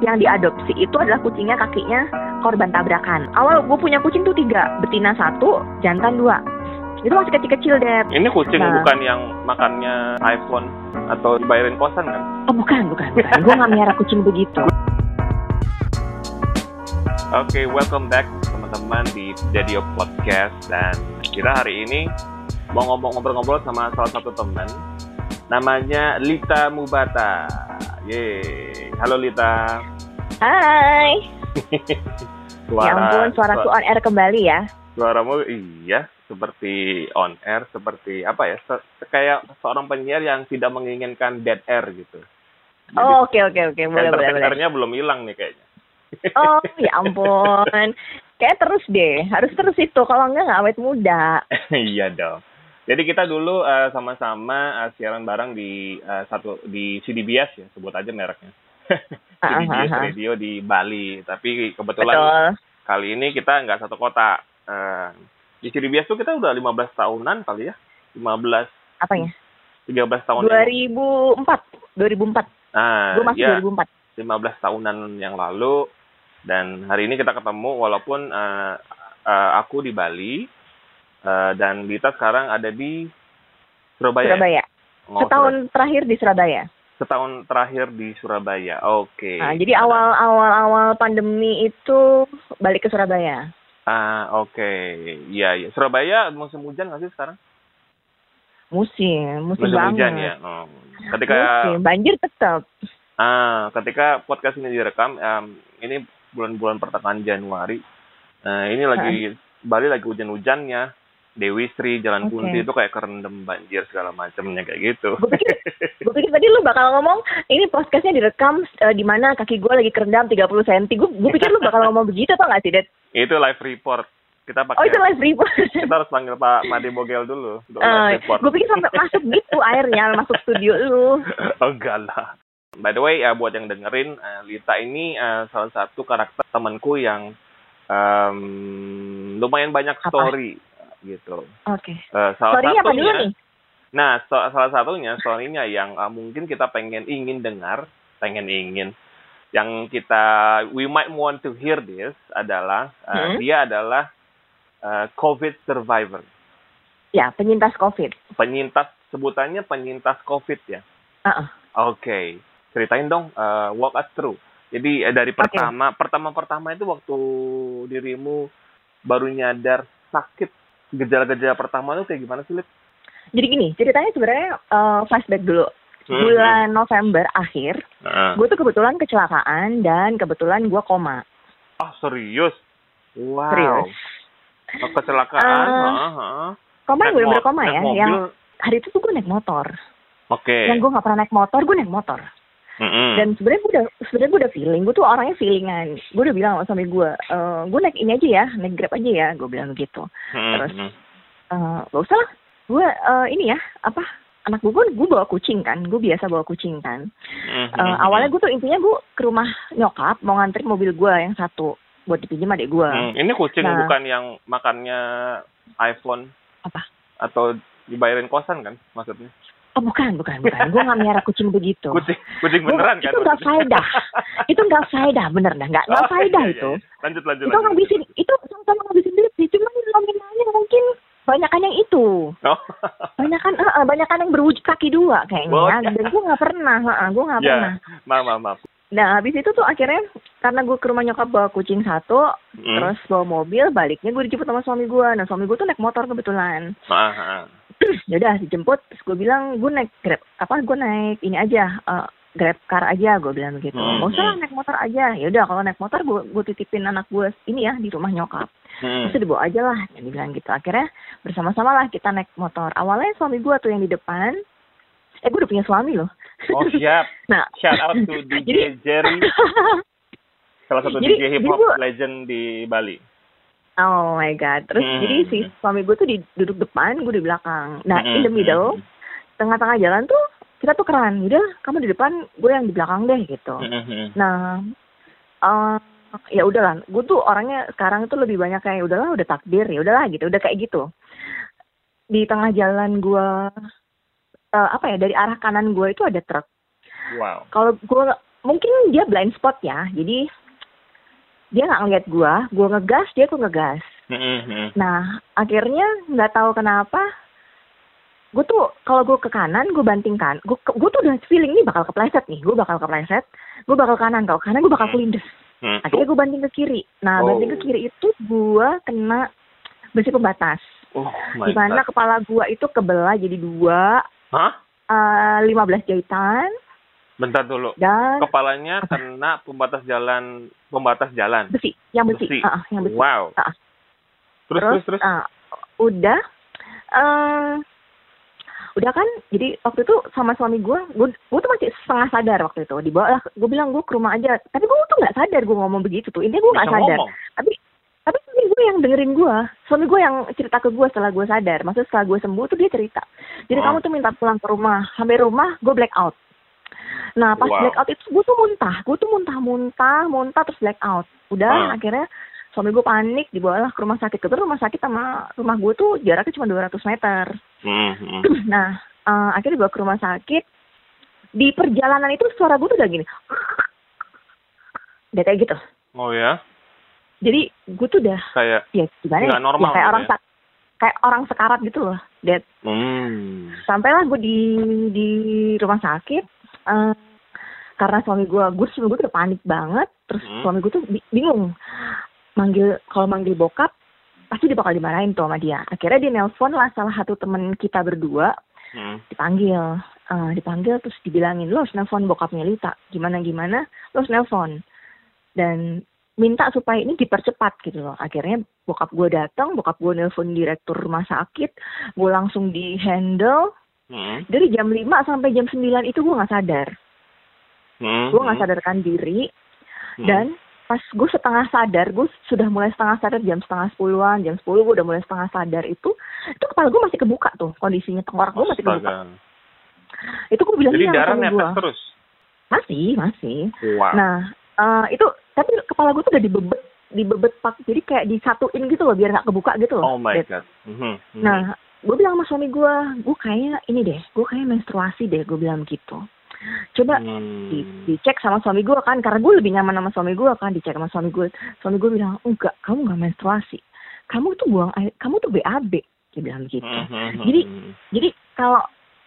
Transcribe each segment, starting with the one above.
yang diadopsi itu adalah kucingnya kakinya korban tabrakan. Awal gue punya kucing tuh tiga, betina satu, jantan dua. Itu masih kecil-kecil deh. Ini kucing Nah. bukan yang makannya iPhone atau dibayarin kosan kan? Oh bukan, bukan, bukan. gue nggak miara kucing begitu. Oke, welcome back teman-teman di Dadio Podcast dan kita hari ini mau ngobrol-ngobrol sama salah satu teman namanya Lita Mubata. Yeay. Halo Lita. Hai. ya ampun, suaraku suara- on air kembali ya. suaramu iya seperti on air seperti apa ya se- kayak seorang penyiar yang tidak menginginkan dead air gitu. Jadi, Oh oke oke oke, boleh boleh boleh. belum hilang nih kayaknya. Oh ya ampun. Kayak terus deh, harus terus itu. Kalau enggak nggak awet muda. iya dong. Jadi kita dulu eh, sama-sama eh, siaran bareng di eh, satu di CDBS ya, sebut aja mereknya. Ah, CDBS ah, ah. Radio di Bali. Tapi kebetulan Betul. kali ini kita nggak satu kota. Eh, di CDBS tuh kita udah 15 tahunan kali ya. 15 Apanya? 13 tahun yang 2004. 2004. Nah, Gue masih ya, 2004. 15 tahunan yang lalu dan hari ini kita ketemu walaupun eh, eh, aku di Bali eh, dan Dita sekarang ada di Surabaya. Surabaya. Oh, Setahun terakhir di Surabaya. Sur- setahun terakhir di Surabaya. Oke. Nah, jadi awal awal awal pandemi itu balik ke Surabaya. Ah, oke. Iya, iya. Surabaya musim hujan nggak sih sekarang? Musim, musim, Musim banget. hujan ya. Oh. Ketika Musim, banjir tetap. ah, ketika podcast ini direkam em, ini bulan-bulan pertengahan Januari. Nah, ini lagi Bali lagi hujan-hujannya. Dewi Sri, Jalan Oke. Kunti itu kayak kerendam banjir segala macamnya kayak gitu. Gue pikir, gue pikir tadi lu bakal ngomong ini podcastnya direkam eh, di mana kaki gue lagi kerendam 30 cm. Gue gue pikir lu bakal ngomong begitu atau nggak sih, Det? itu live report. Kita Oh pakai itu live report. kita harus panggil Pak Made Bogel dulu untuk Eh, live report. gue pikir sampai masuk gitu airnya masuk studio lu. oh, enggak lah. By the way, ya buat yang dengerin, eh, Lita ini eh, salah satu karakter temanku yang em, lumayan banyak Apa? Gitu. Oke. Eh, salah Story apa dulu satunya, nih? nah so- salah satunya storynya yang eh, mungkin kita pengen ingin dengar, pengen ingin, yang kita we might want to hear this adalah eh, Hmm? dia adalah eh, COVID survivor, Ya penyintas COVID. penyintas sebutannya penyintas COVID ya. Heeh. Oke, ceritain dong, uh, walk us through. Jadi eh, dari Oke. pertama, pertama-pertama itu waktu dirimu baru nyadar sakit, gejala-gejala pertama itu kayak gimana sih, Lip? Jadi gini ceritanya sebenarnya eh, flashback dulu. Hmm, Bulan November akhir, Heeh. gue tuh kebetulan kecelakaan dan kebetulan gue koma. Oh, serius? Wow. Serius. Oh, kecelakaan? Heeh, heeh. Koma bener-bener mo- koma ya. mobil? Yang hari itu tuh gue naik motor. Oke. Yang gue nggak pernah naik motor, gue naik motor. Dan sebenarnya gue udah sebenarnya gue udah feeling, gue tuh orangnya feelingan. Gue udah bilang sama suami gue, eh gue naik ini aja ya, naik grab aja ya, gue bilang begitu. Mm-mm. terus, Eh gak usah lah, gue eh, ini ya apa anak gue gue bawa kucing kan, gue biasa bawa kucing kan. Mm-mm. Eh, awalnya gue tuh intinya gue ke rumah nyokap mau nganterin mobil gue yang satu buat dipinjam adik gue. Hmm, ini kucing Nah. bukan yang makannya iPhone Apa? atau dibayarin kosan kan maksudnya? Oh bukan bukan bukan, gue nggak miara kucing begitu. Kucing, kucing Gua- beneran kan? Itu maksudnya? faedah, itu nggak faedah bener dah, nggak nggak Oh, faedah iya, iya, itu. iya. Lanjut, lanjut, Itu lanjut. ngabisin, itu sama-sama ngabisin duit sih, cuman nominalnya mungkin banyakan yang itu. Oh. Banyakan, eh, banyakan yang berwujud kaki dua kayaknya. Oh, Dan gue nggak pernah, eh, gue nggak ya, pernah. maaf, maaf, maaf. Nah habis itu tuh akhirnya karena gue ke rumah nyokap bawa kucing satu, Hmm. terus bawa mobil, baliknya gue dijemput sama suami gue. Nah suami gue tuh naik motor kebetulan. Maaf, maaf. Ya udah dijemput, terus gue bilang gue naik grab, apa gue naik ini aja, eh, grab car aja, gue bilang begitu. Hmm, Gak usah lah hmm. naik motor aja. Ya udah kalau naik motor gue gue titipin anak gue ini ya di rumah nyokap. Hmm. Terus dibawa aja lah, dia bilang gitu. Akhirnya bersama-sama lah kita naik motor. Awalnya suami gue tuh yang di depan. Eh gue udah punya suami loh. Oh siap. nah, Shout out to DJ Jadi- Jerry, salah satu Jadi- DJ hip jadi hop gua- legend di Bali. Oh my god. Terus Hmm. jadi si suami gue tuh di duduk depan, gue di belakang. Nah, Hmm, in the middle, hmm, tengah-tengah jalan tuh kita tukeran. Udah, kamu di depan, gue yang di belakang deh gitu. hmm, hmm. Nah, eh ya udahlah. Gue tuh orangnya sekarang itu lebih banyak kayak udahlah, udah takdir, ya udahlah gitu, udah kayak gitu. Di tengah jalan gue eh, apa ya dari arah kanan gue itu ada truk. Wow. Kalau gue mungkin dia blind spot ya jadi dia nggak ngeliat gue gue ngegas dia tuh ngegas Mm-mm. nah akhirnya nggak tahu kenapa gue tuh kalau gue ke kanan gue banting kan gue gue tuh udah feeling nih bakal kepleset nih gue bakal kepleset gue bakal kanan kalau kanan gue bakal Hmm. kelindes Hmm. akhirnya gue banting ke kiri nah Oh. banting ke kiri itu gue kena besi pembatas Oh my di mana God. kepala gue itu kebelah jadi dua Hah? eh, 15 jahitan Bentar dulu. dan Kepalanya kena pembatas jalan, pembatas jalan. besi yang besi, Besi. Ah, yang besi Wow. Ah. Terus terus terus. ah, udah eh udah kan jadi waktu itu sama suami gue gue gue tuh masih setengah sadar waktu itu dibawa lah gue bilang gue ke rumah aja tapi gue tuh nggak sadar gue ngomong begitu tuh intinya gue nggak sadar ngomong. tapi tapi suami gue yang dengerin gue suami gue yang cerita ke gue setelah gue sadar maksudnya setelah gue sembuh tuh dia cerita jadi Oh. kamu tuh minta pulang ke rumah sampai rumah gue black out nah pas Wow. black out itu gue tuh muntah gue tuh muntah muntah muntah terus black out Ah. udah akhirnya suami gue panik dibawalah ke rumah sakit kebetulan rumah sakit sama rumah gue tuh jaraknya cuma 200 meter Hmm, hmm. nah eh, akhirnya dibawa ke rumah sakit di perjalanan itu suara gue tuh udah gini udah kayak gitu Oh ya, jadi gue tuh udah kayak ya gimana ya? normal ya kayak gitu orang ya? kayak orang sekarat gitu loh Dad hmm. sampailah gue di di rumah sakit eh, karena suami gue gue suami gue tuh panik banget. Terus Hmm. suami gue tuh bi- bingung. Manggil kalau manggil bokap pasti dia bakal dimarahin tuh sama dia. Akhirnya dia nelpon lah salah satu temen kita berdua. Hmm. dipanggil. Eh, dipanggil terus dibilangin lo harus nelpon bokapnya Lita. Gimana gimana? Lo harus nelpon. Dan minta supaya ini dipercepat gitu loh. Akhirnya bokap gue datang bokap gue nelpon direktur rumah sakit. Gue langsung di handle Hmm. dari jam 5 sampai jam 9 itu gue nggak sadar Hmm. gue nggak sadarkan diri Hmm. dan pas gue setengah sadar gue sudah mulai setengah sadar jam setengah sepuluhan jam 10 gue udah mulai setengah sadar itu itu kepala gue masih kebuka tuh kondisinya tengkorak gue masih kebuka itu gue bilang Jadi darah netes gue terus. masih masih Wow. nah eh, itu tapi kepala gue tuh udah dibebet dibebet pak jadi kayak disatuin gitu loh biar nggak kebuka gitu loh oh my god. Mhm, mhm. nah gue bilang sama suami gue gue kayaknya ini deh gue kayak menstruasi deh gue bilang gitu. Coba Hmm. di, dicek sama suami gue kan karena gue lebih nyaman sama suami gue kan dicek sama suami gue suami gue bilang enggak kamu nggak menstruasi. Kamu tuh buang air kamu tuh BAB dia bilang gitu. Mhm, Jadi- jadi kalau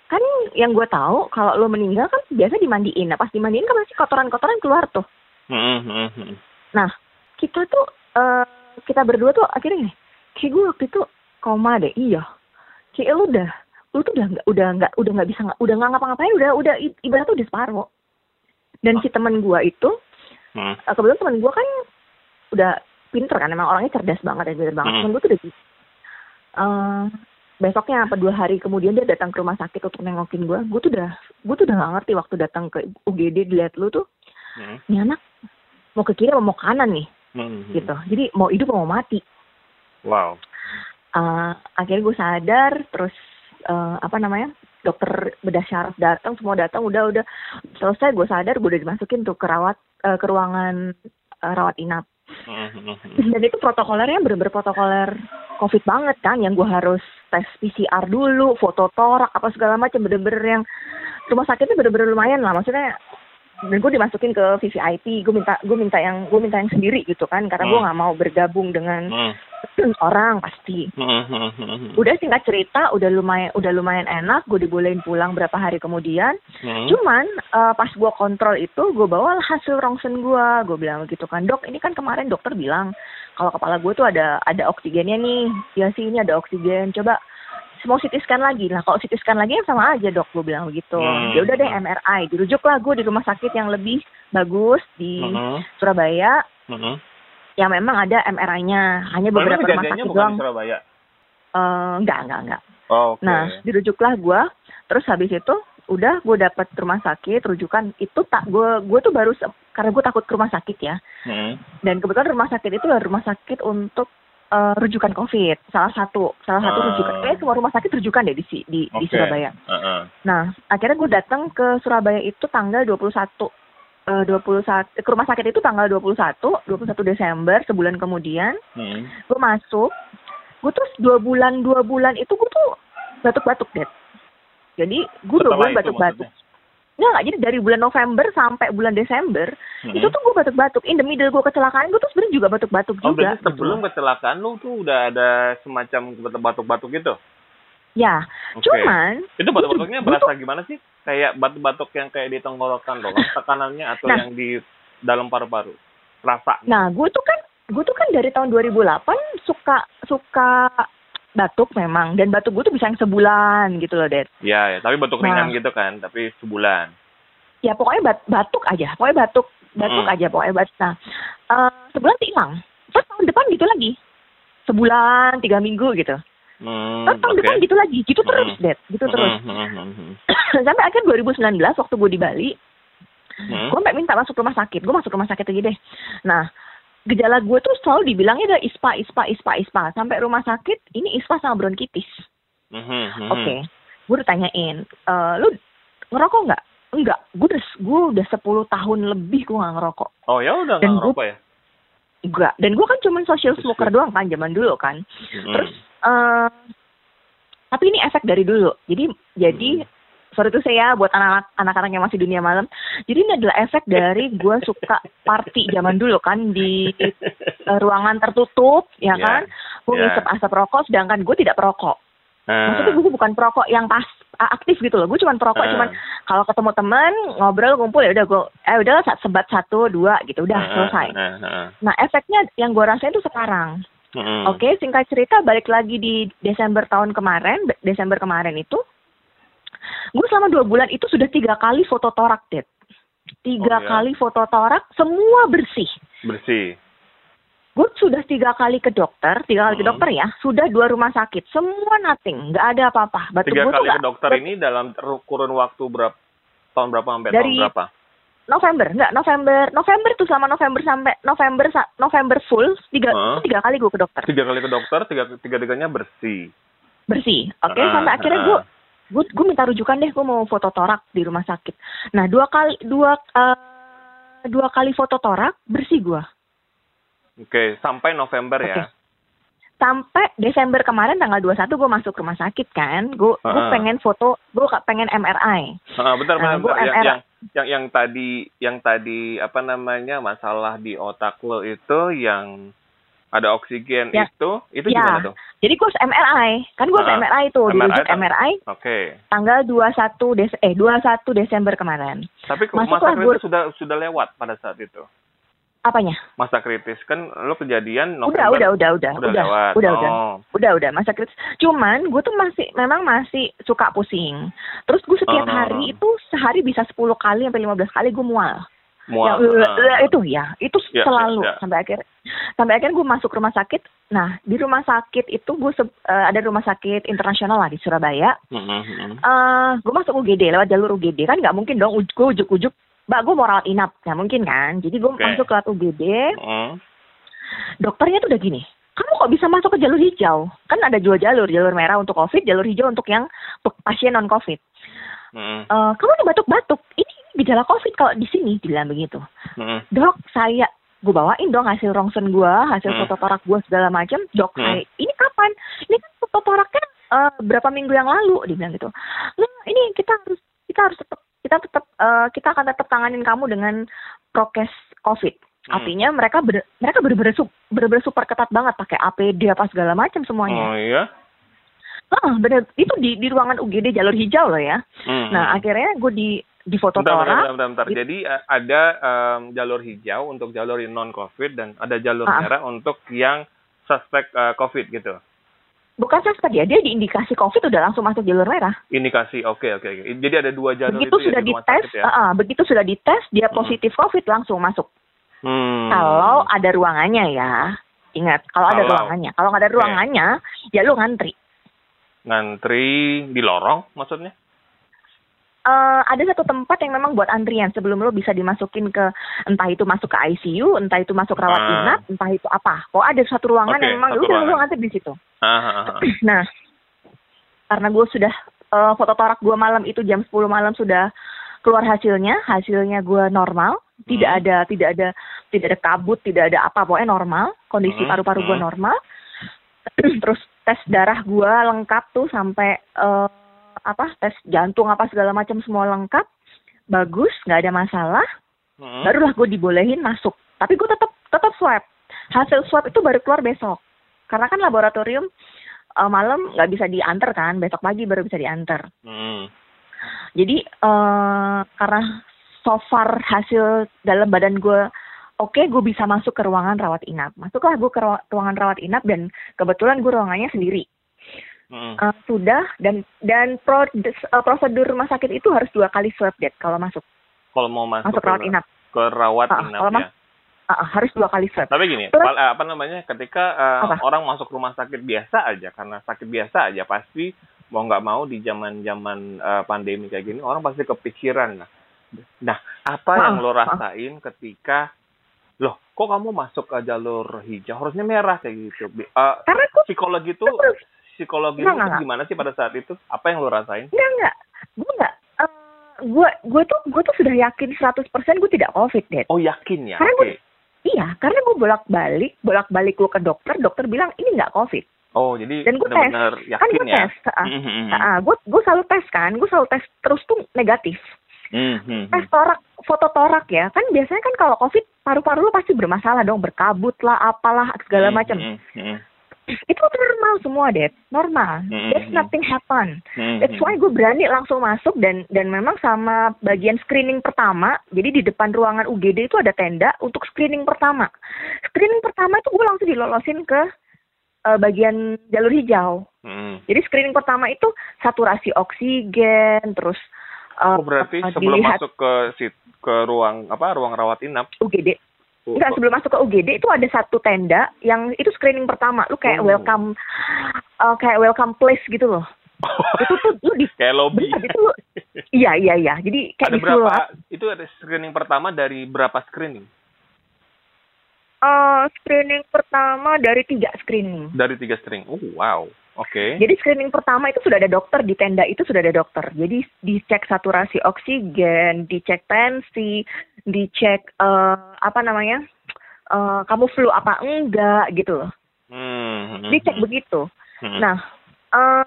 kan yang gue tahu kalau lo meninggal kan biasa dimandiin. Nah pas dimandiin kan masih kotoran-kotoran keluar tuh. Mhm. nah kita tuh eh, kita berdua tuh akhirnya kayak gue waktu itu koma deh. Iya kayak lu udah lu tuh udah nggak udah nggak udah nggak bisa nggak udah nggak ngapa-ngapain udah udah i- ibaratnya udah separuh dan si teman gue itu Hmm. Eh, kebetulan teman gue kan udah pinter kan emang orangnya cerdas banget ya pinter banget Hmm. temen gue tuh udah gitu Eh, besoknya apa dua hari kemudian dia datang ke rumah sakit untuk nengokin gue gue tuh udah gue tuh udah gak ngerti waktu datang ke UGD dilihat lu tuh Mhm, ini anak mau ke kiri mau ke kanan nih mhm. gitu jadi mau hidup mau mati Wow. Eh, akhirnya gue sadar terus eh, apa namanya dokter bedah syaraf datang semua datang udah udah. Selesai gue sadar gue udah dimasukin tuh ke rawat eh, ke ruangan eh, rawat inap. Mhm, mhm. dan itu protokolernya bener-bener protokoler covid banget kan yang gue harus tes PCR dulu foto torak apa segala macam bener-bener yang rumah sakitnya bener-bener lumayan lah. Maksudnya dan gue dimasukin ke VVIP gue minta gue minta yang gue minta yang sendiri gitu kan karena gue Hmm. nggak mau bergabung dengan Mhm, orang pasti. Mhm. udah singkat cerita udah lumayan udah lumayan enak gue dibolehin pulang berapa hari kemudian. Cuman eh, pas gue kontrol itu gue bawa hasil rongsen gue gue bilang gitu kan dok ini kan kemarin dokter bilang kalau kepala gue tuh ada ada oksigennya nih. Ya sih ini ada oksigen. Coba mau CT scan lagi lah kalau CT scan lagi kan sama aja dok gue bilang begitu Hmm. ya udah deh MRI dirujuklah gue di rumah sakit yang lebih bagus di Mhm, Surabaya mhm. yang memang ada MRI-nya hanya beberapa rumah sakit doang di Surabaya. Eh, enggak enggak enggak Oh, oke. Nah, dirujuklah gue. Terus habis itu udah gue dapet rumah sakit rujukan itu tak gue gue tuh baru karena gue takut ke rumah sakit ya Mhm. dan kebetulan rumah sakit itu adalah rumah sakit untuk eh, rujukan covid salah satu salah satu Ah. rujukan kayak semua rumah sakit rujukan deh di di, di Oke. Surabaya Heeh. nah akhirnya gue datang ke Surabaya itu tanggal 21 eh, 21 ke rumah sakit itu tanggal 21 21 Desember sebulan kemudian Mhm. gue masuk gue terus dua bulan dua bulan itu gue tuh batuk-batuk deh jadi gue dua bulan batuk-batuk maksudnya? Nggak, nggak. Jadi dari bulan November sampai bulan Desember, Hmm. itu tuh gue batuk-batuk. In the middle gue kecelakaan, gue tuh sebenarnya juga batuk-batuk Oh, juga. berarti sebelum gitu. kecelakaan lu tuh udah ada semacam batuk-batuk gitu? Ya, Oke. cuman Itu batuk-batuknya berasa gimana sih? Kayak batuk-batuk yang kayak di tenggorokan loh, tekanannya atau Nah. yang di dalam paru-paru? Rasa. Nah, gue tuh kan, gue tuh kan dari tahun 2008 suka suka batuk memang, dan batuk gue tuh bisa yang sebulan gitu loh, Dad. Ya, ya, tapi batuk Nah. ringan gitu kan, tapi sebulan. Ya pokoknya bat- batuk aja, pokoknya batuk, batuk Hmm. aja, pokoknya batuk. Nah, eh, sebulan tuh hilang. Terus tahun depan gitu lagi, sebulan, tiga minggu gitu. Hmm, Terus tahun oke. depan gitu lagi, gitu terus, Hmm. Dad, gitu terus. Hmm, hmm, hmm, hmm. Sampai akhir 2019 waktu gue di Bali, Hmm. gue minta masuk rumah sakit, gue masuk rumah sakit aja deh. Nah, gejala gue tuh selalu dibilangnya ada ispa, ispa, ispa, ispa. Sampai rumah sakit, ini ispa sama bronkitis. Hmm, hmm, hmm. Oke, gue udah tanyain, "Eh, lu ngerokok nggak? Enggak, gue udah gue udah 10 tahun lebih gue nggak ngerokok. Oh ya udah nggak ngerokok ya? Enggak, dan gue kan cuma social smoker doang kan zaman dulu kan. Hmm. Terus, eh tapi ini efek dari dulu. Jadi, jadi sorry itu saya buat anak-anak anak-anak yang masih dunia malam. Jadi ini adalah efek dari gue suka party zaman dulu kan di eh, ruangan tertutup, ya Ya, kan? Gue ya. ngisep asap rokok, sedangkan gue tidak perokok. Ah. Maksudnya gue bukan perokok yang pas aktif gitu loh. Gue cuma perokok, Ah. cuman kalau ketemu teman ngobrol ngumpul ya udah gue, eh udahlah sebat satu dua gitu, udah Ah, selesai. ah, ah. Nah efeknya yang gue rasain tuh sekarang. Hmm. Oke, singkat cerita balik lagi di Desember tahun kemarin, Be- Desember kemarin itu, gue selama dua bulan itu sudah tiga kali foto torak, Dit. Tiga Oh, ya? kali foto torak, semua bersih. Bersih. Gue sudah tiga kali ke dokter, tiga kali ke Hmm. dokter ya, sudah dua rumah sakit, semua nothing, nggak ada apa-apa. Batuk Tiga kali ke nggak- dokter ini dalam kurun waktu berapa? Tahun berapa sampai Dari- tahun berapa? November, nggak November, November tuh selama November sampai November November full tiga Hah? tiga kali gue ke dokter Tiga kali ke dokter, tiga tiga tiganya bersih. bersih, oke Ah, sampai akhirnya ah. gue gue gue minta rujukan deh gue mau foto torak di rumah sakit. Nah dua kali dua eh, dua kali foto torak bersih gue Oke, sampai November ya. sampai Desember kemarin tanggal 21 gue masuk rumah sakit kan, gue gue Ah. pengen foto gue pengen MRI. Ah, bentar, Nah, bentar, bentar. Yang, MR. yang yang yang tadi yang tadi apa namanya masalah di otak lo itu yang ada oksigen Ya. itu itu Ya. gimana tuh? Jadi harus MRI, kan gue harus Ah, MRI tuh, MRI dirujuk tuh. MRI Oke. tanggal 21 Des eh 21 Desember kemarin. Tapi Masuklah masa gua- kritis sudah sudah lewat pada saat itu. Apanya? Masa kritis kan lo kejadian Udah, November. udah, udah, udah, Udah udah, lewat. udah, oh. udah, udah, udah, masa kritis. Cuman gue tuh masih, memang masih suka pusing. Terus gue setiap Oh. hari itu sehari bisa 10 kali sampai 15 kali gue mual. Mual. Ah. eh, itu ya, itu Ya, selalu ya, ya. sampai akhir, sampai akhirnya gue masuk rumah sakit. Nah di rumah sakit itu gue se- eh, ada rumah sakit internasional lah di Surabaya. Mm, mm, mm. eh gue masuk UGD lewat jalur UGD kan nggak mungkin dong uj- gue ujuk-ujuk mbak gue mau rawat inap nggak mungkin kan jadi gue Oke. masuk lewat UGD Mm. dokternya tuh udah gini kamu kok bisa masuk ke jalur hijau kan ada dua jalur jalur merah untuk covid jalur hijau untuk yang pasien non covid Mm, Eh, kamu tuh batuk-batuk ini gejala covid kalau di sini dibilang begitu mm. dok saya gue bawain dong hasil rongsen gue hasil Hmm. foto torak gue segala macam dok Hmm. saya ini kapan ini kan foto toraknya eh, berapa minggu yang lalu dia bilang gitu nah ini kita harus kita harus tetap kita tetap eh, kita akan tetap tanganin kamu dengan prokes covid Hmm. artinya mereka ber, mereka bener-bener bener-bener super ketat banget pakai APD apa segala macam semuanya Oh iya. ah bener itu di di ruangan UGD jalur hijau loh ya Mm, nah akhirnya gue di di foto Bentar, bentar, bentar, bentar, bentar. Gitu. Jadi eh, ada em, jalur hijau untuk jalur non COVID dan ada jalur Ah. merah untuk yang suspek eh, COVID gitu. bukan suspek ya dia diindikasi covid udah langsung masuk jalur merah Indikasi, oke oke. oke. Jadi ada dua jalur begitu itu sudah ya di rumah dites, ya. ah, ah, begitu sudah dites dia Hmm. positif COVID langsung masuk. Hmm. Kalau ada ruangannya ya, ingat kalau ada Kalau. ruangannya. Kalau nggak ada ruangannya, ya lu ngantri. ngantri di lorong maksudnya? Eh, ada satu tempat yang memang buat antrian sebelum lo bisa dimasukin ke entah itu masuk ke ICU, entah itu masuk rawat Ah. inap, entah itu apa. Oh ada satu ruangan Oke, yang memang udah lo ngantri di situ. Ah, ah, ah. Nah, karena gue sudah eh, foto torak gue malam itu jam 10 malam sudah keluar hasilnya, hasilnya gue normal, tidak Hmm. ada tidak ada tidak ada kabut, tidak ada apa, pokoknya normal, kondisi Hmm, paru-paru gue hmm. normal. Terus tes darah gue lengkap tuh sampai eh, apa tes jantung apa segala macam semua lengkap. bagus, nggak ada masalah, Hmm. barulah gue dibolehin masuk. Tapi gue tetap tetap swab. Hasil swab itu baru keluar besok. Karena kan laboratorium eh, malam nggak bisa diantar kan, besok pagi baru bisa diantar. Hmm. Jadi eh karena so far hasil dalam badan gue oke, gue bisa masuk ke ruangan rawat inap. Masuklah gue ke ruang- ruangan rawat inap dan kebetulan gue ruangannya sendiri. Hmm. Eh, sudah dan dan pro- eh, prosedur rumah sakit itu harus dua kali swab date kalau masuk Kalau mau masuk, masuk ke, rawat inap. ke rawat Ah, inap kalau ya. eh, harus dua kali swab. Tapi gini, Terus- eh, apa namanya? Ketika eh, Apa? orang masuk rumah sakit biasa aja, karena sakit biasa aja pasti mau nggak mau di zaman-zaman eh, pandemi kayak gini orang pasti kepikiran lah. Nah, apa Ah, yang lo rasain ketika loh, kok kamu masuk ke jalur hijau? Harusnya merah kayak gitu. Eh, Karena psikologi itu psikologi enggak, gimana sih pada saat itu? Apa yang lo rasain? enggak enggak, gue enggak. Eh, gue gue tuh gue tuh sudah yakin 100% gue tidak covid deh. Oh, yakin ya? Karena Oke. gue- Iya, karena gue bolak-balik, bolak-balik gue ke dokter, dokter bilang ini nggak covid. Oh, jadi Dan gue tes, kan yakin gue ya? tes. Mhm, mhm, ah, gue gue selalu tes kan, gue selalu tes terus tuh negatif. mhm, mhm. Tes torak, foto torak ya, kan biasanya kan kalau covid paru-paru lu pasti bermasalah dong, berkabut lah, apalah segala Mhm, macam. mhm, mhm. Itu normal semua deh, normal. Mhm, There's nothing happen. Mhm. That's why gue berani langsung masuk dan dan memang sama bagian screening pertama. Jadi di depan ruangan UGD itu ada tenda untuk screening pertama. Screening pertama itu gue langsung dilolosin ke eh, bagian jalur hijau. Mhm. Jadi screening pertama itu saturasi oksigen, terus eh, Oh berarti eh, sebelum dilihat masuk ke ke ruang apa ruang rawat inap UGD. Oh, Enggak, sebelum masuk ke UGD itu ada satu tenda yang itu screening pertama. Lu kayak Oh. welcome eh, kayak welcome place gitu loh. Itu tuh lu di kayak lobby bener, itu lu- Iya, iya, iya. Jadi kayak ada berapa disulap. itu ada screening pertama dari berapa screening Eh, screening pertama dari tiga screening. dari tiga screening oh wow oke Jadi screening pertama itu sudah ada dokter di tenda itu sudah ada dokter. Jadi dicek saturasi oksigen, dicek tensi, dicek eh, apa namanya, eh, kamu flu apa enggak gitu loh. Hmm, hmm, Dicek hmm, begitu. hmm. Nah, eh,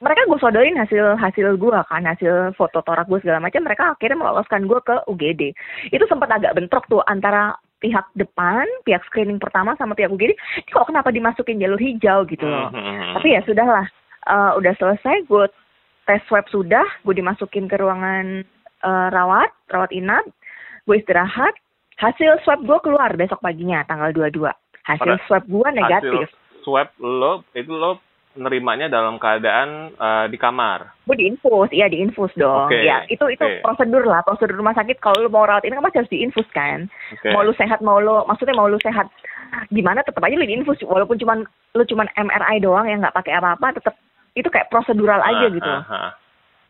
mereka gue sodorin hasil hasil gue kan, hasil foto torak gue segala macam. Mereka akhirnya meloloskan gue ke UGD. Itu sempat agak bentrok tuh antara pihak depan, pihak screening pertama sama pihak UGD. Ini kok kenapa dimasukin jalur hijau gitu loh? Hmm, hmm, hmm. Tapi ya sudahlah, Eh, udah selesai. Gue tes swab sudah, gue dimasukin ke ruangan eh, rawat, rawat inap. Gue istirahat. Hasil swab gue keluar besok paginya, tanggal 22. Hasil Pada- swab gue negatif. hasil swab lo itu lo nerimanya dalam keadaan eh, di kamar gue diinfus, iya diinfus dong. Oke, Ya itu itu oke. prosedur lah, prosedur rumah sakit. Kalau lu mau rawat ini kan pasti harus diinfus kan. oke Mau lu sehat, mau lu maksudnya mau lu sehat gimana tetap aja lu diinfus walaupun cuman lu cuman MRI doang yang nggak pakai apa-apa tetap itu kayak prosedural aja Ah, gitu. ah.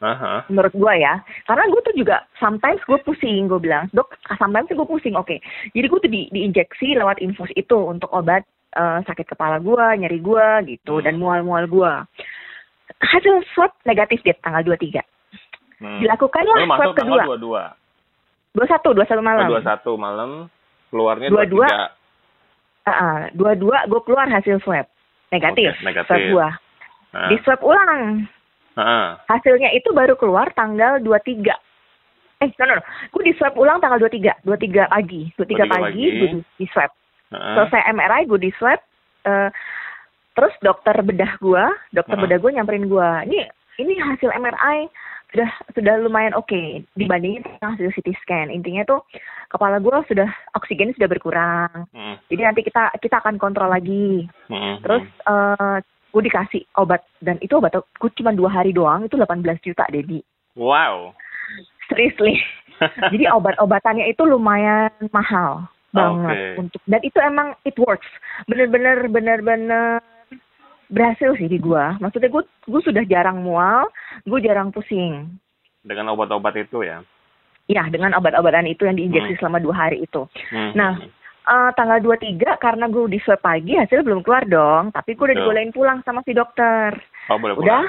Ah, ah. Menurut gua ya, karena gue tuh juga sometimes gue pusing, gue bilang dok, sometimes gue pusing, oke. Jadi gue tuh di, diinjeksi lewat infus itu untuk obat eh, sakit kepala gua, nyeri gua gitu, Hmm. dan mual-mual gua. Hasil swab negatif deh tanggal 23. Hmm. Dilakukanlah lo swab kedua. tanggal dua 21, 21 malam. dua satu malam keluarnya Dua dua dua. tiga Heeh, dua-dua gue keluar hasil swab. Negatif. Oke, negatif. Swab gua. Ah, Di swab ulang. ah. Hasilnya itu baru keluar tanggal 23. Eh, no, no, no. Gue di swab ulang tanggal 23. 23 pagi. 23, 23 pagi, pagi. gue di swab. Ah. Selesai MRI, gue di swab. eh, terus dokter bedah gue, dokter Ah. bedah gue nyamperin gue. Ini ini hasil MRI sudah sudah lumayan oke dibandingin sama hasil CT scan. Intinya tuh kepala gue sudah oksigennya sudah berkurang. Hmm, Jadi nanti kita kita akan kontrol lagi. hmm, Terus eh gue dikasih obat dan itu obat gue cuma dua hari doang itu 18 juta Dedi. wow Seriously. Jadi obat-obatannya itu lumayan mahal banget Oke. untuk dan itu emang it works. Bener-bener bener-bener berhasil sih di gua. Maksudnya gue gue sudah jarang mual, gue jarang pusing. dengan obat-obat itu ya Ya, dengan obat-obatan itu yang diinjeksi Hmm. selama dua hari itu. Hmm, Nah, Eh, tanggal 23 karena gue di swab pagi hasil belum keluar dong, tapi gue udah dibolehin pulang sama si dokter. oh boleh Udah? pulang.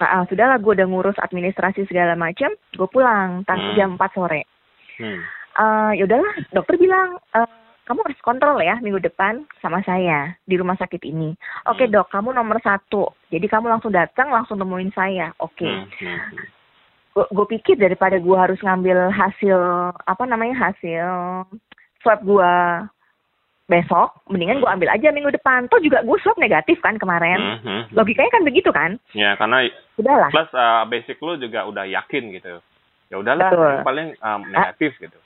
Nah, ah, sudahlah gue udah ngurus administrasi segala macam, gue pulang tang Hmm. jam 4 sore. Hmm. Eh ya udahlah, dokter bilang eh, kamu harus kontrol ya minggu depan sama saya di rumah sakit ini. Oke Hmm. dok, kamu nomor satu. Jadi kamu langsung datang, langsung nemuin saya. Oke. Hmm, hmm, hmm. gue pikir daripada gue harus ngambil hasil apa namanya hasil swab gue besok, mendingan gue ambil aja minggu depan. Toh juga gue swab negatif kan kemarin. Mhm. Logikanya kan begitu kan? Ya, karena Udahlah. plus uh, basic lu juga udah yakin gitu. Ya udahlah, paling um, negatif gitu.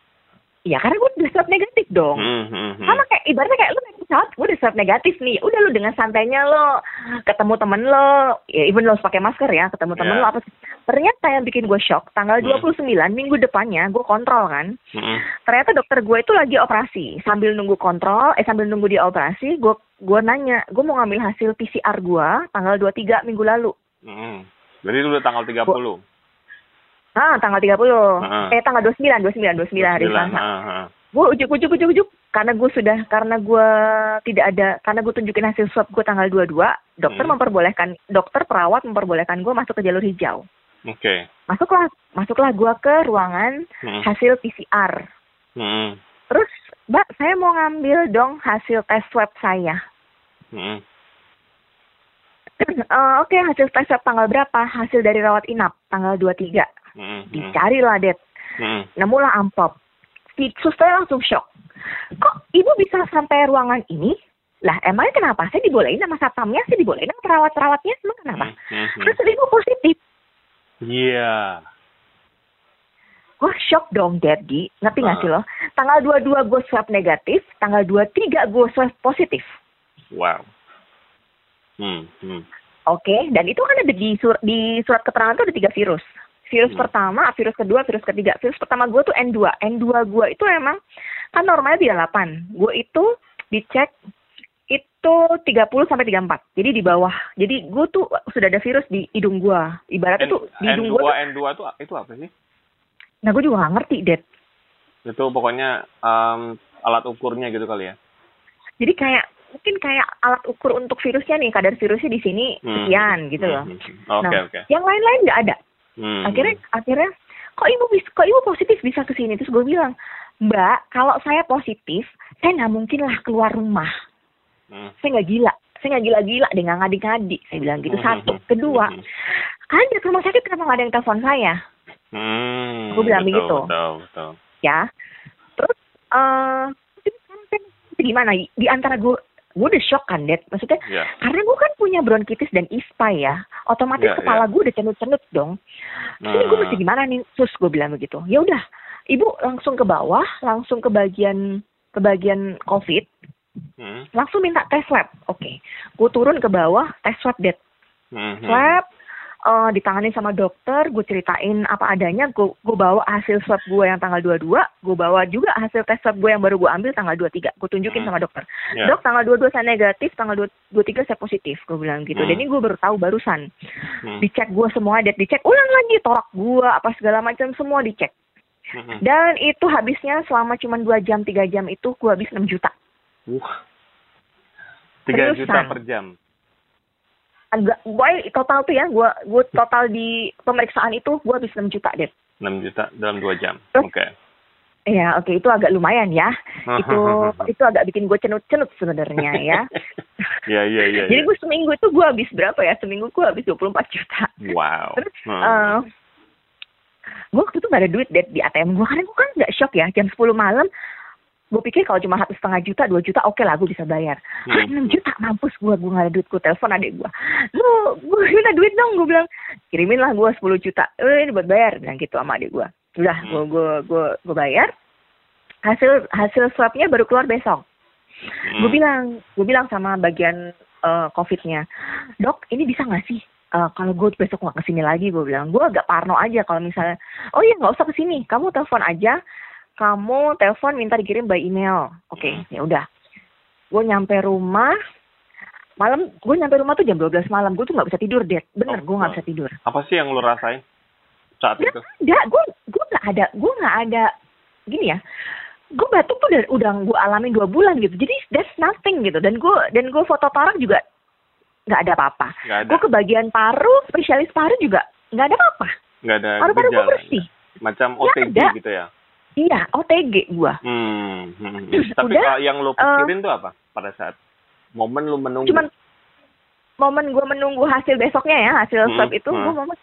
Ya karena gue udah swab negatif dong. Hmm, hmm, hmm. Sama kayak ibaratnya kayak lu naik pesawat, gue udah swab negatif nih. Udah lu dengan santainya lo ketemu temen lo, ya even lo harus pakai masker ya, ketemu temen Ya. lo apa sih. Ternyata yang bikin gue shock, tanggal Hmm. 29 minggu depannya gue kontrol kan. Hmm. Ternyata dokter gue itu lagi operasi. Sambil nunggu kontrol, eh sambil nunggu dia operasi, gue gue nanya, gue mau ngambil hasil PCR gue tanggal 23 minggu lalu. Hmm. Jadi itu udah tanggal 30. Ah, tanggal 30. Heeh. Eh, tanggal 29, 29, 29 hari 29, Selasa. ah, ah. gue ujuk ujuk ujuk ujuk karena gue sudah karena gue tidak ada karena gue tunjukin hasil swab gue tanggal 22 dokter Hmm. memperbolehkan dokter perawat memperbolehkan gue masuk ke jalur hijau Oke. masuklah masuklah gue ke ruangan Hmm. hasil PCR Hmm. terus mbak saya mau ngambil dong hasil tes swab saya Hmm. Eh, oke hasil tes swab tanggal berapa hasil dari rawat inap tanggal 23 Hmm. dicarilah det Hmm. nemulah amplop si suster langsung shock kok ibu bisa sampai ruangan ini lah emangnya kenapa saya dibolehin sama satpamnya saya dibolehin sama perawat-perawatnya emang kenapa Hmm. Hmm. terus ibu positif Iya. gue shock dong Dedi ngerti nggak Ah. sih lo tanggal 22 gue swab negatif tanggal 23 gue swab positif Wow. Hmm. Hmm. oke dan itu kan ada di sur di surat keterangan tuh ada tiga virus virus Hmm. pertama virus kedua virus ketiga virus pertama gue tuh N2 N2 gue itu emang kan normalnya 38 gue itu dicek itu 30 sampai 34 jadi di bawah jadi gue tuh sudah ada virus di hidung gue ibaratnya N, tuh di hidung gue N2, tuh, N2 tuh itu apa sih? nah gue juga gak ngerti Dad Itu pokoknya um, alat ukurnya gitu kali ya. jadi kayak mungkin kayak alat ukur untuk virusnya nih kadar virusnya di sini Hmm. sekian gitu loh Hmm, hmm, hmm. Oke, nah oke. yang lain-lain nggak ada Hmm. akhirnya akhirnya kok ibu bis kok ibu positif bisa ke sini? Terus gue bilang mbak kalau saya positif saya nggak mungkin lah keluar rumah. Hmm. saya nggak gila. Saya nggak gila-gila deh nggak ngadi-ngadi saya bilang gitu. Hmm, satu. Kedua kalian di rumah sakit kenapa nggak ada yang telepon saya? Hmm. Aku bilang betul, begitu. Betul, betul. ya. Terus eh gimana di antara gue gue udah shock kan Dad maksudnya Ya. karena gue kan punya bronkitis dan ispa ya otomatis Ya, kepala gue udah cenut-cenut dong Terus ini gue Nah. mesti gimana nih sus gue bilang begitu ya udah ibu langsung ke bawah langsung ke bagian ke bagian covid Hmm. langsung minta tes swab oke gue turun ke bawah tes swab Dad Hmm. hmm. swab eh, ditangani sama dokter gue ceritain apa adanya gue gue bawa hasil swab gue yang tanggal 22 gue bawa juga hasil tes swab gue yang baru gue ambil tanggal 23 gue tunjukin Hmm. sama dokter Ya. dok tanggal 22 saya negatif tanggal 23 saya positif gue bilang gitu Hmm. dan ini gue baru tahu barusan Hmm. dicek gue semua dicek ulang lagi torak gue apa segala macam semua dicek Hmm. dan itu habisnya selama cuma dua jam tiga jam itu gue habis 6 juta Wah. Tiga Seriusan. juta per jam. Agak gue total tuh ya gue gue total di pemeriksaan itu gue habis 6 juta deh 6 juta dalam dua jam. Oke. Iya, oke itu agak lumayan ya. itu itu agak bikin gue cenut-cenut sebenarnya ya. Iya, iya, iya. Jadi iya. gue seminggu itu gue habis berapa ya? Seminggu gue habis 24 juta. Wow. Terus Hmm. eh gue waktu itu gak ada duit deh di ATM gue karena gue kan nggak shock ya jam 10 malam gue pikir kalau cuma satu setengah juta dua juta oke lah gue bisa bayar. Hmm. 6 juta mampus gue gue gak ada duit gue telepon adik gue lu gue minta duit dong gue bilang. Kirimin lah gue 10 juta. Eh ini buat bayar bilang gitu sama adik gue udah Hmm. gue gue gue gue bayar. Hasil hasil swabnya baru keluar besok. Hmm. gue bilang gue bilang sama bagian eh, covidnya dok ini bisa nggak sih? Eh, kalau gue besok nggak ke sini lagi gue bilang. Gue agak parno aja kalau misalnya oh iya nggak usah ke sini kamu telepon aja kamu telepon minta dikirim by email oke Hmm. ya udah gue nyampe rumah malam gue nyampe rumah tuh jam 12 malam gue tuh nggak bisa tidur deh bener Oh, gue nggak bisa tidur Apa sih yang lu rasain saat Nggak itu? ada, gue gue nggak ada, gue nggak ada gini ya. Gue batuk tuh udah, udah gue alamin dua bulan gitu. Jadi that's nothing gitu. Dan gue dan gue foto torak juga nggak ada apa-apa. Nggak. Gue ke bagian paru, spesialis paru juga nggak ada apa-apa. Nggak ada Paru-paru gue bersih. Macam Nggak OTG gitu ya. Iya, OTG gue. Hmm. hmm, hmm. Tapi Udah, kalau yang lu eh, pikirin tuh apa pada saat momen lu menunggu? Cuman momen gue menunggu hasil besoknya ya, hasil Hmm, swab itu, hmm. gue momen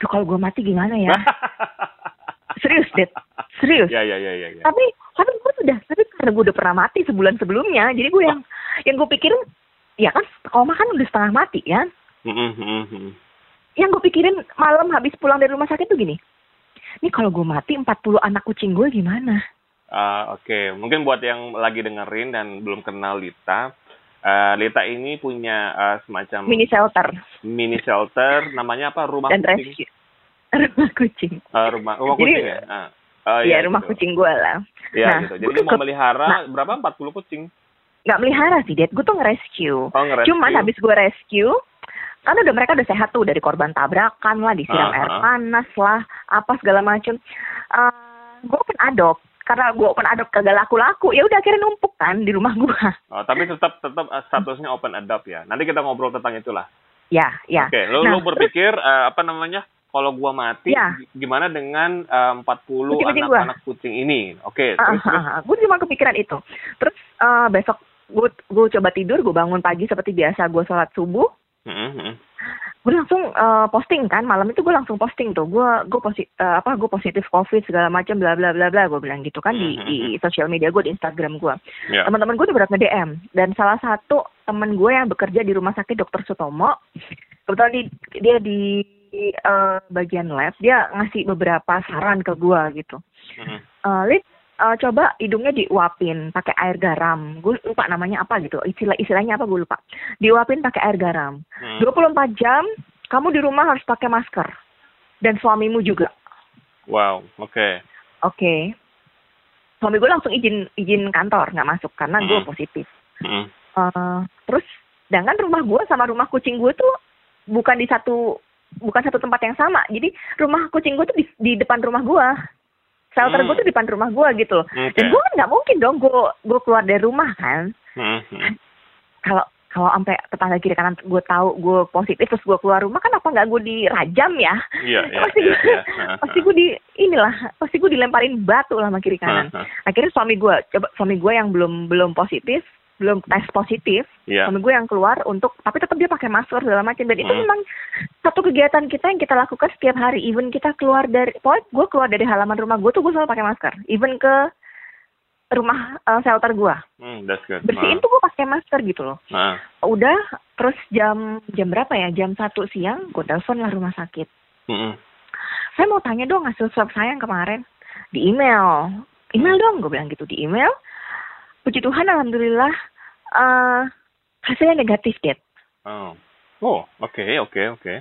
Duh kalau gue mati gimana ya? Serius, Dad. Serius. ya ya ya ya. ya. Tapi tapi gue sudah, tapi karena gue udah pernah mati sebulan sebelumnya, jadi gue yang yang gue pikirin, ya kan koma kan udah setengah mati kan? Mm, mm, mm, mm. Yang gue pikirin malam habis pulang dari rumah sakit tuh gini, ini kalau gue mati 40 anak kucing gue gimana? Ah, Oke, mungkin buat yang lagi dengerin dan belum kenal Lita, eh, Lita ini punya eh, semacam Mini shelter mini shelter, namanya apa? Rumah dan kucing. rescue. rumah kucing. Eh, rumah rumah Jadi- kucing ya. Ah. Oh, Iya, iya, rumah gitu. kucing gue lah. Iya Nah, gitu. Jadi mau melihara nah. berapa? 40 kucing. Nggak melihara sih, Dad. Gue tuh nge-rescue. Oh, ngerescue. Cuman habis gue rescue, kan udah mereka udah sehat tuh dari korban tabrakan lah, disiram Ah, air ah. panas lah, apa segala macem. Eh gue open adopt karena gue open adopt kagak laku-laku, ya udah akhirnya numpuk kan di rumah gue. Oh, tapi tetap tetap eh, statusnya open adopt ya. Nanti kita ngobrol tentang itulah. ya, ya. Oke, lu Nah, lu berpikir eh, apa namanya? Kalau gua mati, Ya. gi- gimana dengan eh, 40 Kucing-kucing gua. anak-anak kucing ini? Oke, Ah, terus terus. gue cuma kepikiran itu. Terus eh, besok gue gue coba tidur, gue bangun pagi seperti biasa, gue sholat subuh, Mm, mm. gue langsung eh, posting kan malam itu gue langsung posting tuh gue gue posi eh, apa gue positif covid segala macam bla bla bla bla gue bilang gitu kan di Mhm. di sosial media gue di Instagram gue Ya. teman-teman gue udah berat nge DM dan salah satu teman gue yang bekerja di rumah sakit dokter Sutomo kebetulan di, dia di eh, bagian lab dia ngasih beberapa saran ke gue gitu Mm, Eh, Lid, eh, coba hidungnya diuapin pakai air garam. Gue lupa namanya apa gitu. Istilah istilahnya apa gue lupa. Diuapin pakai air garam. mm. 24 jam kamu di rumah harus pakai masker. Dan suamimu juga. Wow, oke. Oke. Suami gue langsung izin izin kantor nggak masuk karena gue Hmm. positif. Mm, Eh, terus sedangkan rumah gue sama rumah kucing gue tuh bukan di satu bukan satu tempat yang sama. Jadi rumah kucing gue tuh di, di depan rumah gue. Shelter Hmm. gue tuh di depan rumah gue gitu loh. Oke. Dan gue kan nggak mungkin dong gue gue keluar dari rumah kan. Mm, mm. Kalau kalau sampai tetangga kiri kanan gue tahu gue positif terus gue keluar rumah kan apa nggak gue dirajam ya? Iya, iya, pasti gue iya. pasti gue di inilah pasti gue dilemparin batu lah sama kiri kanan. Akhirnya suami gue coba suami gue yang belum belum positif belum tes positif Iya. suami gue yang keluar untuk tapi tetap dia pakai masker segala macam dan itu Hmm. memang satu kegiatan kita yang kita lakukan setiap hari. Even kita keluar dari pokoknya gue keluar dari halaman rumah gue tuh gue selalu pakai masker. Even ke rumah eh, shelter gue. Hmm, that's good. bersihin tuh gue pakai masker gitu loh. Nah, udah terus jam jam berapa ya? Jam satu siang gue telepon lah rumah sakit. Mm, mm. saya mau tanya dong hasil swab saya yang kemarin. Di email. Email dong gue bilang gitu di email. Puji Tuhan alhamdulillah eh hasilnya negatif Dad Oh, oh, oke, oke, oke.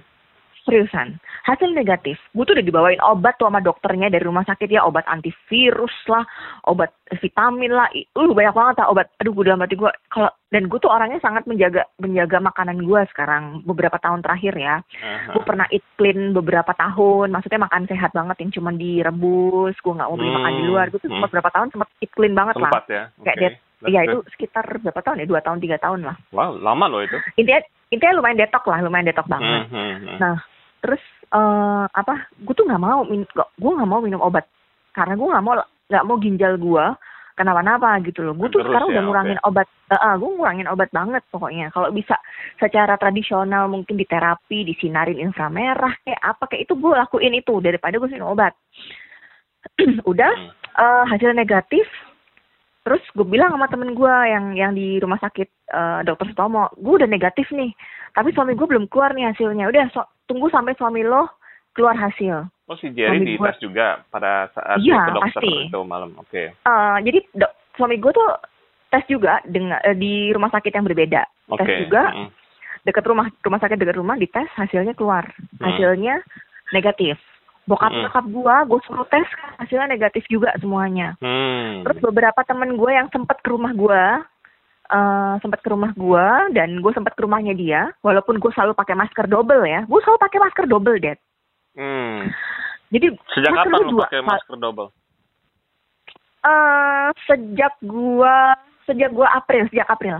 seriusan. Hasil negatif. Gue tuh udah dibawain obat tuh sama dokternya dari rumah sakit ya. Obat antivirus lah obat vitamin lah. Uh banyak banget lah obat. Aduh gue dalam hati gue. Kalau dan gue tuh orangnya sangat menjaga menjaga makanan gue sekarang beberapa tahun terakhir ya. Aha. gue pernah eat clean beberapa tahun. Maksudnya makan sehat banget yang cuma direbus gue nggak mau beli makan di luar. Gue tuh Hmm. sempat berapa tahun sempat eat clean banget lah. Sempat ya. Kayak Oke. Iya itu sekitar berapa tahun ya dua tahun tiga tahun lah Wow, lama loh itu. intinya intinya lumayan detok lah lumayan detok banget Hmm, hmm, hmm. Nah, terus eh apa? Gue tuh nggak mau min, gue nggak mau minum obat karena gue nggak mau nggak mau ginjal gue kenapa-napa gitu loh. Gue tuh Terus sekarang ya, udah ngurangin obat. Uh, gue ngurangin obat banget pokoknya. Kalau bisa secara tradisional mungkin di terapi, disinarin inframerah kayak apa kayak itu gue lakuin itu daripada gue minum obat. udah Hmm. eh, hasil negatif. Terus gue bilang sama temen gue yang yang di rumah sakit eh, dokter Sutomo, gue udah negatif nih, tapi suami gue belum keluar nih hasilnya. Udah so- tunggu sampai suami lo keluar hasil. Oh si Jerry Suami gua- dites juga pada saat Iya, ke dokter pasti. itu malam. Oke. Eh, jadi dok, suami gue tuh tes juga dengan eh, di rumah sakit yang berbeda. Oke. Tes juga Mm, dekat rumah rumah sakit dekat rumah dites hasilnya keluar. Hmm. Hasilnya negatif. Bokap Hmm. nyokap gue, gue suruh tes hasilnya negatif juga semuanya. Hmm. Terus beberapa temen gue yang sempat ke rumah gue, eh sempat ke rumah gue dan gue sempat ke rumahnya dia, walaupun gue selalu pakai masker double ya, gue selalu pakai masker double dad. Hmm. Jadi Sejak kapan dua. pakai masker double? Eh, sejak gue sejak gue April, sejak April,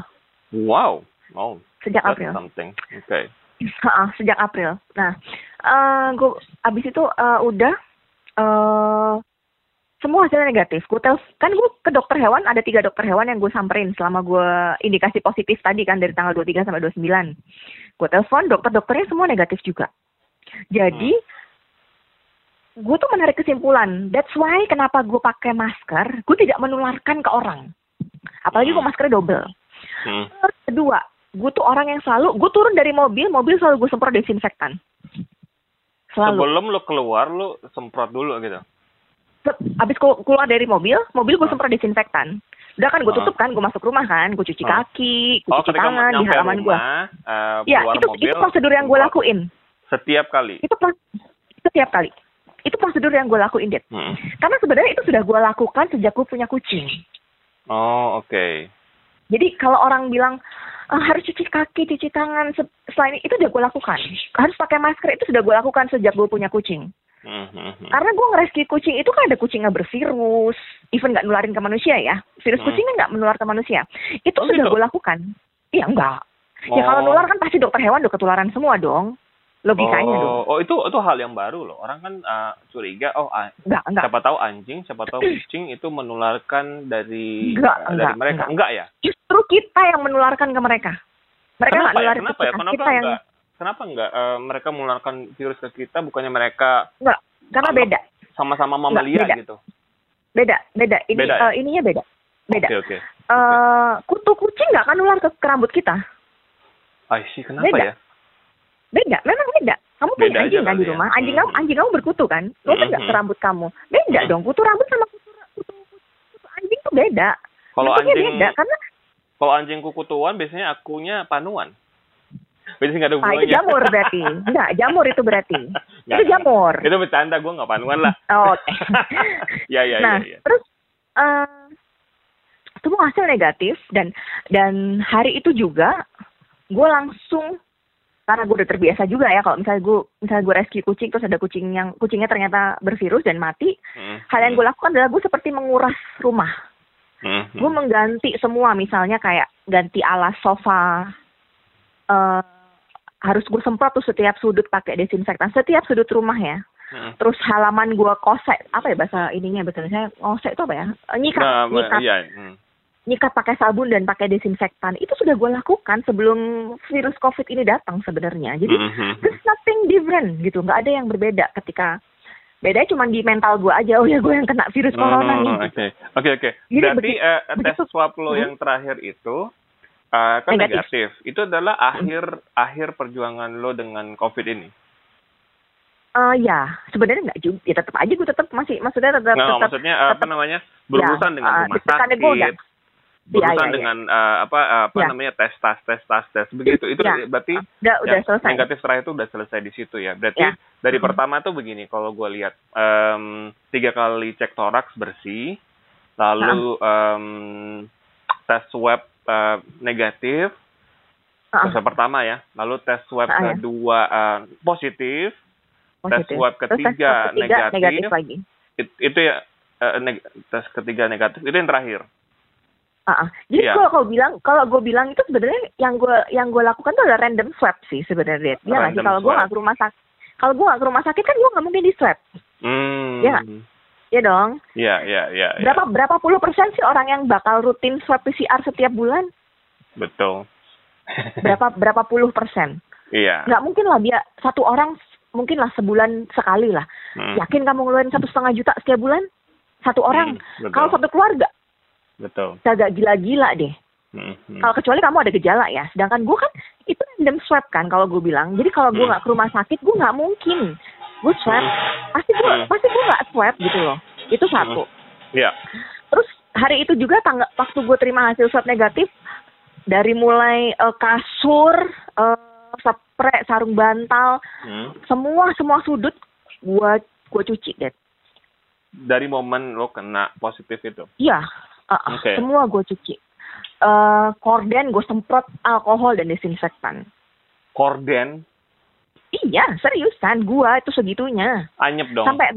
Wow. Oh, sejak that's April. something. Oke. Heeh, sejak April. Nah, eh gue abis itu eh, udah eh semua hasilnya negatif. Gue tel kan gue ke dokter hewan ada tiga dokter hewan yang gue samperin selama gue indikasi positif tadi kan dari tanggal 23 sampai 29. Gue telepon dokter-dokternya semua negatif juga. Jadi gue tuh menarik kesimpulan. That's why kenapa gue pakai masker, gue tidak menularkan ke orang. Apalagi gue maskernya double. Hmm. Kedua, gue tuh orang yang selalu, gue turun dari mobil, mobil selalu gue semprot desinfektan. Selalu. Sebelum lu keluar, lu semprot dulu gitu. Abis keluar dari mobil, mobil gue semprot desinfektan. Udah kan gue Ah. tutup kan, gue masuk rumah kan, gue cuci Ah. kaki, gue Oh, cuci tangan di halaman gue. rumah, eh, Ya, itu mobil, itu prosedur yang gue lakuin. Setiap kali. Itu pro- itu tiap kali. Itu prosedur yang gue lakuin, Dit. Hmm. Karena sebenarnya itu sudah gue lakukan sejak gue punya kucing. Oh, oke. Jadi kalau orang bilang "Ah, harus cuci kaki, cuci tangan, se- selain itu udah gue lakukan. Harus pakai masker itu sudah gue lakukan sejak gue punya kucing. Hmm, hmm, hmm. Karena gue ngerescue kucing itu kan ada kucing yang bervirus, even nggak nularin ke manusia ya. Virus Hmm. kucing kan nggak menular ke manusia. Itu Oh, sudah gitu? gue lakukan. Iya enggak. Ya kalau Oh. nular kan pasti dokter hewan udah ketularan semua dong. Logikanya oh, dong. oh itu itu hal yang baru loh. Orang kan uh, curiga, oh ah, Enggak, enggak. siapa tahu anjing, siapa tahu kucing itu menularkan dari Enggak, uh, dari enggak, mereka. enggak. Enggak, ya? Justru kita yang menularkan ke mereka. Mereka nggak kenapa ya? Kenapa ya? kita. Kenapa kita yang enggak? Kenapa enggak uh, mereka menularkan virus ke kita bukannya mereka enggak. Karena beda. sama-sama mamalia beda. gitu? Beda, beda. Ini Beda ya? eh, ininya beda. Beda. Oke, oke. Eh, kutu kucing nggak akan nular ke, ke rambut kita. See, kenapa Beda. ya? Beda, memang beda. Kamu Beda punya anjing aja kan di ya. rumah? Anjing Hmm. kamu, anjing kamu berkutu kan? Mungkin nggak Mhm. ke rambut kamu? Beda Hmm. dong. Kutu rambut sama kutu, kutu, kutu anjing tuh beda. Kalau anjing beda karena kalau anjing kukutuan biasanya akunya panuan. Biasanya nggak ada ah, itu jamur berarti. Enggak, jamur itu berarti. Nggak, itu jamur. Itu bercanda, gue nggak panuan lah. Oh, Oke. Ya, ya, nah, ya, ya. terus eh semua hasil negatif dan dan hari itu juga gue langsung karena gue udah terbiasa juga ya kalau misalnya gue misalnya gue rescue kucing terus ada kucing yang kucingnya ternyata bervirus dan mati Hmm, hal yang gue lakukan adalah gue seperti menguras rumah hmm, hmm. gue mengganti semua misalnya kayak ganti alas sofa eh harus gue semprot tuh setiap sudut pakai desinfektan setiap sudut rumah ya Hmm. terus halaman gue kosek apa ya bahasa ininya bahasa Indonesia kosek itu apa ya Eh, nyikat Nah, nyikat iya. hmm. Nyikat pakai sabun dan pakai desinfektan itu sudah gue lakukan sebelum virus covid ini datang sebenarnya jadi Hmm, hmm, hmm. there's nothing different gitu nggak ada yang berbeda ketika bedanya cuma di mental gue aja oh ya gue yang kena virus corona Oh, nih Oke, oke, oke. Jadi Berarti begi- eh, tes begitu- swab lo Hmm. yang terakhir itu eh, kan Negatif. Hmm. negatif. Itu adalah akhir akhir perjuangan lo dengan COVID ini. Eh ya sebenarnya nggak juga ya tetap aja gue tetap masih maksudnya tetap Nah, tetap maksudnya eh, apa tetap- namanya berurusan ya, dengan rumah deg-degannya sakit, gue udah- berurusan ya, ya. dengan eh, apa eh, apa Ya. namanya tes tas tes tas tes begitu. Itu Ya. berarti udah udah yang selesai negatif terakhir itu udah selesai di situ ya. Berarti Ya. dari Mhm. pertama tuh begini, kalau gue lihat em, tiga kali cek toraks bersih, lalu em, tes swab eh, negatif, tes swab pertama ya, lalu tes swab ya. kedua eh, positif, tes positif. swab Terus tes ketiga ketiga negatif. negatif lagi It- itu ya eh, neg- tes ketiga negatif itu yang terakhir. Ah, ah. Jadi Iya. kalau kau bilang, kalau gue bilang itu sebenarnya yang gue yang gue lakukan tuh adalah random swab sih sebenarnya. Iya nggak sih? Kalau gue nggak ke rumah sakit, kalau gue nggak ke rumah sakit kan gue nggak mungkin di swab, Hmm. Iya. ya dong. Iya, iya, iya. iya. Berapa berapa puluh persen sih orang yang bakal rutin swab PCR setiap bulan? Betul. Berapa berapa puluh persen? Iya. Nggak mungkin lah dia satu orang mungkin lah sebulan sekali lah. Hmm. Yakin kamu ngeluarin satu setengah juta setiap bulan? Satu orang. Hmm. Kalau satu keluarga, Betul. agak gila-gila deh. Hmm, hmm. Kalau kecuali kamu ada gejala ya. Sedangkan gue kan itu random swab kan kalau gue bilang. Jadi kalau gue Hmm. nggak ke rumah sakit, gue nggak mungkin. Gue swab. Pasti gue Hmm. pasti gue nggak swab gitu loh. Itu satu. Iya. Terus hari itu juga tangga, waktu gue terima hasil swab negatif dari mulai eh, kasur, spray, sarung bantal, Hmm. semua semua sudut gue gue cuci deh. Dari momen lo kena positif itu. Iya, uh, uh, Oke. semua gue cuci. Eh, korden gue semprot alkohol dan desinfektan. Korden Iya, seriusan gua itu segitunya. anyep dong. Sampai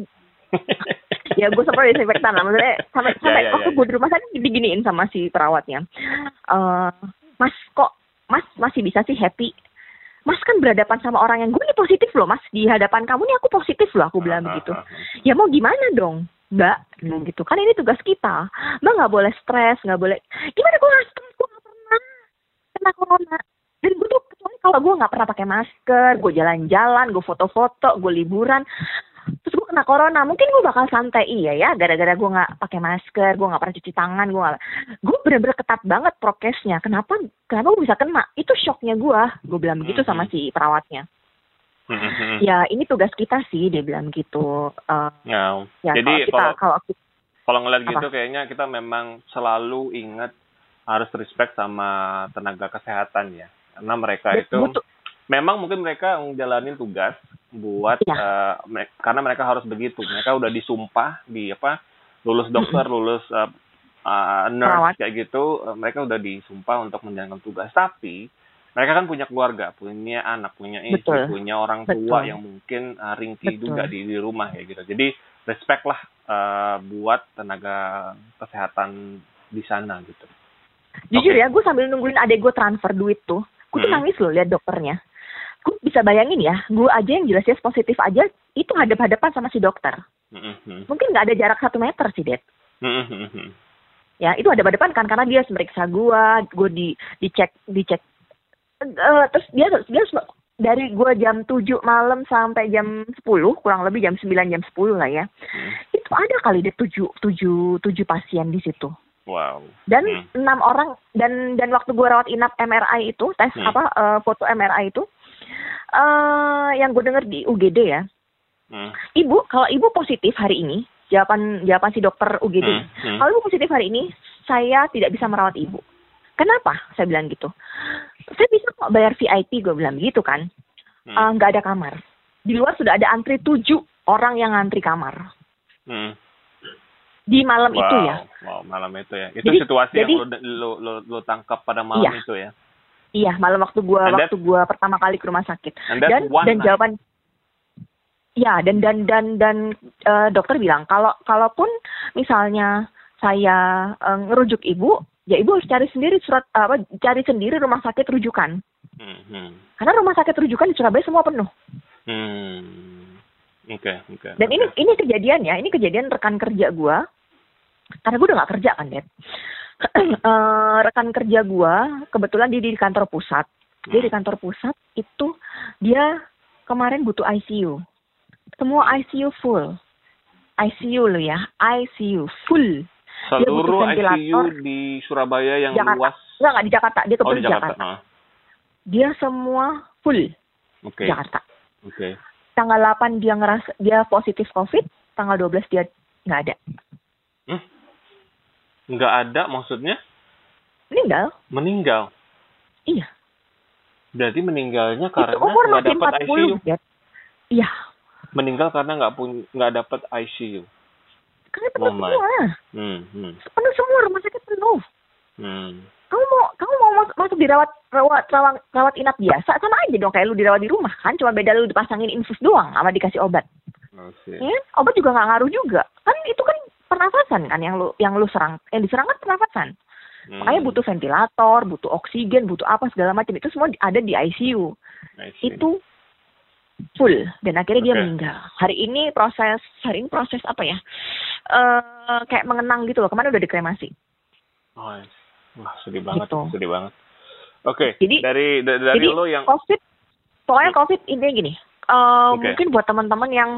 ya gue sempat desinfektan lah maksudnya sampai Ya, sampai ya, waktu ya, gue di rumah sakit diginiin sama si perawatnya. Eh, mas kok Mas masih bisa sih happy? Mas kan berhadapan sama orang yang gue ini positif loh Mas di hadapan kamu nih aku positif loh aku bilang Ah, begitu. ah, ah. Ya mau gimana dong? Mbak, bilang gitu. Kan ini tugas kita. Mbak nggak boleh stres, nggak boleh. Gimana gue nggak stres? Gue nggak pernah kena corona. Dan gue tuh kecuali kalau gue nggak pernah pakai masker, gue jalan-jalan, gue foto-foto, gue liburan. Terus gue kena corona mungkin gue bakal santai iya ya gara-gara gue nggak pakai masker gue nggak pernah cuci tangan gue nggak gue bener-bener ketat banget prokesnya kenapa kenapa gue bisa kena itu shocknya gue gue bilang begitu sama Mhm. si perawatnya Mhm. ya ini tugas kita sih dia bilang gitu Eh, Ya. ya Jadi kalau kita kalau kalau kita kalau ngeliat Apa? gitu kayaknya kita memang selalu ingat harus respect sama tenaga kesehatan ya. Karena mereka itu butuh memang mungkin mereka menjalani tugas buat Iya. eh, me- karena mereka harus begitu. Mereka udah disumpah di apa lulus dokter, lulus eh, eh, nurse Perawat. kayak gitu, eh, mereka udah disumpah untuk menjalankan tugas. Tapi mereka kan punya keluarga, punya anak, punya istri, Betul. punya orang tua Betul. yang mungkin eh, ringkih Betul. juga di, di rumah ya gitu. Jadi respect lah eh, buat tenaga kesehatan di sana gitu. jujur Oke. ya gue sambil nungguin adek gue transfer duit tuh gue tuh Hmm. nangis loh lihat dokternya gue bisa bayangin ya gue aja yang jelas jelas positif aja itu hadap-hadapan sama si dokter Mhm. mungkin nggak ada jarak satu meter sih det Mhm. ya itu ada depan kan karena dia meriksa gua gue di dicek dicek Eh, terus dia dia dari gua jam 7 malam sampai jam 10 kurang lebih jam 9 jam 10 lah ya Hmm. itu ada kali deh tujuh tujuh tujuh pasien di situ Wow. dan Hmm. enam orang dan dan waktu gua rawat inap MRI itu tes Hmm. apa eh, foto MRI itu eh yang gue denger di UGD ya Hmm. ibu kalau ibu positif hari ini jawaban jawaban si dokter UGD Hmm. Hmm. kalau ibu positif hari ini, saya tidak bisa merawat ibu. Kenapa? Saya bilang gitu. Saya bisa kok bayar VIP, gue bilang gitu kan. Hmm. Eh, Nggak ada kamar. Di luar sudah ada antri tujuh orang yang ngantri kamar. Hmm. Di malam wow. itu ya. Wow, malam itu ya. Itu Jadi- situasi jadi- yang lu, lu, lu, lu tangkap pada malam Iya. itu ya. Iya, malam waktu gua And waktu gua pertama kali ke rumah sakit. Dan one dan night. jawaban Ya, dan dan dan dan eh, dokter bilang kalau kalaupun misalnya saya eh, ngerujuk ibu, ya ibu harus cari sendiri surat apa cari sendiri rumah sakit rujukan. Hmm. Hmm. Karena rumah sakit rujukan di Surabaya semua penuh. Hmm. Oke, oke. Dan oke. ini ini kejadian ya, ini kejadian rekan kerja gua. Karena gua udah nggak kerja kan, Dad. Eh, rekan kerja gua kebetulan dia di kantor pusat. Dia di kantor pusat itu dia kemarin butuh ICU. Semua ICU full. ICU lo ya, ICU full. Seluruh ICU di Surabaya yang Jakarta. luas. Enggak, enggak di Jakarta, dia Oh, kebetulan di di Jakarta. Jakarta. Ah, Dia semua full Oke. Jakarta. Oke. Tanggal 8 dia ngerasa dia positif COVID, tanggal 12 dia nggak ada. Nggak ada maksudnya Meninggal. meninggal. Iya. Berarti meninggalnya karena nggak dapat ICU. 40, Dad. Iya. Meninggal karena nggak punya nggak dapat ICU. Karena penuh Oh semua. Hmm. Hmm. Penuh semua rumah sakit penuh. Hmm. Kamu mau kamu mau masuk, masuk dirawat rawat rawat rawat inap biasa sama aja dong kayak lu dirawat di rumah kan cuma beda lu dipasangin infus doang sama dikasih obat. Oke. Ya, kan? obat juga nggak ngaruh juga. Kan itu kan pernafasan kan yang lu yang lu serang yang diserang kan pernafasan. Hmm. Makanya butuh ventilator, butuh oksigen, butuh apa segala macam itu semua ada di ICU. Itu full dan akhirnya dia Oke. meninggal. Hari ini proses hari ini proses apa ya? Eh kayak mengenang gitu loh. Kemarin udah dikremasi. Oh, I see. Wah, sedih banget, Gitu. sedih banget. Oke, Jadi- dari da- dari jadi lo yang COVID, pokoknya COVID intinya gini. eh, Oke. Mungkin buat teman-teman yang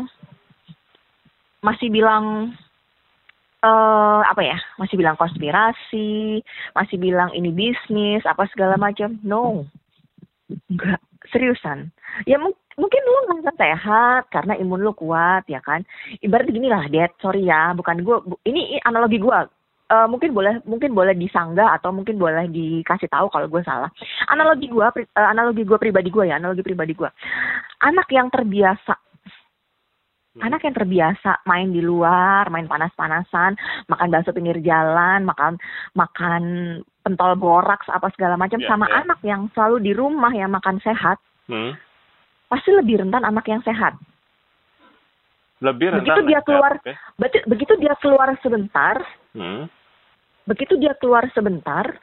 masih bilang eh apa ya, masih bilang konspirasi, masih bilang ini bisnis, apa segala macam. No, enggak seriusan. Ya mung- mungkin lu ngerasa sehat karena imun lu kuat ya kan. Ibarat gini lah, Dad, sorry ya, bukan gue. Ini analogi gue. Eh, mungkin boleh mungkin boleh disanggah atau mungkin boleh dikasih tahu kalau gue salah analogi gue analogi gue pribadi gue ya analogi pribadi gue anak yang terbiasa Hmm. anak yang terbiasa main di luar main panas-panasan makan bakso pinggir jalan makan makan pentol boraks apa segala macam Ya, sama ya. anak yang selalu di rumah yang makan sehat Hmm. pasti lebih rentan anak yang sehat lebih rentan. Begitu dia lah, keluar-. Beti- begitu dia keluar sebentar Hmm. begitu dia keluar sebentar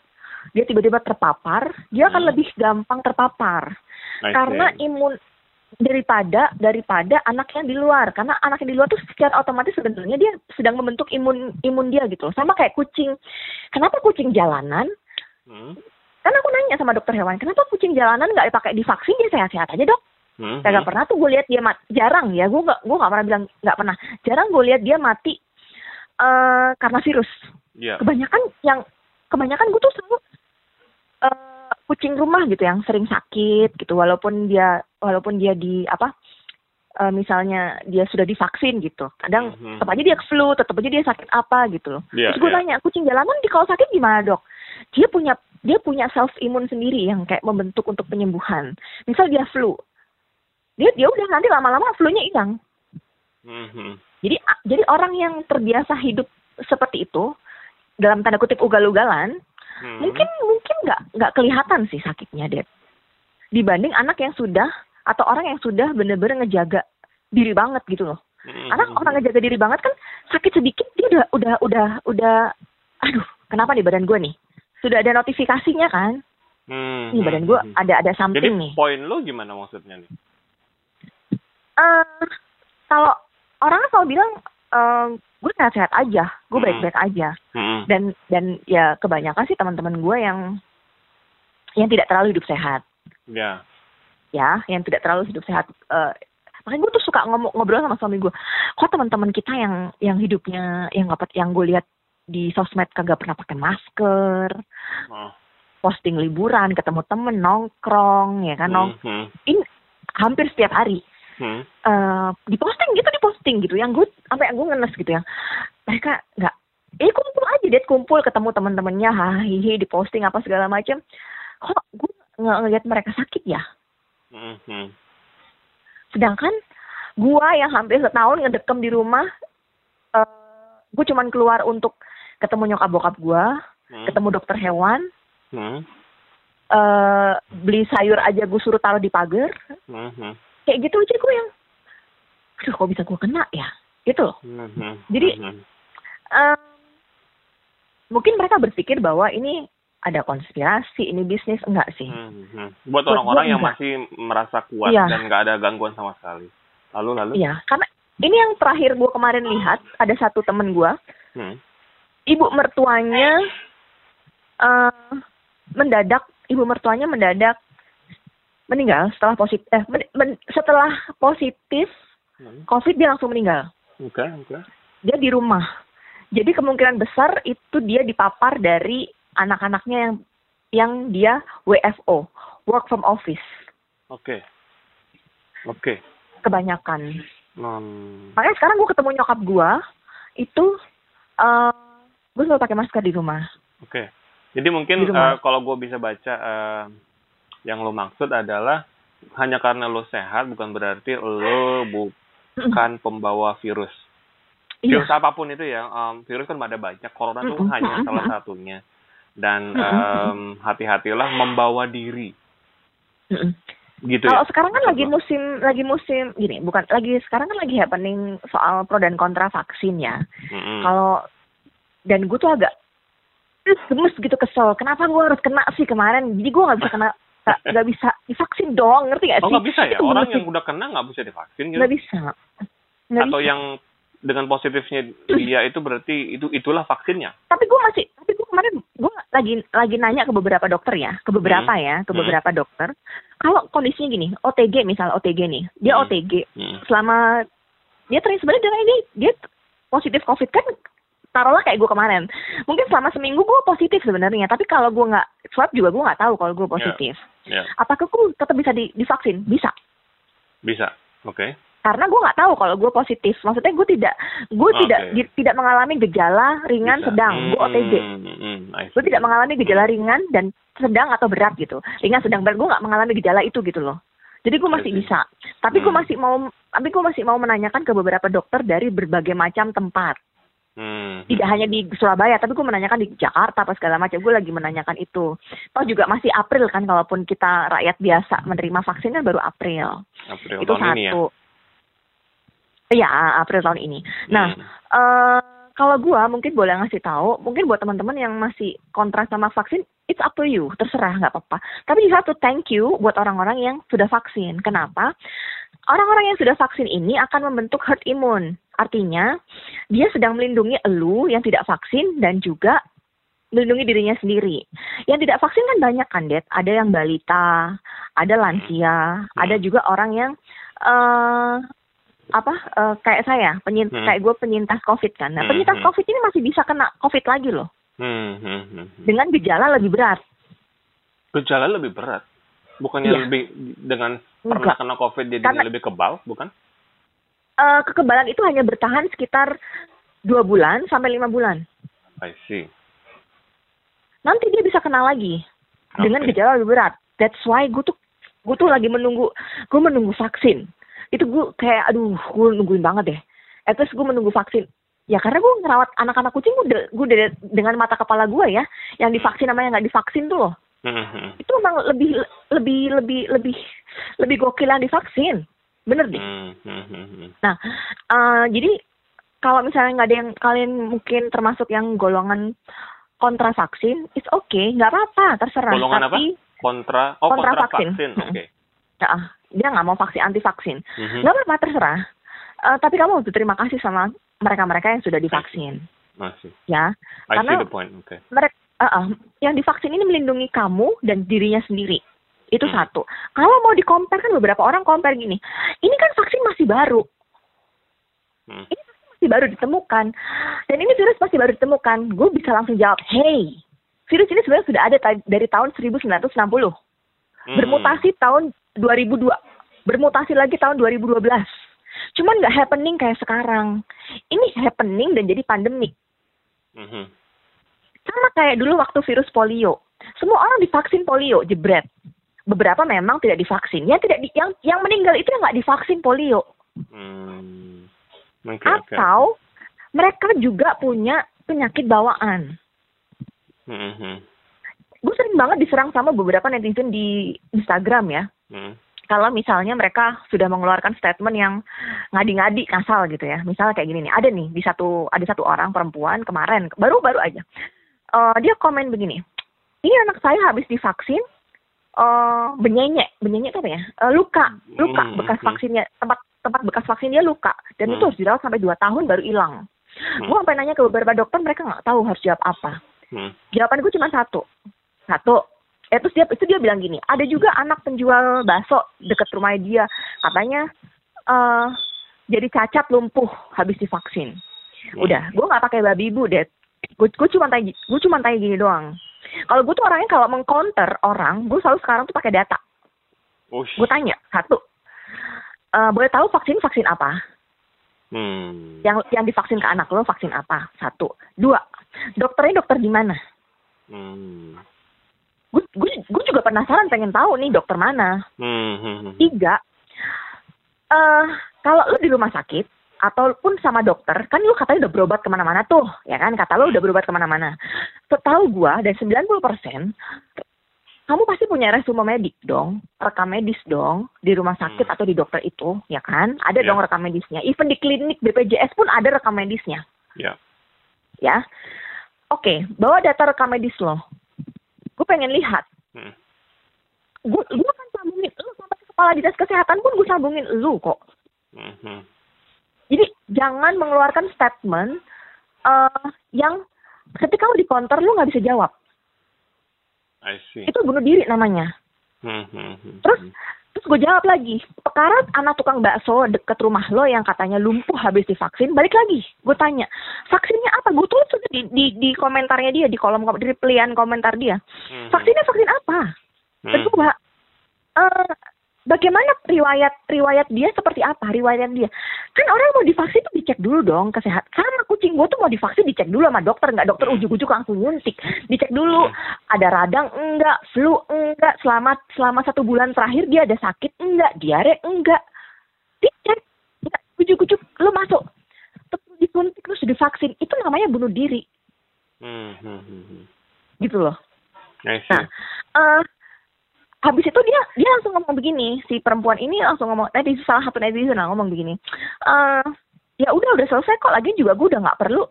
dia tiba-tiba terpapar dia akan Hmm. lebih gampang terpapar I karena see. imun daripada daripada anak yang di luar karena anak yang di luar tuh secara otomatis sebenarnya dia sedang membentuk imun imun dia gitu sama kayak kucing kenapa kucing jalanan Hmm. kan aku nanya sama dokter hewan kenapa kucing jalanan nggak dipakai divaksin dia sehat-sehat aja dok Hmm, Kagak hmm. pernah tuh gue lihat dia mati. Jarang ya, gue gak gue gak pernah bilang nggak pernah. Jarang gue lihat dia mati eh karena virus. Iya. Kebanyakan yang kebanyakan gue tuh selalu eh kucing rumah gitu yang sering sakit gitu, walaupun dia walaupun dia di apa eh, misalnya dia sudah divaksin gitu. Kadang Mhm. tetap aja dia flu, tetap aja dia sakit apa gitu loh. Iya, Terus gue iya. tanya, kucing jalanan di kalau sakit gimana dok? Dia punya dia punya self imun sendiri yang kayak membentuk untuk penyembuhan. Misal dia flu, dia dia udah nanti lama-lama flu-nya hilang. Mhm. Jadi jadi orang yang terbiasa hidup seperti itu dalam tanda kutip ugal-ugalan, Mhm. mungkin mungkin nggak nggak kelihatan sih sakitnya deh. Dibanding anak yang sudah atau orang yang sudah bener-bener ngejaga diri banget gitu loh. Mhm. Karena orang ngejaga diri banget kan sakit sedikit dia udah udah udah udah aduh kenapa nih badan gue nih sudah ada notifikasinya kan Mhm. nih badan gue Mhm. ada ada Jadi something nih poin lo gimana maksudnya nih? eh kalau orang selalu bilang eh gue sehat-sehat aja gue Hmm. baik-baik aja Mhm. dan dan ya kebanyakan sih teman-teman gue yang yang tidak terlalu hidup sehat Ya. ya yang tidak terlalu hidup sehat eh makanya gue tuh suka ngomong ngobrol sama suami gue kok teman-teman kita yang yang hidupnya yang nggak yang gue lihat di sosmed kagak pernah pakai masker Oh. posting liburan ketemu temen nongkrong ya kan nong Mhm. ini hampir setiap hari Mhm. eh diposting gitu diposting gitu yang gue sampai gue ngenes gitu ya mereka nggak eh kumpul aja deh kumpul ketemu teman-temannya hahihi diposting apa segala macam kok gue nggak ngeliat mereka sakit ya Mhm. sedangkan gue yang hampir setahun ngedekem di rumah eh gue cuman keluar untuk ketemu nyokap bokap gue Mhm. ketemu dokter hewan Mhm. eh beli sayur aja gue suruh taruh di pagar Mhm. Kayak gitu aja gue yang aduh kok bisa gue kena ya gitu loh Mhm. Jadi-. Em, mungkin mereka berpikir bahwa ini ada konspirasi ini bisnis enggak sih Mhm. Buat orang-orang yang enggak. masih merasa kuat Iya. dan nggak ada gangguan sama sekali. Lalu lalu. iya karena ini yang terakhir gue kemarin lihat ada satu temen gue Hmm. ibu mertuanya eh mendadak ibu mertuanya mendadak meninggal setelah positif eh, men- men- setelah positif Hmm. covid dia langsung meninggal Oke, oke. dia di rumah jadi kemungkinan besar itu dia dipapar dari anak-anaknya yang yang dia WFO work from office Oke. Oke. kebanyakan Hmm. makanya sekarang gue ketemu nyokap gue itu eh gue selalu pakai masker di rumah Oke. Jadi mungkin eh, kalau gue bisa baca eh, yang lo maksud adalah hanya karena lo sehat bukan berarti lo bukan pembawa virus. iya Virus apa pun itu ya, em, virus kan ada banyak. Corona itu Mm-mm. hanya Mm-mm. salah satunya. Dan em, hati-hatilah membawa diri, gitu kalau ya. sekarang kan Maksud lagi lo? musim lagi musim gini bukan lagi sekarang kan lagi happening soal pro dan kontra vaksin ya Mm-mm. kalau dan gue tuh agak "Ih, gemes gitu kesel kenapa gue harus kena sih kemarin jadi gue nggak bisa kena nggak nggak bisa divaksin dong ngerti gak Oh sih nggak bisa ya? Itu Orang yang udah kena nggak bisa divaksin gitu? nggak bisa nggak Atau bisa. yang dengan positifnya dia itu berarti itu itulah vaksinnya? tapi gue masih tapi gue kemarin gue lagi lagi nanya ke beberapa dokter ya ke beberapa ya ke Hmm. beberapa dokter kalau kondisinya gini OTG misal OTG nih dia Hmm. OTG Hmm. selama dia terus sebenarnya dengan ini dia positif covid kan taruhlah kayak gue kemarin. Mungkin selama seminggu gue positif sebenarnya tapi kalau gue nggak swab juga gue nggak tahu kalau gue positif. Ya, apakah gue tetap bisa di, divaksin? Bisa. Bisa. Oke. karena gue nggak tahu kalau gue positif. Maksudnya gue tidak gue Oke. tidak di- tidak mengalami gejala ringan Bisa. sedang. Gue OTG Hmm, hmm, gue tidak mengalami gejala ringan dan sedang atau berat gitu. Ringan sedang berat. Gue nggak mengalami gejala itu gitu loh. Jadi gue masih bisa. Tapi gue Hmm. masih mau tapi gue masih mau menanyakan ke beberapa dokter dari berbagai macam tempat Hmm. tidak hanya di Surabaya tapi gue menanyakan di Jakarta apa segala macam gue lagi menanyakan itu toh juga masih April kan kalaupun kita rakyat biasa menerima vaksin kan baru April April itu tahun ini ya. satu Iya, April tahun ini. Nah, Hmm. eh kalau gua mungkin boleh ngasih tahu, mungkin buat teman-teman yang masih kontra sama vaksin, it's up to you, terserah nggak apa-apa. Tapi to thank you buat orang-orang yang sudah vaksin. Kenapa? Orang-orang yang sudah vaksin ini akan membentuk herd immune. Artinya, dia sedang melindungi elu yang tidak vaksin dan juga melindungi dirinya sendiri. Yang tidak vaksin kan banyak kan, Det. Ada yang balita, ada lansia, Hmm. ada juga orang yang eh apa eh, kayak saya, penyintas Hmm. kayak gue penyintas COVID kan. Nah, Hmm, penyintas hmm. COVID ini masih bisa kena COVID lagi loh, Hmm, hmm, hmm, hmm. dengan gejala lebih berat. Gejala lebih berat. Bukannya Iya. lebih dengan pernah Enggak. kena COVID jadi Karena- lebih kebal, bukan? Eh, kekebalan itu hanya bertahan sekitar dua bulan sampai lima bulan. I see. Nanti dia bisa kena lagi dengan Oke. gejala lebih berat. That's why gue tuh gue tuh lagi menunggu gue menunggu vaksin. Itu gue kayak aduh gue nungguin banget deh. At least gue menunggu vaksin. Ya karena gue ngerawat anak-anak kucing gue udah, gue udah dengan mata kepala gue ya, yang divaksin sama yang nggak divaksin tuh loh. Hmm, hmm, Itu memang lebih lebih lebih lebih lebih gokil yang divaksin. Bener deh. hmm, hmm, hmm, hmm. Nah, eh, jadi kalau misalnya nggak ada yang kalian mungkin termasuk yang golongan kontra vaksin, it's okay, nggak apa-apa, terserah. Golongan apa? Tapi Kontra, oh Kontra kontra, vaksin. vaksin. Hmm. Oke. ya, dia nggak mau vaksin anti vaksin, Mhm. nggak apa-apa terserah. Eh, tapi kamu harus berterima kasih sama mereka-mereka yang sudah divaksin, Masih. ya. I Karena- see the point. Oke. Mereka yang divaksin ini melindungi kamu dan dirinya sendiri. Itu Hmm. satu. Kalau mau di-compare kan beberapa orang compare gini, ini kan vaksin masih baru, Hmm. ini vaksin masih baru ditemukan dan ini virus masih baru ditemukan gue bisa langsung jawab hey virus ini sebenarnya sudah ada ta- dari tahun 1960 Hmm. bermutasi tahun 2002 bermutasi lagi tahun 2012 cuman nggak happening kayak sekarang ini happening dan jadi pandemik Mhm. Sama kayak dulu waktu virus polio semua orang divaksin polio jebret beberapa memang tidak divaksin yang tidak di- yang yang meninggal itu yang nggak divaksin polio Hmm. Oke. atau mereka juga punya penyakit bawaan. Mhm. Gue sering banget diserang sama beberapa netizen di Instagram ya. Hmm. Kalau misalnya mereka sudah mengeluarkan statement yang ngadi-ngadi ngasal gitu ya. Misalnya kayak gini nih, ada nih di satu ada satu orang perempuan kemarin baru-baru aja. Eh, dia komen begini. Ini anak saya habis divaksin eh benyenyek, apa ya? Eh, luka, luka Hmm, bekas hmm. vaksinnya, tempat tempat bekas vaksin dia luka dan Hmm. itu harus dirawat sampai 2 tahun baru hilang. Gue sampai nanya ke beberapa dokter mereka nggak tahu harus jawab apa. Hmm. Jawaban gue cuma satu, satu. Eh, terus dia itu dia bilang gini, ada juga anak penjual bakso deket rumah dia, katanya eh jadi cacat lumpuh habis divaksin. Hmm. Udah, gue nggak pakai babi ibu deh. Gue gue cuma tanya, gue cuma tanya gini doang. Kalau gue tuh orangnya kalau mengcounter orang, gue selalu sekarang tuh pakai data. Ush. Gue tanya satu, eh boleh tahu vaksin vaksin apa? Hmm. Yang yang divaksin ke anak lo vaksin apa? Satu, dua, dokternya dokter di mana? Hmm. Gue gue juga penasaran pengen tahu nih dokter mana. Hmm. hmm, hmm. Tiga, eh kalau lu di rumah sakit ataupun sama dokter, kan lu katanya udah berobat ke mana-mana tuh, ya kan? Kata lu udah berobat ke mana-mana. Setahu gua, dan 90%, kamu pasti punya resume medik dong, rekam medis dong, di rumah sakit Hmm. atau di dokter itu, ya kan? Ada Ya. dong rekam medisnya. Even di klinik BPJS pun ada rekam medisnya, Ya. ya. Oke, bawa data rekam medis lo. Gue pengen lihat. Hmm. Gue gue akan sambungin lu sampai ke kepala dinas kesehatan pun gue sambungin lu kok. Hmm. Jadi jangan mengeluarkan statement eh yang ketika lu di counter lu nggak bisa jawab. I see. Itu bunuh diri namanya. Hmm. Hmm. hmm, Terus terus gue jawab lagi. Perkara anak tukang bakso deket rumah lo yang katanya lumpuh habis divaksin, balik lagi. Gue tanya, vaksinnya apa? Gue tulis di, di di komentarnya dia di kolom di replyan komentar dia. Vaksinnya vaksin apa? Kedua, eh bagaimana riwayat riwayat dia seperti apa riwayat dia kan orang mau divaksin tuh dicek dulu dong kesehatan sama kucing gue tuh mau divaksin dicek dulu sama dokter nggak dokter ujuk-ujuk langsung nyuntik dicek dulu Hmm. ada radang enggak flu enggak selama selama satu bulan terakhir dia ada sakit enggak diare enggak dicek ujuk-ujuk lu masuk terus disuntik terus divaksin itu namanya bunuh diri Hmm. Hmm. hmm, hmm. gitu loh. Nah, eh habis itu dia dia langsung ngomong begini, si perempuan ini langsung ngomong, netizen salah satu netizen lah ngomong begini, eh ya udah udah selesai kok, lagi juga gue udah nggak perlu,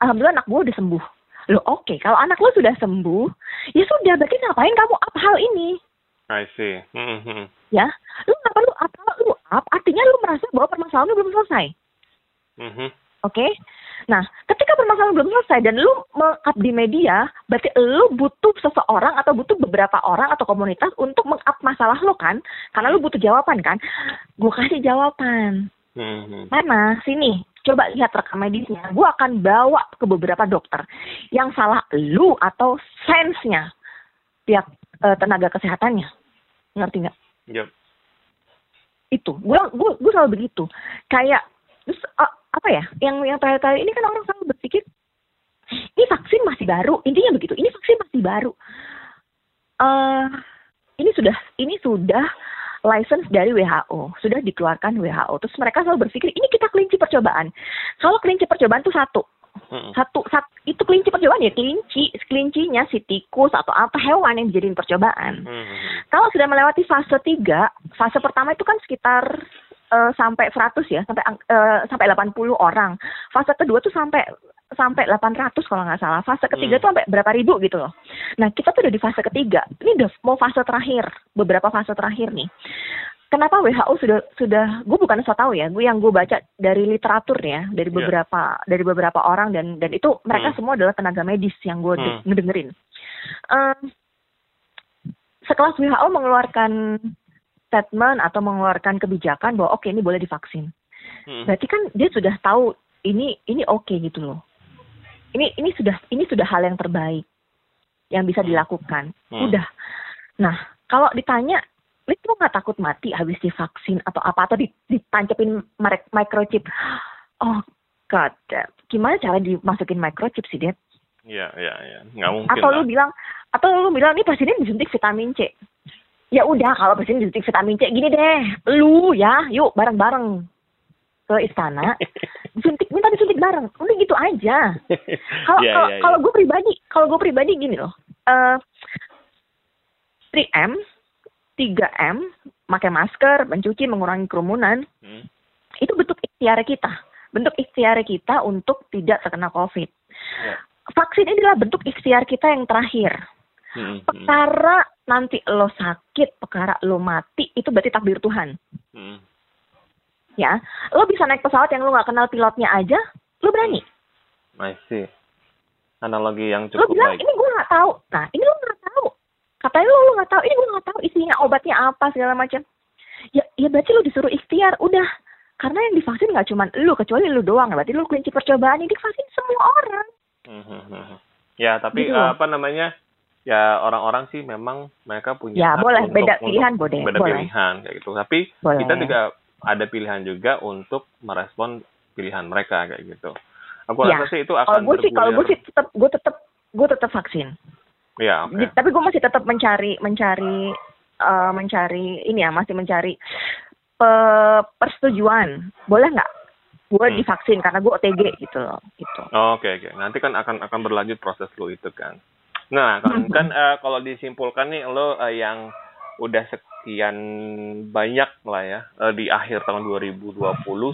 alhamdulillah anak gue udah sembuh. Loh oke, kalau anak lo sudah sembuh, ya sudah, berarti ngapain kamu up hal ini? I see. Hmm. Hmm. Ya, lu nggak perlu up, lu up, artinya lu merasa bahwa permasalahan lu belum selesai. Hmm. Oke, Nah, ketika permasalahan belum selesai dan lu meng-up di media, berarti lu butuh seseorang atau butuh beberapa orang atau komunitas untuk meng-up masalah lu kan? Karena lu butuh jawaban kan? Gue kasih jawaban. Hmm. Mana? Sini, coba lihat rekam medisnya. Gue akan bawa ke beberapa dokter. Yang salah lu atau sensenya pihak uh, tenaga kesehatannya. Ngerti nggak? Yep. Itu. Gue gue selalu begitu. Kayak terus uh, apa ya yang yang terakhir-terakhir ini kan orang selalu berpikir ini vaksin masih baru. Intinya begitu ini vaksin masih baru. Uh, ini sudah ini sudah license dari WHO sudah dikeluarkan WHO terus mereka selalu berpikir ini kita kelinci percobaan. Kalau kelinci percobaan itu satu. Satu, satu itu kelinci percobaan ya kelinci kelincinya si tikus atau apa hewan yang dijadiin percobaan. Hmm. kalau sudah melewati fase tiga fase pertama itu kan sekitar uh, sampai 100 ya, sampai uh, sampai 80 orang. Fase kedua tuh sampai sampai 800 kalau nggak salah. Fase ketiga hmm. tuh sampai berapa ribu gitu loh. Nah, kita tuh udah di fase ketiga. Ini udah mau fase terakhir, beberapa fase terakhir nih. Kenapa WHO sudah sudah gue bukan so tahu ya, gue yang gue baca dari literatur ya, dari iya. beberapa yeah. dari beberapa orang dan dan itu mereka hmm. semua adalah tenaga medis yang gue hmm. ngedengerin. Um, sekelas WHO mengeluarkan statement atau mengeluarkan kebijakan bahwa oke okay, ini boleh divaksin. Hmm. Berarti kan dia sudah tahu ini ini oke okay gitu loh. Ini ini sudah ini sudah hal yang terbaik yang bisa dilakukan. Hmm. Udah. Nah, kalau ditanya, lu nggak takut mati habis divaksin atau apa atau ditancepin microchip? Oh God, gimana cara dimasukin microchip sih, Dad? Iya, iya, iya. Nggak mungkin. Atau lah. lu bilang, atau lu bilang ini pasien disuntik vitamin C ya udah kalau presiden disuntik vitamin C gini deh lu ya yuk bareng-bareng ke istana disuntik minta disuntik bareng udah gitu aja kalau yeah, kalau yeah, yeah. gue pribadi kalau gue pribadi gini loh uh, 3M 3M pakai masker mencuci mengurangi kerumunan hmm. itu bentuk ikhtiar kita bentuk ikhtiar kita untuk tidak terkena covid yeah. vaksin ini adalah bentuk ikhtiar kita yang terakhir Hmm, hmm. Perkara nanti lo sakit, perkara lo mati, itu berarti takdir Tuhan. Hmm. Ya, lo bisa naik pesawat yang lo nggak kenal pilotnya aja, lo berani. Masih. Analogi yang cukup lo bilang, baik. ini gue nggak tahu. Nah, ini lo nggak tahu. Katanya lo lo nggak tahu, ini gue nggak tahu isinya obatnya apa segala macam. Ya, ya berarti lo disuruh ikhtiar. Udah, karena yang divaksin nggak cuma lo, kecuali lo doang. Berarti lo kelinci percobaan ini divaksin semua orang. Hmm, hmm, hmm. Ya, tapi gitu. uh, apa namanya? Ya orang-orang sih memang mereka punya ya boleh untuk, beda pilihan untuk, boleh beda boleh. pilihan kayak gitu tapi boleh. kita juga ada pilihan juga untuk merespon pilihan mereka kayak gitu aku ya. rasa sih itu akan kalau gue sih kalau gue sih tetap gue tetap gue tetap vaksin ya okay. tapi gue masih tetap mencari mencari uh, mencari ini ya masih mencari pe, persetujuan boleh nggak gue hmm. divaksin karena gue OTG gitu loh gitu oke oh, oke okay, okay. nanti kan akan akan berlanjut proses lo itu kan Nah, kan, kan uh, kalau disimpulkan nih lo uh, yang udah sekian banyak lah ya uh, di akhir tahun 2020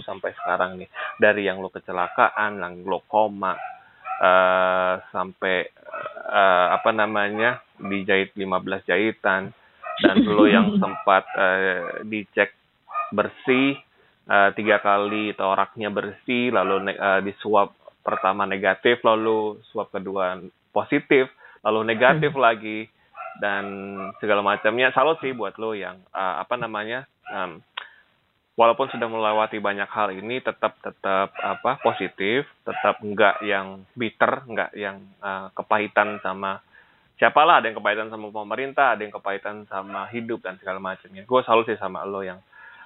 sampai sekarang nih. Dari yang lo kecelakaan, yang lo koma uh, sampai uh, apa namanya dijahit 15 jahitan dan lo yang sempat uh, dicek bersih uh, tiga kali toraknya bersih lalu uh, disuap pertama negatif lalu suap kedua positif lalu negatif lagi dan segala macamnya. Salut sih buat lo yang uh, apa namanya um, walaupun sudah melewati banyak hal ini tetap tetap apa positif tetap enggak yang bitter enggak yang uh, kepahitan sama siapalah. Ada yang kepahitan sama pemerintah ada yang kepahitan sama hidup dan segala macamnya. Gue salut sih sama lo yang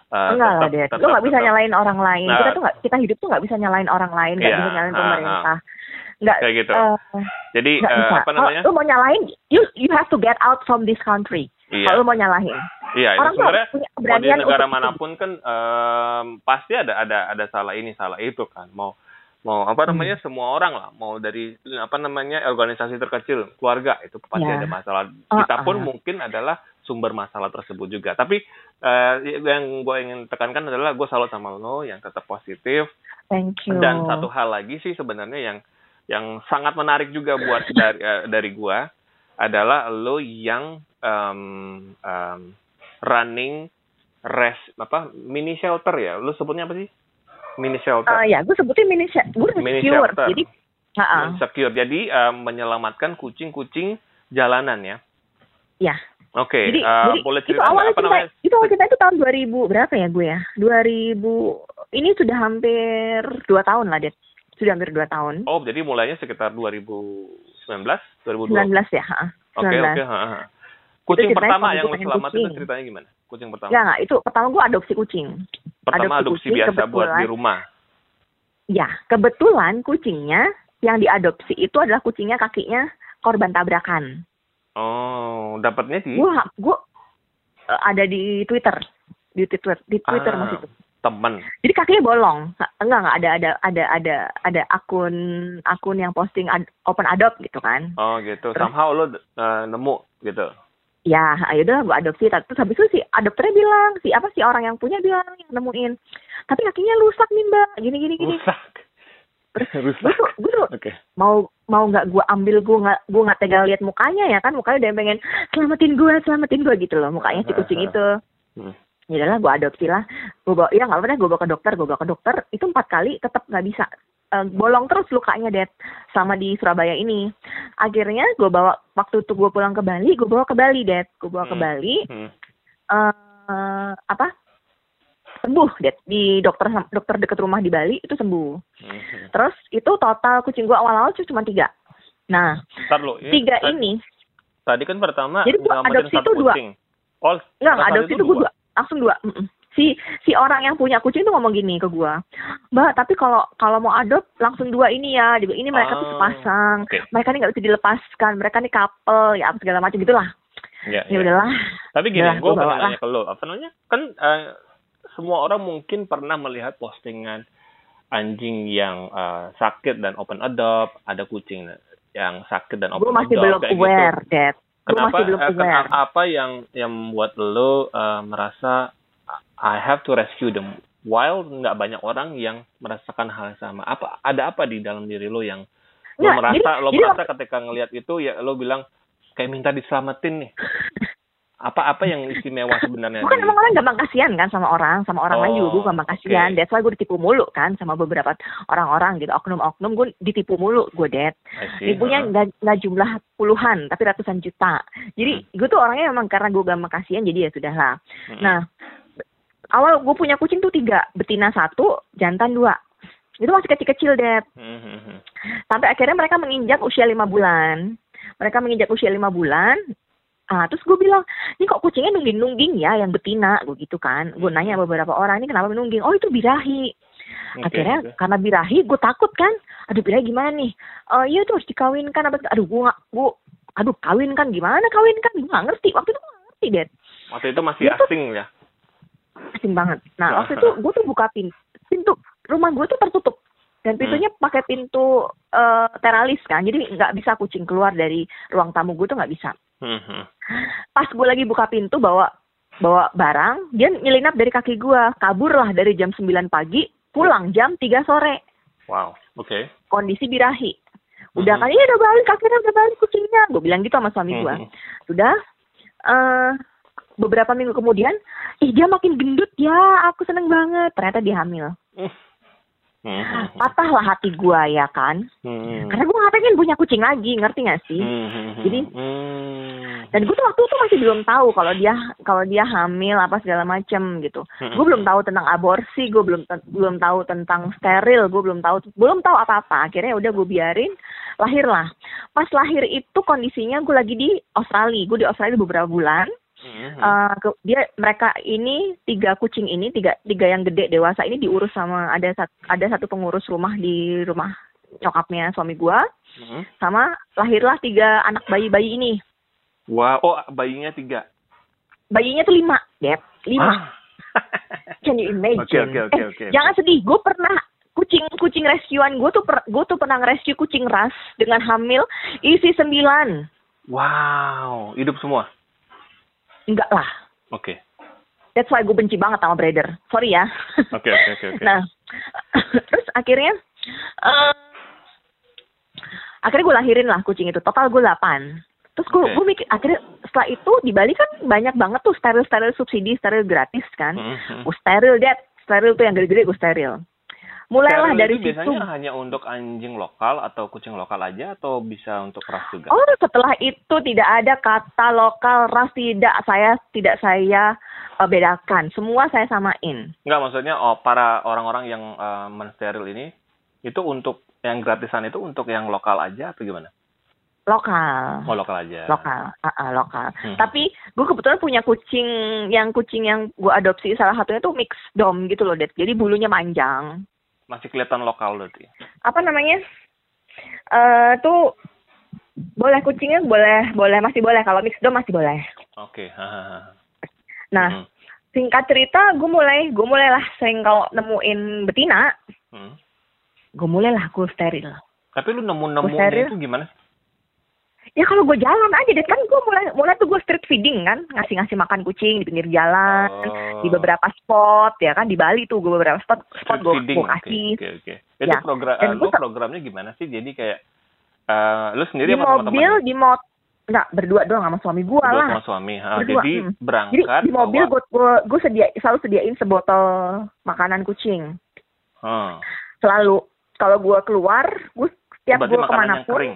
Uh, Enggak lah, dia. Lo nggak bisa nyalain orang lain. Nah, kita tuh gak, kita hidup tuh nggak bisa nyalain orang lain, nggak iya, bisa nyalain pemerintah. Uh, uh nggak kayak gitu. Uh, Jadi uh, apa namanya? Kalau lu mau nyalahin, you you have to get out from this country. Iya. Kalau lu mau nyalahin. Iya, Orang sebenarnya mau di negara mana pun kan um, pasti ada ada ada salah ini salah itu kan. Mau mau apa hmm. namanya hmm. semua orang lah mau dari apa namanya organisasi terkecil keluarga itu pasti yeah. ada masalah kita pun uh. mungkin adalah sumber masalah tersebut juga tapi uh, yang gue ingin tekankan adalah gue salut sama lo yang tetap positif Thank you. dan satu hal lagi sih sebenarnya yang yang sangat menarik juga buat dari uh, dari gua adalah lo yang um, um, running res apa mini shelter ya lo sebutnya apa sih Mini shelter. Eh, ya gue sebutnya mini shelter gue Mini secure shelter. jadi uh, Secure. Jadi eh, menyelamatkan kucing-kucing jalanan ya. ya Oke, jadi, eh, jadi boleh itu cerita nggak awalnya apa namanya? itu awal cerita itu tahun 2000 berapa ya gue ya 2000 ini sudah hampir dua tahun lah det sudah hampir dua tahun Oh, jadi mulainya sekitar 2019, 2020. 19 ya ha, Oke, 19 oke, ha, ha. Kucing pertama yang selamat itu kucing. ceritanya gimana? Kucing pertama. Enggak, enggak. Itu pertama gue adopsi kucing. pertama adopsi adopsi kucing, biasa buat di rumah. Ya, kebetulan kucingnya yang diadopsi itu adalah kucingnya kakinya korban tabrakan. Oh, dapatnya di Gue gue eh, ada di Twitter. Di Twitter, di Twitter Ah. masih itu. teman. Jadi kakinya bolong. Nggak- Enggak, enggak ada ada ada ada ada akun akun yang posting ad- open adopt gitu kan. Oh, gitu. Terus? Somehow lo eh, nemu gitu. Ya, ayo udah gue adopsi. Terus habis itu si adopternya bilang, si apa sih orang yang punya bilang yang nemuin. Tapi kakinya rusak nih mbak, gini gini gini. Rusak. Gue tuh, gue tuh Oke. mau mau nggak gue ambil gue nggak gue nggak tega lihat mukanya ya kan? Mukanya udah pengen selamatin gue selamatin gue gitu loh. Mukanya si kucing itu. Hmm. ya udahlah gue adopsi lah. Gue bawa ya nggak apa-apa deh gue bawa ke dokter gue bawa ke dokter. Itu empat kali tetap nggak bisa. Eh, bolong terus lukanya det sama di Surabaya ini. Akhirnya gue bawa waktu itu gue pulang ke Bali gue bawa ke Bali det gue bawa ke Hmm. Bali. Hmm. eh apa sembuh di dokter dokter dekat rumah di Bali itu sembuh Hmm. terus itu total kucing gue awal-awal cuma tiga nah lo, ini tiga tadi- ini Tadi kan pertama Jadi gua nyelamatin adopsi tuh dua. Oh, enggak adopsi itu gue dua. Langsung dua. Mm-mm. Si si orang yang punya kucing tuh ngomong gini ke gua. Mbak, tapi kalau kalau mau adopt langsung dua ini ya. Ini mereka tuh Oh, sepasang. oke. Mereka nih nggak bisa dilepaskan. Mereka nih couple ya apa segala macam gitulah. Ya, Ya ya. udahlah. Tapi gini, gue gua mau nanya ke lo. Apa namanya? Kan eh, semua orang mungkin pernah melihat postingan anjing yang eh, sakit dan open adopt, ada kucing yang sakit dan open masih adopt belum kayak aware, gitu. Dad. Kenapa? masih belum eh, aware. kena- apa yang yang membuat lo eh, merasa I have to rescue them? While nggak banyak orang yang merasakan hal yang sama. Apa ada apa di dalam diri lo yang lo Nggak, merasa jadi- lo jadi merasa ketika ngelihat itu ya lo bilang kayak minta diselamatin nih. Apa apa yang istimewa sebenarnya? Gue kan di- emang orang gampang kasihan kan sama orang, sama orang lain juga gue Oh, gampang kasihan. oke. That's why gue ditipu mulu kan sama beberapa orang-orang gitu, oknum-oknum gue ditipu mulu gue see, Ibunya ha. nggak nggak jumlah puluhan tapi ratusan juta. Jadi Hmm. gue tuh orangnya memang karena gue gampang kasihan jadi ya sudahlah. Mm-mm. Nah awal gue punya kucing tuh tiga, betina satu, jantan dua. Itu masih kecil-kecil deh. Hmm, hmm, hmm. Sampai akhirnya mereka menginjak usia lima bulan. Mereka menginjak usia lima bulan. Ah, terus gue bilang, ini kok kucingnya nungging-nungging ya yang betina, gue gitu kan. Gue nanya beberapa orang, ini kenapa nungging? Oh itu birahi. Oke, Akhirnya oke. karena birahi, gue takut kan. Aduh birahi gimana nih? Eh iya tuh harus dikawinkan apa? Aduh gue nggak, gue, aduh kawinkan gimana kawinkan? Gue nggak ngerti. Waktu itu gue nggak ngerti deh, Waktu itu masih Itu- asing ya. asing banget. Nah waktu itu gue tuh buka pintu, pintu rumah gue tuh tertutup dan pintunya pakai pintu eh, teralis kan. Jadi nggak bisa kucing keluar dari ruang tamu gue tuh nggak bisa. Hmm, hmm. Pas gue lagi buka pintu bawa bawa barang, dia nyelinap dari kaki gue, kabur lah dari jam 9 pagi, pulang jam 3 sore. Wow, oke. kondisi birahi. Udah Mhm. kan, iya udah balik, akhirnya udah balik kucingnya. Gue bilang gitu sama suami gue. Hmm, Sudah, eh beberapa minggu kemudian, ih dia makin gendut ya, aku seneng banget. Ternyata dia hamil. hmm. Hmm, Patahlah hati gue ya kan. hmm. Karena gue gak pengen punya kucing lagi, ngerti gak sih? Hmm. Jadi- Hmm. Dan gue tuh waktu itu masih belum tahu kalau dia kalau dia hamil apa segala macem gitu. Hmm. Gue belum tahu tentang aborsi, gue belum belum tahu tentang steril, gue belum tahu belum tahu apa-apa. Akhirnya udah gue biarin, lahirlah. Pas lahir itu kondisinya gue lagi di Australia, gue di Australia beberapa bulan. Hmm. Eh, ke- dia mereka ini tiga kucing ini tiga tiga yang gede dewasa ini diurus sama ada ada satu pengurus rumah di rumah nyokapnya suami gue Hmm. sama lahirlah tiga anak bayi-bayi ini Wow, oh bayinya tiga. bayinya tuh lima Dep lima Ah. Can you imagine? Oke, oke, oke, Eh, oke. Jangan sedih, gue pernah kucing kucing rescuean gue tuh per, gue tuh pernah rescue kucing ras dengan hamil isi sembilan. Wow, hidup semua. Enggak lah. Oke, That's why gue benci banget sama breeder. Sorry ya. oke, oke, oke. Nah, terus akhirnya eh akhirnya gue lahirin lah kucing itu. Total gue 8. Terus gue gue mikir akhirnya setelah itu di Bali kan banyak banget tuh steril steril subsidi steril gratis kan. Hmm, hmm. Gue steril deh, steril tuh yang gede-gede gue steril. Mulailah dari itu situ biasanya hanya untuk anjing lokal atau kucing lokal aja atau bisa untuk ras juga? oh setelah itu tidak ada kata lokal ras tidak saya tidak saya uh, bedakan semua saya samain Enggak, maksudnya oh, para orang-orang yang eh, mensteril ini itu untuk yang gratisan itu untuk yang lokal aja atau gimana? lokal Oh, lokal aja. lokal ah, ah, lokal Hmm. tapi gue kebetulan punya kucing yang kucing yang gue adopsi salah satunya tuh mix dom gitu loh det jadi bulunya panjang Masih kelihatan lokal berarti. apa namanya eh tuh boleh kucingnya boleh boleh masih boleh kalau mix dom masih boleh Oke. hahaha. nah Hmm. singkat cerita gue mulai gue mulailah sering kalau nemuin betina Hmm. gue mulailah gue steril Tapi lu steril? itu gimana? Ya kalau gue jalan aja deh kan gue mulai mulai tuh gue street feeding kan ngasih ngasih makan kucing di pinggir jalan Oh. di beberapa spot ya kan di Bali tuh gue beberapa spot spot gue feeding. gue Oke, kasih oke, oke. Itu Ya, program dan eh, gua lu programnya gimana sih? Jadi kayak eh lu sendiri di apa sama mobil teman? di mot nggak berdua doang sama suami gue Berdua lah sama suami. Ah, Berdua, jadi hmm. berangkat jadi di mobil gue gue gue sedia selalu sediain sebotol makanan kucing Hmm. selalu kalau gue keluar gue setiap gue yang ke mana pun kering.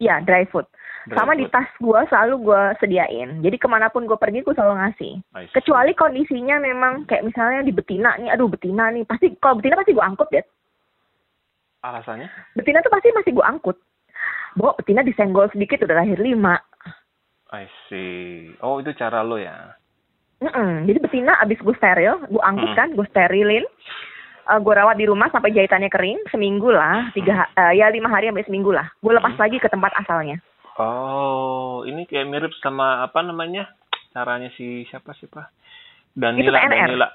Ya dry food Dry sama di food. tas gue selalu gue sediain jadi ke mana pun gue pergi gue selalu ngasih kecuali kondisinya memang kayak misalnya di betina nih aduh betina nih pasti kalau betina pasti gue angkut deh alasannya betina tuh pasti masih gue angkut bawa betina disenggol sedikit udah lahir lima I see. Oh, itu cara lo ya. Mm-mm. jadi betina abis gue steril gue angkut Hmm. kan gue sterilin Eh gue rawat di rumah sampai jahitannya kering seminggu lah tiga eh, ya lima hari sampai seminggu lah gue lepas Hmm. lagi ke tempat asalnya Oh, ini kayak mirip sama apa namanya? Caranya si siapa siapa? Danila, PNR. Danila.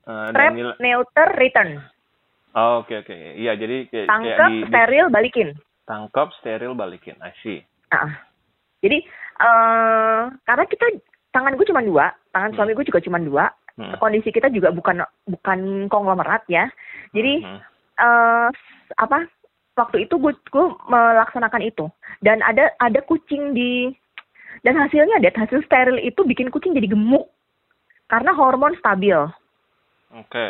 Eh, trap Danila. neuter return Oh, oke oke. Iya, jadi kayak, kayak tangkap di, di- steril balikin tangkap, steril, balikin. I see. Ah. Jadi eh karena kita tangan gue cuma dua, tangan Hmm. suami gue juga cuma dua. Hmm. Kondisi kita juga bukan bukan konglomerat ya. Jadi Hmm. eh apa? Waktu itu gue gue melaksanakan itu dan ada ada kucing di dan hasilnya deh hasil steril itu bikin kucing jadi gemuk karena hormon stabil. Oke.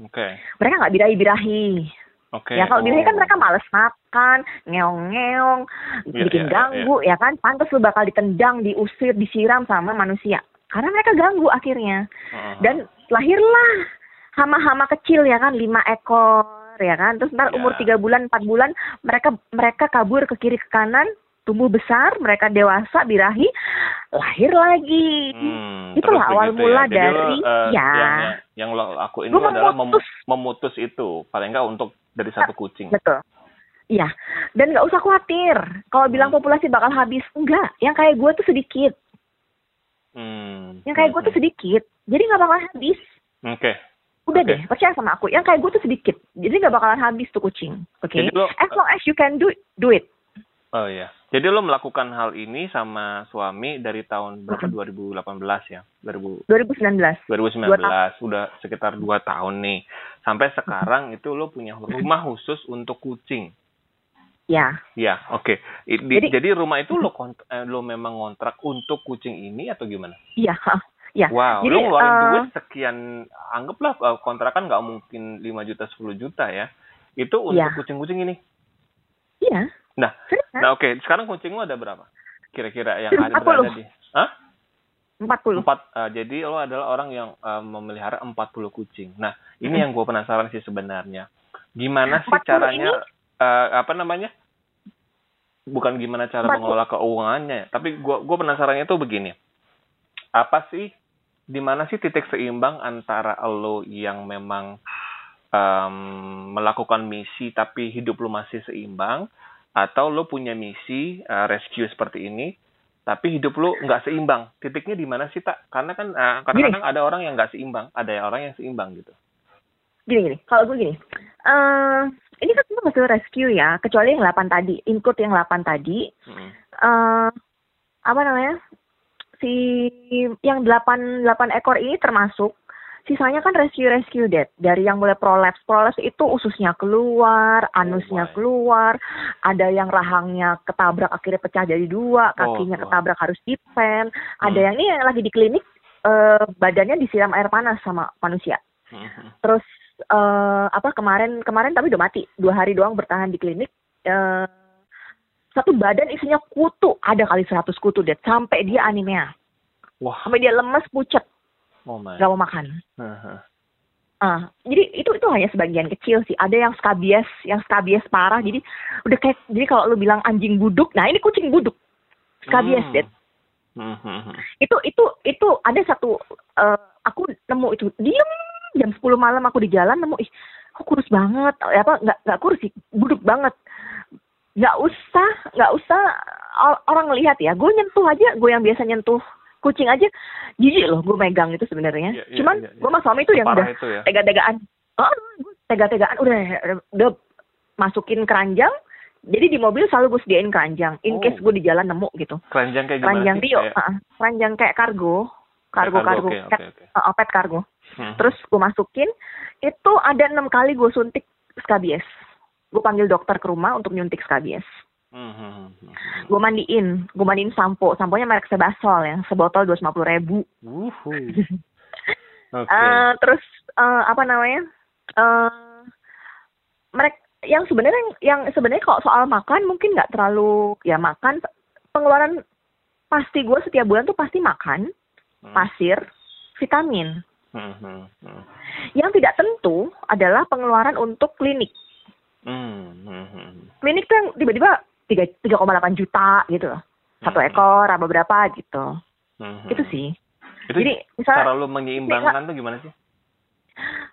Oke. Mereka nggak birahi-birahi. Oke. Ya kalau oh. birahi kan mereka males makan, ngeong-ngeong, Iya, bikin iya, ganggu ya kan. Pantas lu bakal ditendang, diusir, disiram sama manusia. Karena mereka ganggu akhirnya. Heeh. Dan lahirlah hama-hama kecil ya kan, lima ekor ya kan. Terus ntar Ya. umur tiga bulan, empat bulan mereka mereka kabur ke kiri ke kanan, tumbuh besar, mereka dewasa, birahi, lahir lagi. Hmm, Itulah awal begitu mula Jadi dari- lo, eh, ya. yang, yang lo lakuin itu adalah mem- memutus. memutus itu, paling enggak untuk dari satu kucing. Betul. Iya. Dan nggak usah khawatir. Kalau bilang Hmm. populasi bakal habis, enggak. Yang kayak gue tuh sedikit. Hmm. Yang kayak gue tuh sedikit. Jadi nggak bakalan habis. Oke. Udah Oke. deh, percaya sama aku. Yang kayak gue tuh sedikit. Jadi nggak bakalan habis tuh kucing. Oke. Lo- As long as you can do do it. Oh iya. Jadi lo melakukan hal ini sama suami dari tahun berapa? Mm-mm. 2018 ya? 2000 2019. 2019 Dua udah sekitar dua tahun nih. Sampai sekarang itu lo punya rumah khusus untuk kucing. Ya. Ya, oke. Di- Jadi- Jadi, rumah itu lo kont- eh, lo memang ngontrak untuk kucing ini atau gimana? Iya. Ya. Wow, Jadi, lo ngeluarin eh, duit sekian, anggaplah eh, kontrakan nggak mungkin 5 juta 10 juta ya. Itu untuk Iya. kucing-kucing ini. Iya. Nah, Serius? nah oke. Sekarang kucing lo ada berapa? Kira-kira yang ada 40. berada di? Hah? 40. Empat. eh, jadi lo adalah orang yang eh, memelihara 40 kucing. Nah, ini Hmm. yang gue penasaran sih sebenarnya. Gimana sih 40 caranya? Eh, apa namanya? Bukan gimana cara 40. mengelola keuangannya, tapi gue gue penasarannya tuh begini. Apa sih? Di mana sih titik seimbang antara lo yang memang em, melakukan misi tapi hidup lo masih seimbang, atau lo punya misi eh, rescue seperti ini, tapi hidup lu nggak seimbang. Titiknya di mana sih tak? Karena kan eh, kadang-kadang ada orang yang nggak seimbang, ada orang yang seimbang gitu. Gini gini. Kalau gue gini. eh ini kan semua masih rescue ya, kecuali yang 8 tadi. Include yang 8 tadi. Mm. eh apa namanya si yang delapan delapan ekor ini termasuk sisanya kan rescue rescue dead dari yang mulai prolaps prolaps itu ususnya keluar anusnya my. keluar ada yang rahangnya ketabrak akhirnya pecah jadi dua kakinya Oh, wow. ketabrak harus dipen ada Hmm. yang ini yang lagi di klinik eh badannya disiram air panas sama manusia Mhm. terus eh apa kemarin kemarin tapi udah mati dua hari doang bertahan di klinik eh satu badan isinya kutu ada kali 100 kutu deh sampai dia anemia Wah. sampai dia lemes pucet Oh my. gak mau makan Heeh. Ah, jadi itu itu hanya sebagian kecil sih. Ada yang skabies, yang skabies parah. Jadi udah kayak jadi kalau lu bilang anjing buduk, nah ini kucing buduk. Skabies, Hmm. Dad. Hmm, hmm, hmm. Itu itu itu ada satu eh, aku nemu itu diem jam 10 malam aku di jalan nemu ih kok kurus banget Eh, apa nggak nggak kurus sih buduk banget nggak usah nggak usah or- orang lihat ya gue nyentuh aja gue yang biasa nyentuh kucing aja jijik loh gue megang itu sebenarnya Iya, iya, cuman iya, iya. gue sama suami itu yang Parah udah itu ya. tega-tegaan oh tega-tegaan udah udah masukin keranjang jadi di mobil selalu gue sediain keranjang in Oh. case gue di jalan nemu gitu Keranjang kayak keranjang? Rio Kayak- uh-uh. keranjang kayak kargo kargo kayak kargo Oke, oke, pet, oke. uh, pet kargo Hmm. terus gue masukin itu ada enam kali gue suntik skabies gue panggil dokter ke rumah untuk nyuntik skabies Hmm, hmm, hmm, hmm. gue mandiin gue mandiin sampo samponya merek sebasol yang sebotol dua ratus ribu Wuhu. Oke. Eh, terus eh, apa namanya eh mereka yang sebenarnya yang sebenarnya kalau soal makan mungkin nggak terlalu ya makan pengeluaran pasti gue setiap bulan tuh pasti makan Hmm, pasir vitamin hmm, hmm, hmm. yang tidak tentu adalah pengeluaran untuk klinik Hmm, hmm, hmm. klinik tuh yang tiba-tiba tiga tiga koma delapan juta gitu loh satu Hmm. ekor apa berapa gitu Hmm, itu sih Itu jadi misalnya cara lu menyeimbangkan tuh gimana sih?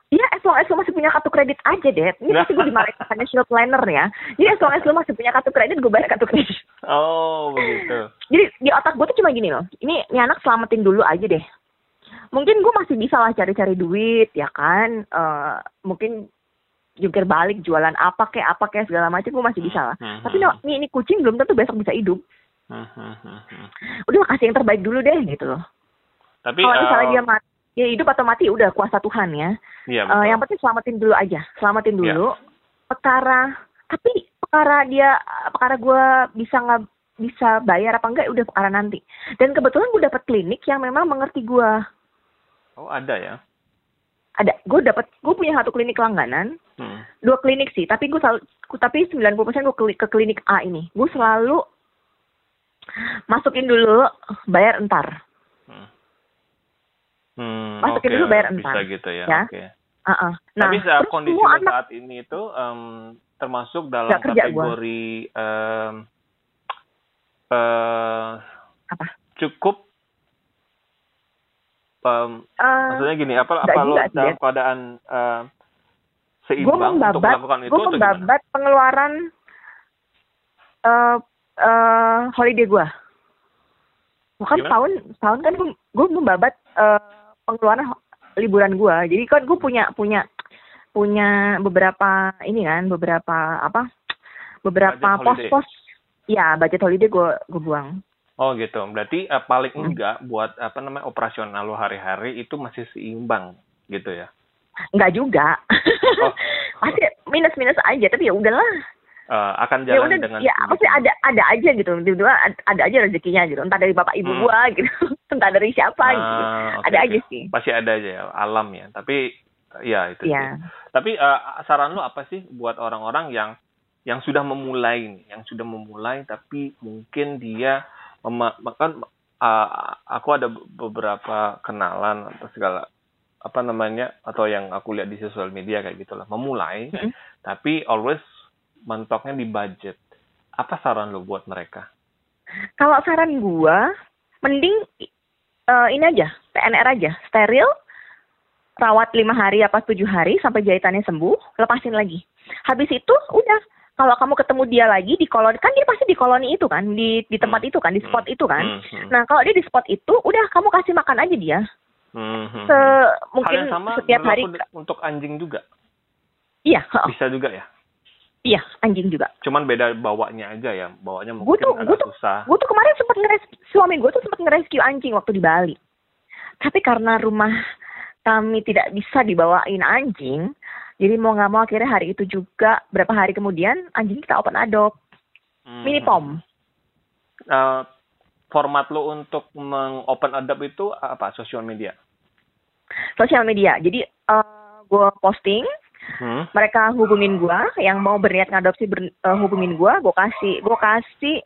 Iya, as long as lu masih punya kartu kredit aja, Dad. Ini Nah. pasti gue dimarahin financial planner ya. Jadi as long as lu masih punya kartu kredit, gue bayar kartu kredit. Oh, begitu. Jadi di otak gue tuh cuma gini loh. Ini, ini anak selamatin dulu aja deh. Mungkin gue masih bisa lah cari-cari duit, ya kan. Eh mungkin jungkir balik, jualan apa kayak apa kayak segala macam gue masih bisa lah. Hmm, Tapi hmm, no, ini, ini kucing belum tentu besok bisa hidup. hmm, hmm, hmm, hmm. Udah kasih yang terbaik dulu deh gitu loh. Tapi Kalau misalnya eh, dia mati, dia hidup atau mati udah kuasa Tuhan ya. iya, Eh, betul. yang penting selamatin dulu aja, selamatin Iya. dulu. Perkara, tapi perkara dia, perkara gue bisa nggak bisa bayar apa enggak, udah perkara nanti. Dan kebetulan gue dapet klinik yang memang mengerti gue. Oh, ada ya. Ada, gue dapet, gue punya satu klinik langganan, Hmm. dua klinik sih, tapi gue selalu, tapi 90% gue ke klinik A ini. Gue selalu masukin dulu, bayar entar. Hmm. Hmm, Masukin oke, dulu, bayar Bisa entar. gitu ya. Ya. Oke. Uh-uh. Nah, Tapi saat kondisi anak saat ini itu em, termasuk dalam kategori eh, apa? cukup Eh, maksudnya gini apa apa lo dalam keadaan gue seimbang untuk membabat, melakukan itu gue membabat pengeluaran eh eh holiday gue. Bukan Gimana? tahun tahun kan gue gue membabat eh pengeluaran liburan gue. Jadi kan gue punya punya punya beberapa ini kan beberapa apa beberapa pos-pos ya budget holiday gue gue buang. Oh gitu. Berarti eh, paling Hmm. enggak buat apa namanya operasional lo hari-hari itu masih seimbang gitu ya. Enggak juga. Oh. Masih minus-minus aja tapi ya udahlah. Eh, akan ya jalan udah dengan ya pasti ada ada aja gitu tiba-tiba ad- ada aja rezekinya gitu entah dari bapak ibu Hmm. gua gitu entah dari siapa gitu Ah, oke, ada oke. aja sih Pasti ada aja ya, alam ya. Tapi ya itu sih. Iya. Tapi eh, saran lu apa sih buat orang-orang yang yang sudah memulai yang sudah memulai tapi mungkin dia kan eh, aku ada beberapa kenalan atau segala apa namanya atau yang aku lihat di sosial media kayak gitulah memulai Mm-mm. tapi always mentoknya di budget. Apa saran lu buat mereka? kalau saran gua mending eh, ini aja PNR aja steril rawat lima hari apa tujuh hari sampai jahitannya sembuh lepasin lagi habis itu udah kalau kamu ketemu dia lagi di koloni kan dia pasti di koloni itu kan di di tempat Hmm. itu kan di spot Hmm. itu kan Hmm, nah kalau dia di spot itu udah kamu kasih makan aja dia se mungkin Hal yang sama setiap hari untuk anjing juga. iya. Bisa juga ya. iya anjing juga Cuman beda bawanya aja ya. Bawanya Gua mungkin tuh- agak gua tuh- susah. gue tuh kemarin sempat ngeres suami gue tuh sempat ngerescue anjing waktu di Bali tapi karena rumah kami tidak bisa dibawain anjing jadi mau nggak mau akhirnya hari itu juga berapa hari kemudian anjing kita open adopt Hmm. mini pom Eh, format lo untuk meng-open adopt itu apa? Sosial media. sosial media jadi eh, gue posting Hmm. mereka hubungin gua yang mau berniat ngadopsi ber, eh, hubungin gua gua kasih gua kasih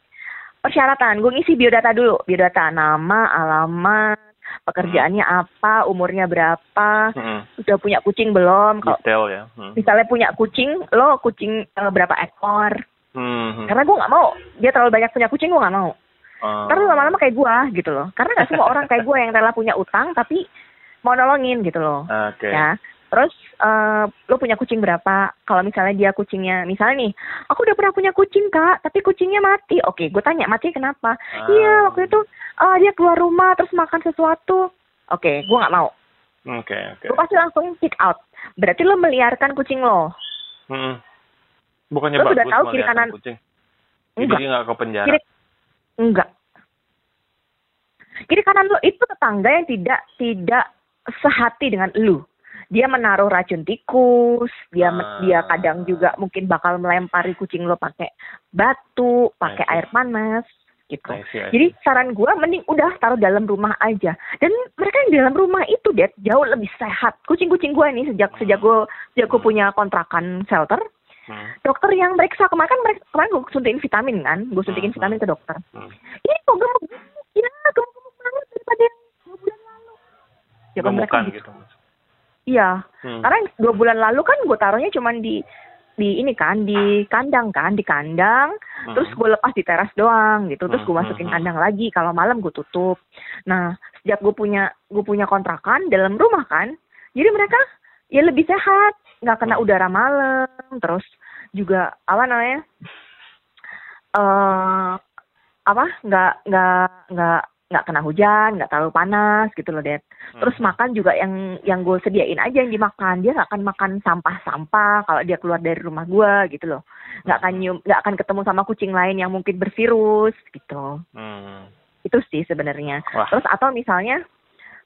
persyaratan gua ngisi biodata dulu biodata nama alamat pekerjaannya apa umurnya berapa Hmm. udah punya kucing belum kalau Detail ya. Hmm. misalnya punya kucing lo kucing eh, berapa ekor Hmm. karena gua nggak mau dia terlalu banyak punya kucing gua nggak mau Ah. Ntar lu lama-lama kayak gua gitu loh karena nggak semua orang kayak gua yang rela punya utang tapi mau nolongin gitu loh Oke. ya terus eh lo punya kucing berapa? Kalau misalnya dia kucingnya misalnya nih aku udah pernah punya kucing kak tapi kucingnya mati. Oke gue tanya mati kenapa? Ah. iya waktu itu eh, dia keluar rumah terus makan sesuatu. Oke gue nggak mau. Oke, oke. gue pasti langsung pick out. Berarti lo meliarkan kucing lo? Hmm. Bukannya Lo bagus sudah tahu kiri kanan- kucing. enggak. Jadi nggak ke penjara. Kiri- enggak. Kiri kanan lo itu tetangga yang tidak tidak sehati dengan lu dia menaruh racun tikus dia Ah. dia kadang juga mungkin bakal melempari kucing lo pakai batu pakai air panas gitu I see, I see. jadi saran gua mending udah taruh dalam rumah aja dan mereka yang di dalam rumah itu deh jauh lebih sehat kucing-kucing gua ini sejak sejak gua sejak gua punya kontrakan shelter Hmm. dokter yang meriksa kemarin kan mereka kemarin gue suntikin vitamin kan gue suntikin Hmm. vitamin ke dokter Hmm. ini kok gemuk ya gemuk-gemuk banget daripada yang bulan lalu Jawaban mereka Gemukan gitu. gitu. Iya. Hmm. karena dua bulan lalu kan gue taruhnya cuman di di ini kan di kandang kan di kandang. Hmm. terus gue lepas di teras doang gitu. Terus gue Hmm, masukin hmm, kandang lagi. Kalau malam gue tutup. Nah sejak gue punya gue punya kontrakan dalam rumah kan jadi mereka ya lebih sehat. Nggak kena Hmm. udara malam. Terus juga apa namanya eh apa nggak nggak nggak nggak kena hujan nggak terlalu panas gitu loh Dad. Hmm. terus makan juga yang yang gue sediain aja yang dimakan. Dia nggak akan makan sampah-sampah kalau dia keluar dari rumah gue gitu loh. Nggak akan nyium nggak akan ketemu sama kucing lain yang mungkin bervirus gitu. Hmm. itu sih sebenarnya. Terus atau misalnya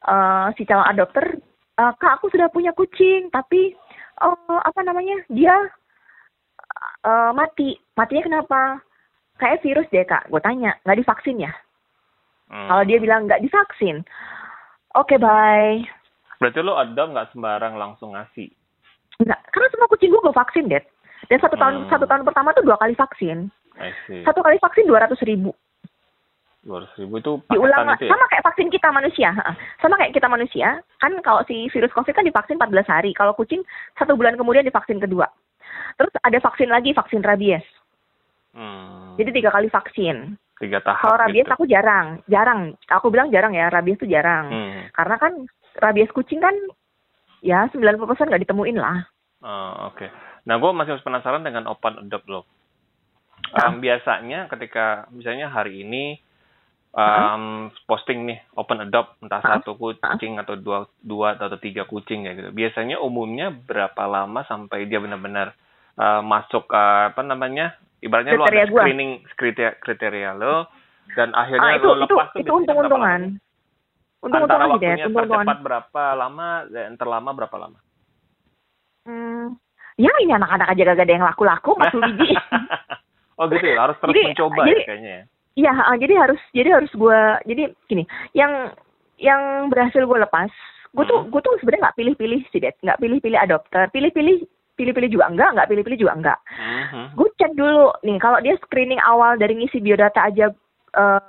eh si calon adopter eh, kak aku sudah punya kucing tapi eh, apa namanya dia eh, mati. Matinya kenapa? Kayak virus deh kak. Gue tanya nggak divaksin ya Hmm. kalau dia bilang nggak divaksin oke bye Berarti lo adopt nggak sembarang langsung ngasih. Enggak, karena semua kucing gue gue vaksin, Dad. Dan satu tahun Hmm. satu tahun pertama tuh dua kali vaksin. Satu kali vaksin dua ratus ribu. Dua ratus ribu itu Diulang itu ya? sama kayak vaksin kita manusia. Sama kayak kita manusia. Kan kalau si virus COVID kan divaksin 14 hari. Kalau kucing satu bulan kemudian divaksin kedua. Terus ada vaksin lagi, vaksin rabies. Hmm. Jadi tiga kali vaksin. Tiga tahap Kalau rabies gitu. aku jarang, jarang. Aku bilang jarang ya, rabies tuh jarang. Hmm. Karena kan rabies kucing kan ya 90% nggak ditemuin lah. Oh, Oke. Nah, gue masih penasaran dengan open adopt lo. Ah. Um, biasanya ketika misalnya hari ini um, posting nih open adopt entah Ah. satu kucing atau dua dua atau tiga kucing ya gitu. Biasanya umumnya berapa lama sampai dia benar-benar uh, masuk uh, apa namanya? Ibaratnya lo Kriteria ada gua. screening kriteria kriteria lo dan akhirnya Ah, itu lo itu lepas tuh itu biasanya berapa untung-untungan. Antara Untung-untungan Dad. waktunya Untung-untungan. tercepat berapa lama dan terlama berapa lama? Hmm, ya ini anak-anak aja gak ada yang laku-laku 40 biji. oh gitu ya, harus terus Jadi- mencoba jadi- ya kayaknya ya. Iya, jadi harus jadi harus gua jadi gini, yang yang berhasil gue lepas, gue tuh Hmm. gue tuh sebenarnya nggak pilih-pilih sih, Dad. nggak pilih-pilih adopter, pilih-pilih pilih-pilih juga enggak, nggak pilih-pilih juga enggak. Mhm. Gue cek dulu nih, kalau dia screening awal dari ngisi biodata aja eh,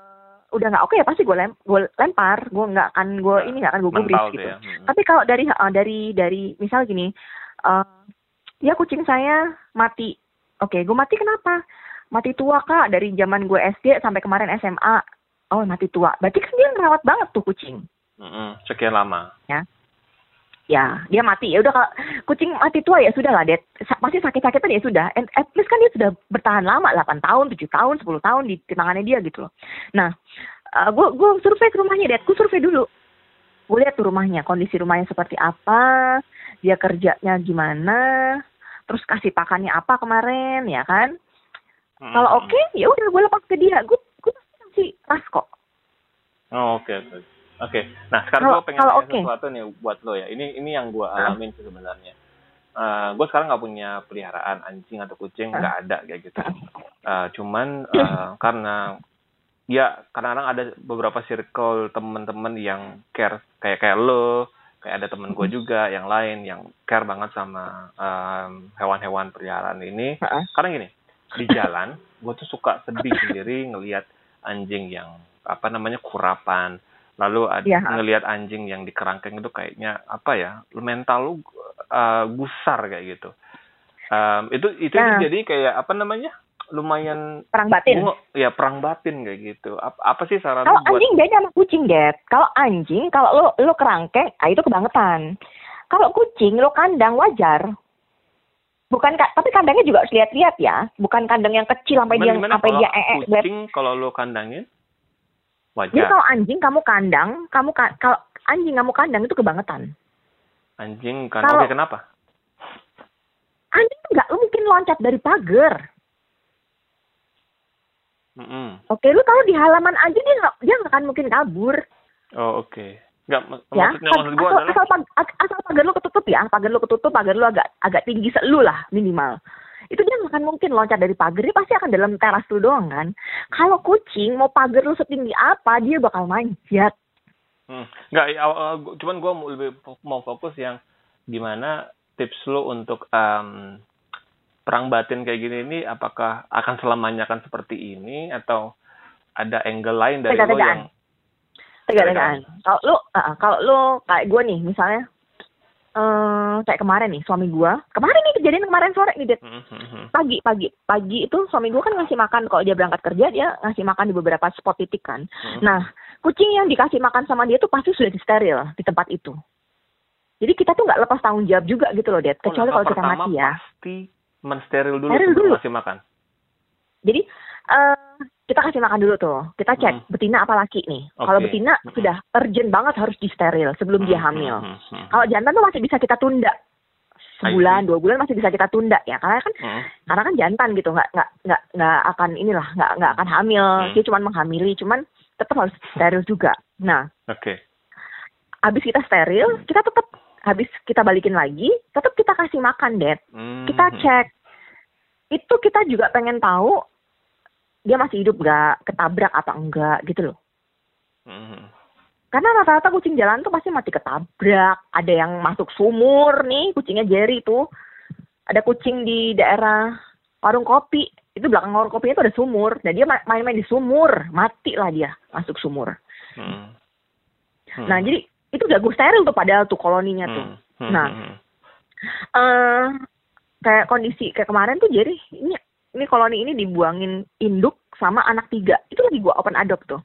udah nggak oke ya pasti gue lem gue lempar, gue nggak akan gue ini nggak akan gue gubris gitu. ya. Mhm. Tapi kalau dari ah, dari dari misal gini, eh ya kucing saya mati. Oke, gue mati kenapa? Mati tua kak dari zaman gue SD sampai kemarin SMA. Oh mati tua. Berarti kan dia ngerawat banget tuh kucing. Mhm. Sekian lama. Ya, dia mati. Ya udah kalau kucing mati tua ya sudah lah. Sa- Pasti sakit-sakitan ya sudah. And at least kan dia sudah bertahan lama, 8 tahun, 7 tahun, 10 tahun di, tangannya dia gitu loh. Nah, gue gue survei ke rumahnya, Dad. Gue survei dulu. Gue lihat tuh rumahnya, kondisi rumahnya seperti apa, dia kerjanya gimana, terus kasih pakannya apa kemarin, ya kan? Mhm. Kalau oke, ya udah gue lepas ke dia. Gue gue kasih ras kok. Oh, oke oke. Oke. Nah, sekarang gue pengen tanya oke. sesuatu nih buat lo ya. Ini ini yang gue alamin sih sebenarnya. gue sekarang nggak punya peliharaan anjing atau kucing, nggak ada kayak gitu. Eh, cuman eh, karena ya kadang-kadang ada beberapa circle teman-teman yang care kayak kayak lo kayak ada temen gue juga yang lain yang care banget sama em, hewan-hewan peliharaan ini karena gini di jalan gue tuh suka sedih sendiri ngelihat anjing yang apa namanya kurapan lalu ada Iya. ngelihat anjing yang di kerangkeng itu kayaknya apa ya mental lu uh, gusar kayak gitu Em, itu itu Nah. jadi kayak apa namanya lumayan perang batin. bunga- ya perang batin kayak gitu apa, apa sih saran Kalau lu buat anjing beda sama kucing, Dad. Kalau anjing, kalau lo lo kerangkeng, ah itu kebangetan. Kalau kucing lo kandang wajar. Bukan ka- tapi kandangnya juga harus lihat-lihat ya. Bukan kandang yang kecil sampai dia sampai dia ee ee. kucing kalau lu kandangin Jadi wajar kalau anjing kamu kandang, kamu ka- kalau anjing kamu kandang itu kebangetan. anjing kan kalau- oke kenapa Anjing tuh nggak mungkin loncat dari pagar. Mm-mm. Oke, lu tahu di halaman anjing dia nggak dia nggak akan mungkin kabur. oh oke nggak mak- ya maksudnya maksud gua asal, adalah asal, asal pagar lu ketutup ya pagar lu ketutup pagar lu agak agak tinggi selu lah minimal itu dia akan mungkin loncat dari pagar dia pasti akan dalam teras lu doang kan kalau kucing mau pagar lu setinggi apa dia bakal manjat Hmm. Nggak, ya, cuman gue mau lebih mau fokus yang gimana tips lo untuk em, perang batin kayak gini ini apakah akan selamanya akan seperti ini atau ada angle lain dari lo Tega-tegaan. yang tega-tegaan kalau lu uh, kalau lu kayak gue nih misalnya eh kayak kemarin nih suami gue kemarin nih kejadian kemarin sore nih Dit. Hmm, hmm, hmm. pagi pagi. Pagi itu suami gue kan ngasih makan. Kalau dia berangkat kerja dia ngasih makan di beberapa spot titik kan. Nah kucing yang dikasih makan sama dia tuh pasti sudah disteril di tempat itu. Jadi kita tuh nggak lepas tanggung jawab juga gitu loh Dad Oh, kecuali nah, kalau kita mati ya. pasti mensteril dulu Steril dulu. ngasih makan? Jadi eh kita kasih makan dulu tuh kita cek Hmm. betina apa laki nih kalau Oke. betina Hmm. sudah urgent banget harus disteril sebelum dia Hmm, hamil hmm, hmm, hmm. kalau jantan tuh masih bisa kita tunda sebulan see. dua bulan masih bisa kita tunda ya karena kan Hmm. karena kan jantan gitu nggak nggak nggak nggak akan inilah nggak nggak akan hamil Hmm. dia cuma menghamili cuman tetap harus steril juga nah Oke. habis kita steril kita tetap habis kita balikin lagi tetap kita kasih makan Dad Hmm, kita cek itu kita juga pengen tahu dia masih hidup nggak? Ketabrak apa enggak? Gitu loh. Hmm, karena rata-rata kucing jalan tuh pasti mati ketabrak. Ada yang masuk sumur nih kucingnya Jerry tuh. Ada kucing di daerah warung kopi. Itu belakang warung kopinya tuh ada sumur. Dan dia ma- main-main di sumur. Mati lah dia masuk sumur. Hmm. Hmm. nah jadi itu gue steril tuh padahal tuh koloninya tuh. Hmm, hmm, Nah. eh kayak kondisi kayak kemarin tuh jadi ini ini koloni ini dibuangin induk sama anak tiga. Itu lagi gua open adopt tuh.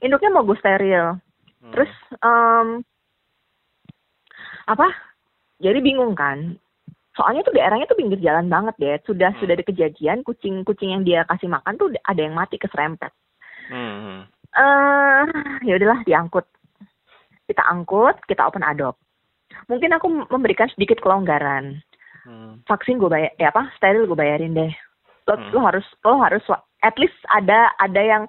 Induknya mau gue steril. Hmm. terus em, apa? Jadi bingung kan. Soalnya tuh daerahnya tuh pinggir jalan banget deh sudah Hmm. sudah ada kejadian kucing kucing yang dia kasih makan tuh ada yang mati keserempet. Hmm, hmm. eh ya udahlah diangkut. Kita angkut kita open adopt. Mungkin aku memberikan sedikit kelonggaran. Hmm. vaksin gue bayar ya apa? Steril gue bayarin deh lo Hmm. lo harus lo harus at least ada ada yang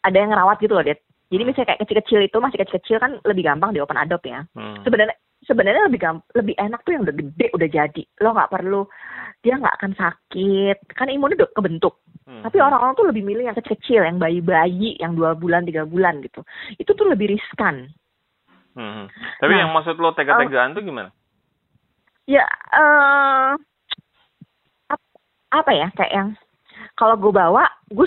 ada yang ngerawat gitu loh Dit. jadi misalnya kayak kecil-kecil itu masih kecil-kecil kan lebih gampang di open adopt ya Hmm. sebenarnya sebenarnya lebih gamp lebih enak tuh yang udah gede udah jadi lo nggak perlu dia nggak akan sakit kan imunnya udah kebentuk Hmm. tapi orang-orang tuh lebih milih yang kecil-kecil yang bayi-bayi yang dua bulan tiga bulan gitu itu tuh lebih riskan Hmm. Tapi Nah, yang maksud lo tega-tegaan tuh gimana? ya eh ap- apa ya kayak yang kalau gue bawa gue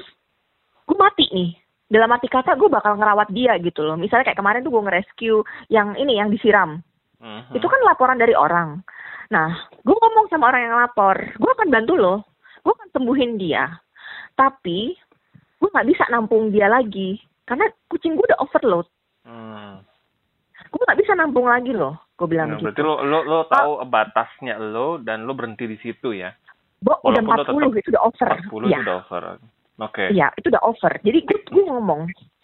gue mati nih. Dalam arti kata gue bakal ngerawat dia gitu loh. Misalnya kayak kemarin tuh gue nge-rescue yang ini yang disiram. Hmm. itu kan laporan dari orang. Nah gue ngomong sama orang yang lapor gue akan bantu lo gue akan sembuhin dia. Tapi gue nggak bisa nampung dia lagi. Karena kucing gue udah overload. Hmm. gue nggak bisa nampung lagi loh. Gue bilang Nah, berarti gitu lo lo lo tahu batasnya lo dan lo berhenti di situ ya. Bo, udah walaupun lo 40 tetap itu udah over 40 Iya. itu udah over. Oke. Iya, itu udah over. Jadi gue, gue ngomong,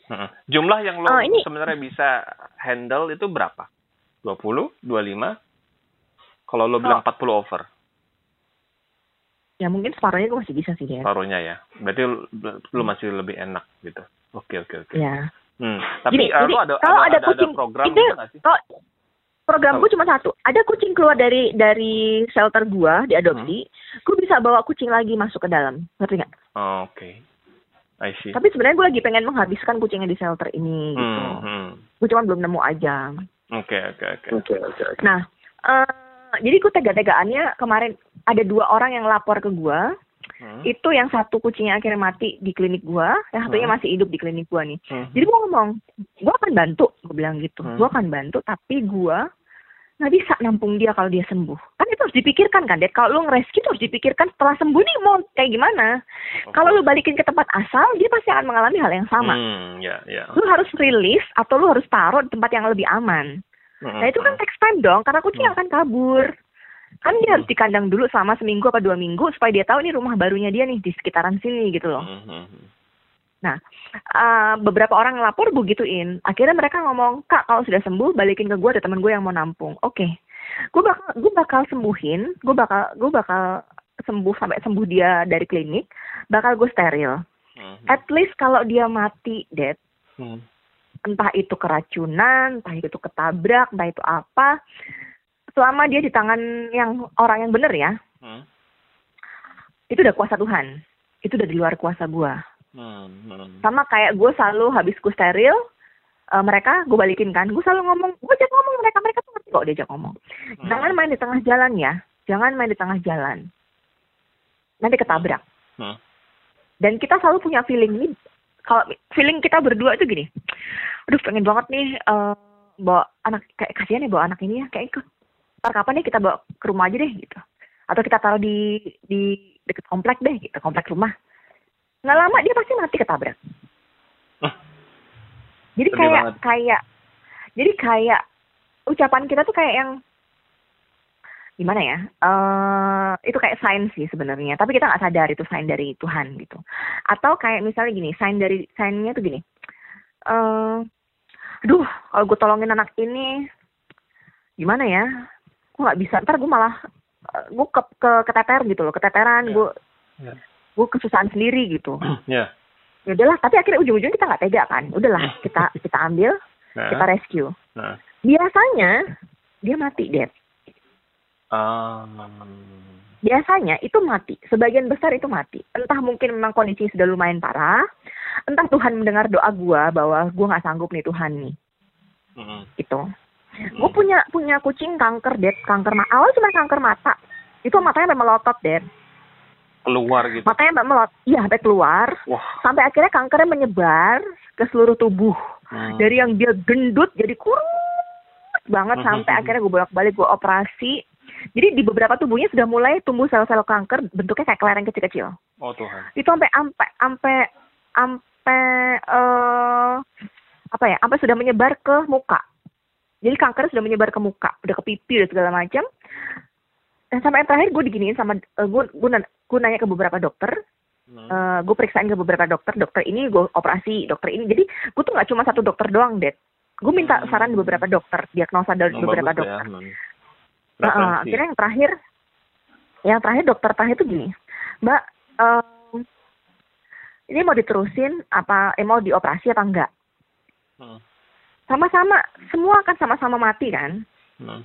Heeh. Jumlah yang lo Eh, ini- sebenarnya bisa handle itu berapa? 20, 25? Kalau lo bilang 40 over, ya mungkin separuhnya gue masih bisa sih, dia. paruhnya ya. Berarti lo, lo masih lebih enak gitu. Oke, oke, oke. Ya. Hmm. Tapi Gini, eh, jadi lo ada kalau ada, ada ada, ada program itu- gitu sih? Kalau program gue cuma satu, ada kucing keluar dari dari shelter gue diadopsi, Hmm. gue bisa bawa kucing lagi masuk ke dalam, ngerti nggak? Oh, Oke. I see. Tapi sebenarnya gue lagi pengen menghabiskan kucingnya di shelter ini, gitu. Hmm, hmm. Gue cuma belum nemu aja. Oke oke oke. Oke oke. Nah, eh, jadi gue tega-tegaannya kemarin ada dua orang yang lapor ke gue. Hmm. Itu yang satu kucingnya akhirnya mati di klinik gue, yang satunya Hmm. masih hidup di klinik gue nih. Hmm. Jadi gue ngomong, gue akan bantu, gue bilang gitu. Hmm. Gue akan bantu, tapi gue nggak bisa nampung dia kalau dia sembuh. Kan itu harus dipikirkan kan, Dad. Kalau lu ngerescue itu harus dipikirkan setelah sembuh nih mau kayak gimana. Kalau lu balikin ke tempat asal, dia pasti akan mengalami hal yang sama. Hmm, ya ya. Lu harus rilis atau lu harus taruh di tempat yang lebih aman. Hmm, Nah itu kan text time dong, karena kucing Hmm. akan kabur. Kan dia harus dikandang dulu selama seminggu apa dua minggu supaya dia tahu ini rumah barunya dia nih di sekitaran sini gitu loh. Hmm, hmm. Eh, beberapa orang ngelapor begituin. Akhirnya mereka ngomong, kak kalau sudah sembuh balikin ke gue ada teman gue yang mau nampung. Oke, gue bakal gue bakal sembuhin, gue bakal gue bakal sembuh sampai sembuh dia dari klinik, bakal gue steril. Hmm, At least kalau dia mati, dead, hmm. entah itu keracunan, entah itu ketabrak, entah itu apa, selama dia di tangan yang orang yang bener ya, Hmm. itu udah kuasa Tuhan. Itu udah di luar kuasa gua. Hmm, hmm. Sama kayak gue selalu habis gue steril, eh, mereka gue balikin kan. Gue selalu ngomong, gue ajak ngomong mereka, mereka tuh ngerti kok diajak ngomong. Hmm. Jangan main di tengah jalan ya, jangan main di tengah jalan. Nanti ketabrak. Hmm. Dan kita selalu punya feeling ini, kalau feeling kita berdua itu gini, aduh pengen banget nih eh, bawa anak, kayak kasihan ya bawa anak ini ya, kayak ikut. Ntar kapan nih kita bawa ke rumah aja deh gitu. Atau kita taruh di di deket komplek deh gitu, komplek rumah. Nggak lama dia pasti mati ketabrak. Jadi Sedih kayak banget. kayak jadi kayak ucapan kita tuh kayak yang gimana ya? eh itu kayak sign sih sebenarnya, tapi kita nggak sadar itu sign dari Tuhan gitu. Atau kayak misalnya gini, sign dari signnya tuh gini. eh aduh, kalau gue tolongin anak ini gimana ya? Gue nggak bisa. Ntar gue malah gue ke, ke keteter gitu loh, keteteran. Ya. Gue Ya. Gue kesusahan sendiri gitu. Ya. Ya udahlah, tapi akhirnya ujung-ujungnya kita nggak tega kan. Udahlah, kita kita ambil, Nah. kita rescue. Nah. Biasanya dia mati, Dad. Ah. Biasanya itu mati. Sebagian besar itu mati. Entah mungkin memang kondisinya sudah lumayan parah. Entah Tuhan mendengar doa gua bahwa gua nggak sanggup nih Tuhan nih. Hmm. Gitu. Gue punya punya kucing kanker, Dad. Kanker mata. Awal cuma kanker mata. Itu matanya sampai melotot, Dad. Keluar gitu. Matanya melot. Iya, sampai keluar. Wah. Sampai akhirnya kankernya menyebar ke seluruh tubuh. Hmm. Dari yang dia gendut jadi kurus banget Hmm, sampai hmm, akhirnya gue bolak-balik gue operasi. Jadi di beberapa tubuhnya sudah mulai tumbuh sel-sel kanker bentuknya kayak kelereng kecil-kecil. Oh Tuhan. Itu sampai sampai sampai sampai eh apa ya? Sampai sudah menyebar ke muka. Jadi kanker sudah menyebar ke muka, udah ke pipi dan segala macam. Dan sampai yang terakhir gue diginiin sama eh, gue gue nan- gue nanya ke beberapa dokter, Hmm. gue periksain ke beberapa dokter, dokter ini gue operasi, dokter ini. Jadi gue tuh nggak cuma satu dokter doang, Det. Gue minta Hmm. saran beberapa dokter, diagnosa dari Oh, beberapa bagus dokter. Ya. Hmm. Nah, Referensi. akhirnya yang terakhir, yang terakhir dokter terakhir itu gini, Mbak, em, ini mau diterusin apa, eh, mau dioperasi apa enggak? Hmm. Sama-sama, semua akan sama-sama mati kan? Hmm.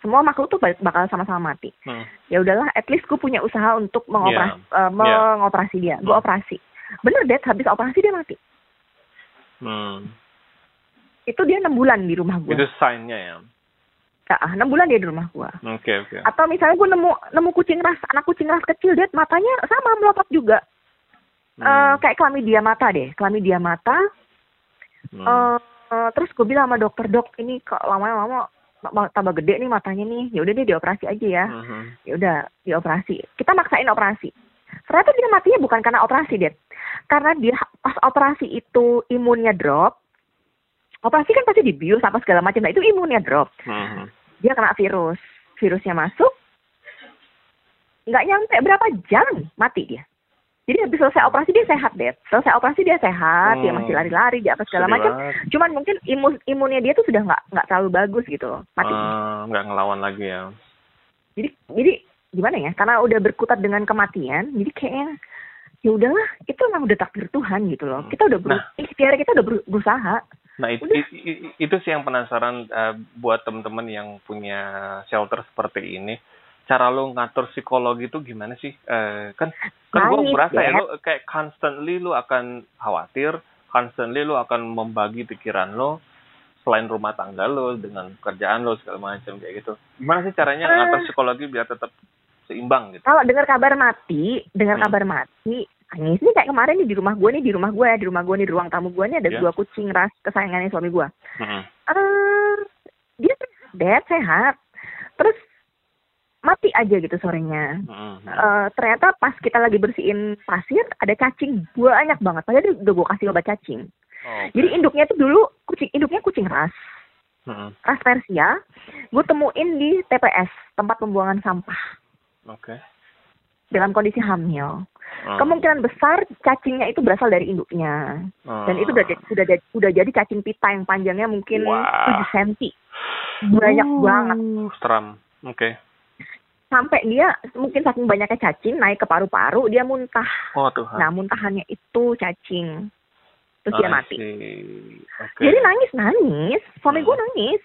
Semua makhluk tuh bak- bakal sama-sama mati. Hmm. Ya udahlah, at least gue punya usaha untuk mengoperasi, Iya. eh, mengoperasi dia. Gue Hmm. operasi. Bener, Dad, habis operasi dia mati. Hmm. Itu dia enam bulan di rumah gue. Itu sign-nya ya. Ah, enam bulan dia di rumah gue. Oke oke. Atau misalnya gue nemu nemu kucing ras, anak kucing ras kecil, Dad, matanya sama melotot juga. Eh, Hmm. kayak klamidia mata deh, klamidia mata. Hmm. eh eh, terus gue bilang sama dokter dok, ini kok lama-lama ma- tambah gede nih matanya nih. Ya udah deh dioperasi aja ya. Mhm. Ya udah dioperasi. Kita maksain operasi. Ternyata dia matinya bukan karena operasi, Dad. Karena dia pas operasi itu imunnya drop. Operasi kan pasti dibius apa segala macam. Nah itu imunnya drop. Mhm. Dia kena virus. Virusnya masuk. Nggak nyampe berapa jam mati dia. Jadi habis selesai operasi dia sehat, Dad. Selesai operasi dia sehat, dia Hmm. masih lari-lari, dia apa segala macam. Cuman mungkin imun imunnya dia tuh sudah nggak nggak terlalu bagus gitu loh, mati. Eh, nggak ngelawan lagi ya. Jadi jadi gimana ya? Karena udah berkutat dengan kematian, jadi kayaknya ya udahlah, itu memang udah takdir Tuhan gitu loh. Kita udah ikhtiar kita udah beru- berusaha. Nah itu, itu sih yang penasaran eh, buat teman-teman yang punya shelter seperti ini. Cara lo ngatur psikologi itu gimana sih? Eh, kan kan gue berasa ya Dad. lo kayak constantly lo akan khawatir, constantly lo akan membagi pikiran lo selain rumah tangga lo dengan kerjaan lo segala macam kayak gitu gimana sih caranya Eh. ngatur psikologi biar tetap seimbang gitu Kalau dengar kabar mati, dengar Hmm. kabar mati, nangis nih kayak kemarin nih di rumah gue nih, di rumah gue ya, di rumah gue nih, di ruang tamu gue nih ada Iya. dua kucing ras kesayangannya suami gue. Mm-mm. Eh, dia sehat, sehat. Terus mati aja gitu sorenya. Mm-mm. Eh, ternyata pas kita lagi bersihin pasir ada cacing banyak banget. Padahal udah gue kasih obat cacing. Oh, Jadi induknya tuh dulu kucing induknya kucing ras, Mm-mm. ras Persia. Gue temuin di TPS tempat pembuangan sampah oke dalam kondisi hamil. Mm. Kemungkinan besar cacingnya itu berasal dari induknya. Dan itu udah udah udah jadi cacing pita yang panjangnya mungkin Wah. 7 cm. Banyak Uh, banget. Seram. Oke. Sampai dia mungkin saking banyaknya cacing naik ke paru-paru dia muntah. Oh Tuhan. Nah, muntahannya itu cacing. Terus dia mati. Oke. Jadi nangis nangis, suami Hmm. gue nangis.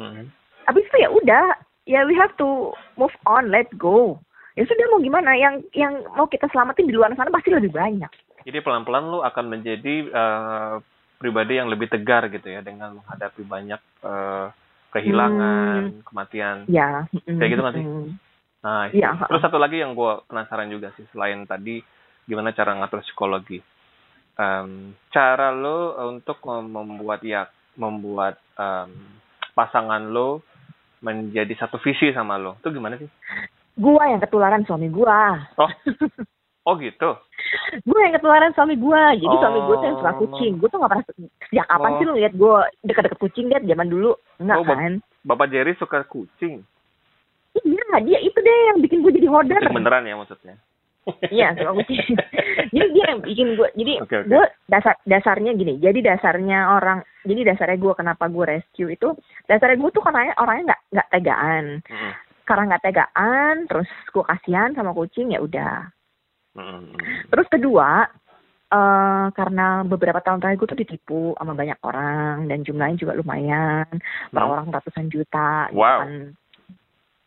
Mhm. Habis itu ya udah, ya we have to move on, let go. Ya sudah mau gimana? Yang yang mau kita selamatin di luar sana pasti lebih banyak. Jadi pelan-pelan lu akan menjadi eh, pribadi yang lebih tegar gitu ya dengan menghadapi banyak eh, kehilangan, kematian. Ya. Kayak gitu nggak sih? mm. Nah, Iya. terus satu lagi yang gue penasaran juga sih selain tadi gimana cara ngatur psikologi. Em, cara lo untuk mem- membuat ya membuat em, pasangan lo menjadi satu visi sama lo itu gimana sih? Gua yang ketularan suami gua. Oh, oh gitu. gue yang ketularan suami gue jadi Oh. suami gue tuh yang suka kucing gue tuh gak pernah sejak kapan Oh. sih lu lihat gue deket-deket kucing dia zaman dulu enggak Oh, kan Bapak Jerry suka kucing. Iya dia itu deh yang bikin gue jadi hoarder Kucing beneran ya maksudnya? iya suka kucing jadi dia yang bikin gue jadi Oke, oke. gue dasar dasarnya gini jadi dasarnya orang jadi dasarnya gue kenapa gue rescue itu dasarnya gue tuh karena orangnya nggak nggak tegaan Mm-mm. karena nggak tegaan terus gue kasihan sama kucing ya udah Mm-mm. Terus kedua, eh karena beberapa tahun terakhir gue tuh ditipu sama banyak orang dan jumlahnya juga lumayan, per Hmm. orang ratusan juta. gitu Wow. kan.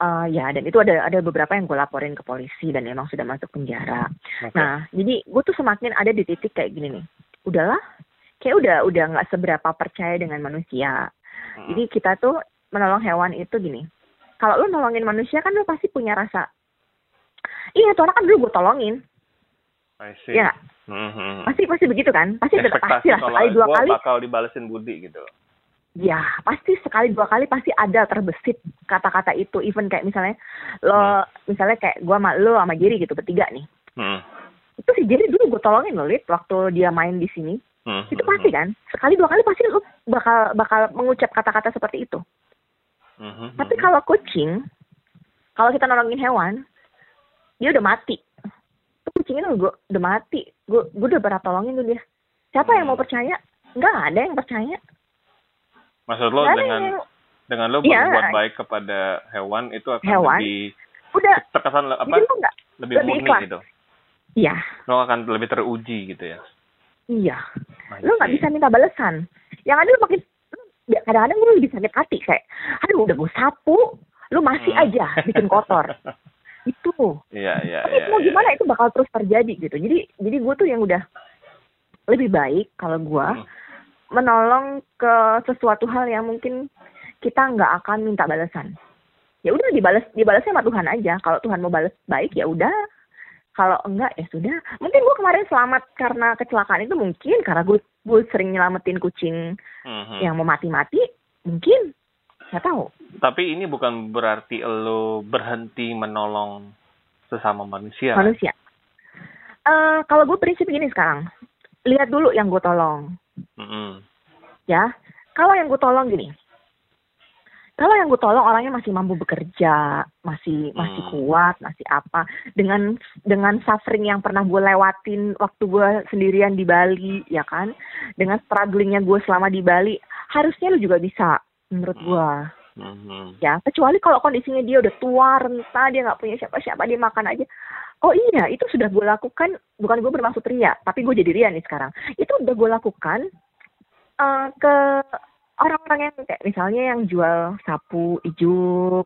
Eh, ya dan itu ada ada beberapa yang gue laporin ke polisi dan emang sudah masuk penjara. Oke. Nah jadi gue tuh semakin ada di titik kayak gini nih, udahlah, kayak udah udah nggak seberapa percaya dengan manusia. Mm-mm. Jadi kita tuh menolong hewan itu gini. Kalau lu nolongin manusia kan lu pasti punya rasa. Iya, tuh anak kan dulu gue tolongin. I see. Iya nggak? Mhm. pasti pasti begitu kan pasti ada pasti lah kalau sekali dua gua kali bakal dibalesin budi gitu. Ya pasti sekali dua kali pasti ada terbesit kata-kata itu. Even kayak misalnya lo misalnya kayak gua sama lo sama Jerry gitu bertiga nih. Hmm. itu si Jerry dulu gue tolongin lo Lid waktu dia main di sini. Hmm. itu pasti kan? Sekali dua kali pasti lo bakal bakal mengucap kata-kata seperti itu. Mhm. tapi kalau kucing kalau kita nolongin hewan dia udah mati. Tuh kucing itu gue udah mati. Gue gue udah pernah tolongin tuh dia. Siapa yang mau percaya? Nggak ada yang percaya Maksud lo dengan yang- dengan lo Iya. berbuat baik kepada hewan itu akan Hewan. lebih udah terkesan apa lebih, lebih murni ikhlas. gitu. iya Lo akan lebih teruji gitu ya. iya lu nggak bisa minta balasan yang ada lu makin lu- kadang-kadang lu lebih sakit hati kayak aduh udah gue sapu lu masih Hmm. aja bikin kotor itu Iya iya tapi iya. mau iya. gimana itu bakal terus terjadi gitu jadi jadi gue tuh yang udah lebih baik kalau gue Hmm. Menolong ke sesuatu hal yang mungkin kita nggak akan minta balasan. Ya udah dibalas dibalasnya sama Tuhan aja. Kalau Tuhan mau balas baik ya udah. Kalau enggak ya sudah. Mungkin gue kemarin selamat karena kecelakaan itu mungkin karena gue gue sering nyelamatin kucing Mhm. yang mau mati-mati mungkin. Nggak tahu. Tapi ini bukan berarti lo berhenti menolong sesama manusia. kan? manusia. Eh kalau gue prinsip gini sekarang. Lihat dulu yang gue tolong Mhm. ya kalau yang gue tolong gini kalau yang gue tolong orangnya masih mampu bekerja masih masih Hmm. kuat masih apa dengan dengan suffering yang pernah gue lewatin waktu gue sendirian di Bali ya kan dengan strugglingnya gue selama di Bali harusnya lu juga bisa menurut Hmm. gue Mhm. ya kecuali kalau kondisinya dia udah tua renta dia nggak punya siapa-siapa dia makan aja oh iya itu sudah gue lakukan bukan gue bermaksud ria tapi gue jadi ria nih sekarang. Itu udah gue lakukan eh, ke orang-orang yang kayak misalnya yang jual sapu ijuk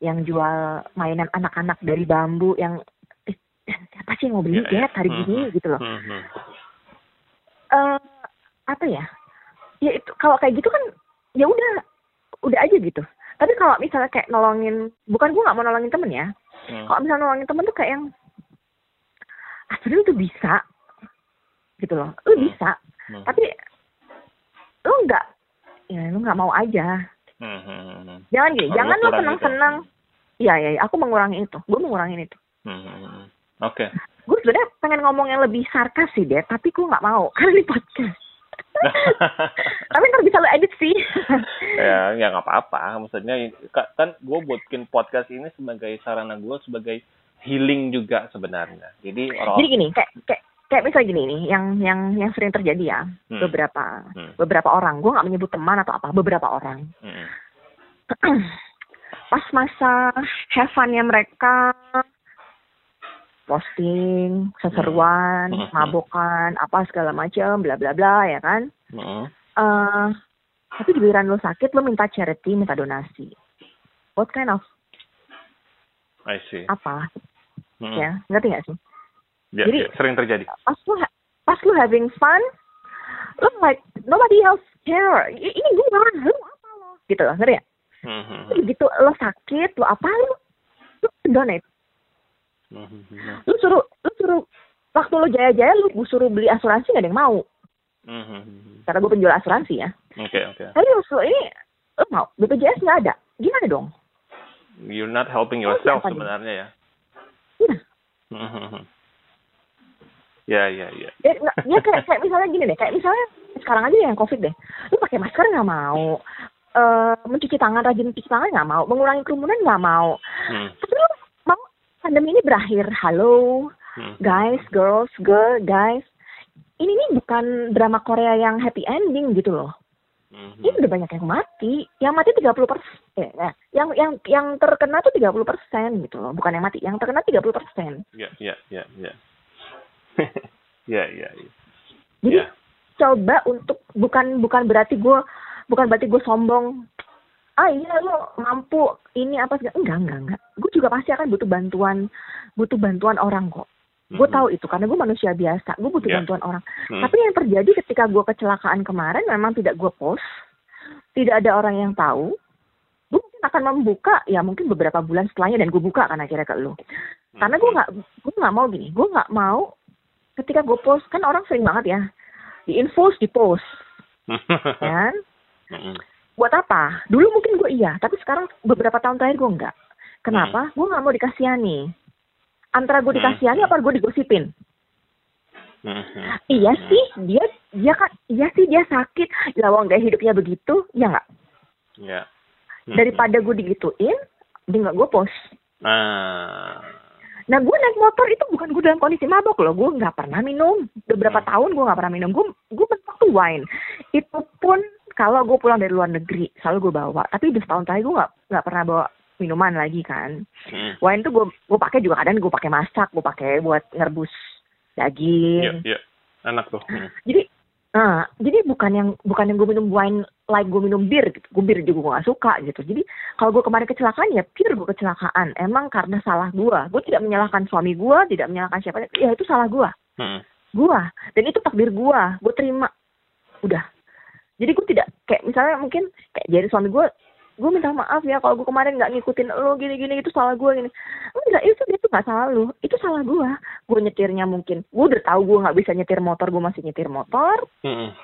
yang jual mainan anak-anak dari bambu yang eh, siapa sih yang mau beli? Iya. ya. Hari gini Mhm. gitu loh. Eh apa ya? Ya itu kalau kayak gitu kan ya udah udah aja gitu. Tapi kalau misalnya kayak nolongin bukan gue nggak mau nolongin temen ya. Hmm. kalau misalnya nolongin temen tuh kayak yang sebenarnya tuh bisa. Gitu loh. Lu Hmm. bisa. Hmm. tapi lu nggak ya lu nggak mau aja. Hmm, hmm, hmm, hmm. jangan gini Oh, jangan lu senang senang iya iya iya, aku mengurangi itu. Gue mengurangi itu. Hmm. Oke. gue sebenarnya pengen ngomong yang lebih sarkas sih deh tapi gue nggak mau karena ini podcast. Tapi ntar bisa lu edit sih. Ya ya nggak apa-apa. Maksudnya ka- kan gue bikin podcast ini sebagai sarana gue sebagai healing juga sebenarnya. Jadi orang jadi gini kayak kayak kayak misalnya gini nih yang yang yang sering terjadi ya Hmm. beberapa Hmm, beberapa orang. Gue nggak menyebut teman atau apa beberapa orang. Hmm, pas masa have fun-nya mereka posting seseruan Hmm. mabokan apa segala macam bla bla bla ya kan? Hmm, eh tapi di giliran lo sakit lo minta charity minta donasi. What kind of I see. apa Hmm. ya ngerti nggak sih? Ya, Jadi- ya, sering terjadi. pas lo ha- pas lo having fun lo like nobody else care. Ini gue lu apa lo? Gitu loh ngerti ya Hmm, begitu lo sakit lo apa lo lo donate. Hmm, hmm, lu suruh lu suruh waktu lu jaya jaya lu suruh beli asuransi gak ada yang mau. Hmm, karena gue penjual asuransi ya. Oke oke. Tapi lu ini lu mau BPJS nggak ada. Gimana dong? You're not helping yourself sebenarnya ya. Hmm, ya ya ya ya, nggak- ya kayak kayak misalnya gini deh kayak misalnya sekarang aja yang covid deh. Lu pakai masker nggak mau. Eh mencuci tangan rajin mencuci tangan nggak mau. Mengurangi kerumunan nggak mau. Hmm, tapi lu mau pandemi ini berakhir. Halo hmm, guys girls girl guys. Ini nih bukan drama Korea yang happy ending gitu loh hmm, ini udah banyak yang mati. Yang mati 30 persen. Eh, nah, yang yang yang terkena tuh 30 persen gitu loh. Bukan yang mati yang terkena 30 persen. Ya ya ya ya. Ya ya ya. Jadi Ya. coba untuk bukan bukan berarti gue bukan berarti gue sombong. Ah iya lo mampu ini apa segala. Enggak enggak enggak. Gue juga pasti akan butuh bantuan butuh bantuan orang kok gue Mhm. tahu itu karena gue manusia biasa gue butuh Ya. bantuan orang Hmm. Tapi yang terjadi ketika gue kecelakaan kemarin memang tidak gue post, tidak ada orang yang tahu. Gue mungkin akan membuka ya mungkin beberapa bulan setelahnya dan gue buka kan akhirnya ke lo. Karena gue nggak gue nggak mau gini, gue nggak mau ketika gue post kan orang sering banget ya di infos di post kan. Buat apa? Dulu mungkin gue iya, tapi sekarang beberapa tahun terakhir gue enggak. Kenapa? Gue nggak mau dikasihani. Antara gue Hmm. dikasihani apa gue digosipin? hmm. Iya sih, dia dia kan iya sih dia sakit. Lawang gaya hidupnya begitu, ya nggak? ya Daripada gue digituin, dia nggak gue post. ah Nah gue naik motor itu bukan gue dalam kondisi mabok loh, gue nggak pernah minum. Beberapa Hmm. tahun gue nggak pernah minum. Gue gue mentok tuh wine. Itu pun kalau gue pulang dari luar negeri, selalu gue bawa. Tapi udah setahun terakhir gue nggak nggak pernah bawa minuman lagi kan. Hmm. Wine tuh gue gue pakai juga kadang gue pakai masak, gue pakai buat ngerebus ya daging. ya enak tuh. Hmm. jadi nah jadi bukan yang bukan yang gue minum wine like gue minum bir gitu. Gue bir juga gue gak suka gitu. Jadi kalau gue kemarin kecelakaan ya pure gue kecelakaan. Emang karena salah gue gue tidak menyalahkan suami gue tidak menyalahkan siapa. Ya itu salah gue Hmm. gue dan itu takdir gue gue terima. Udah. Jadi gue tidak kayak misalnya mungkin kayak jadi suami gue gue minta maaf ya kalau gue kemarin nggak ngikutin lo gini gini itu salah gue gini. Enggak itu dia tuh nggak salah lo itu salah gue gue nyetirnya mungkin. Gue udah tahu gue nggak bisa nyetir motor gue masih nyetir motor. Hmm.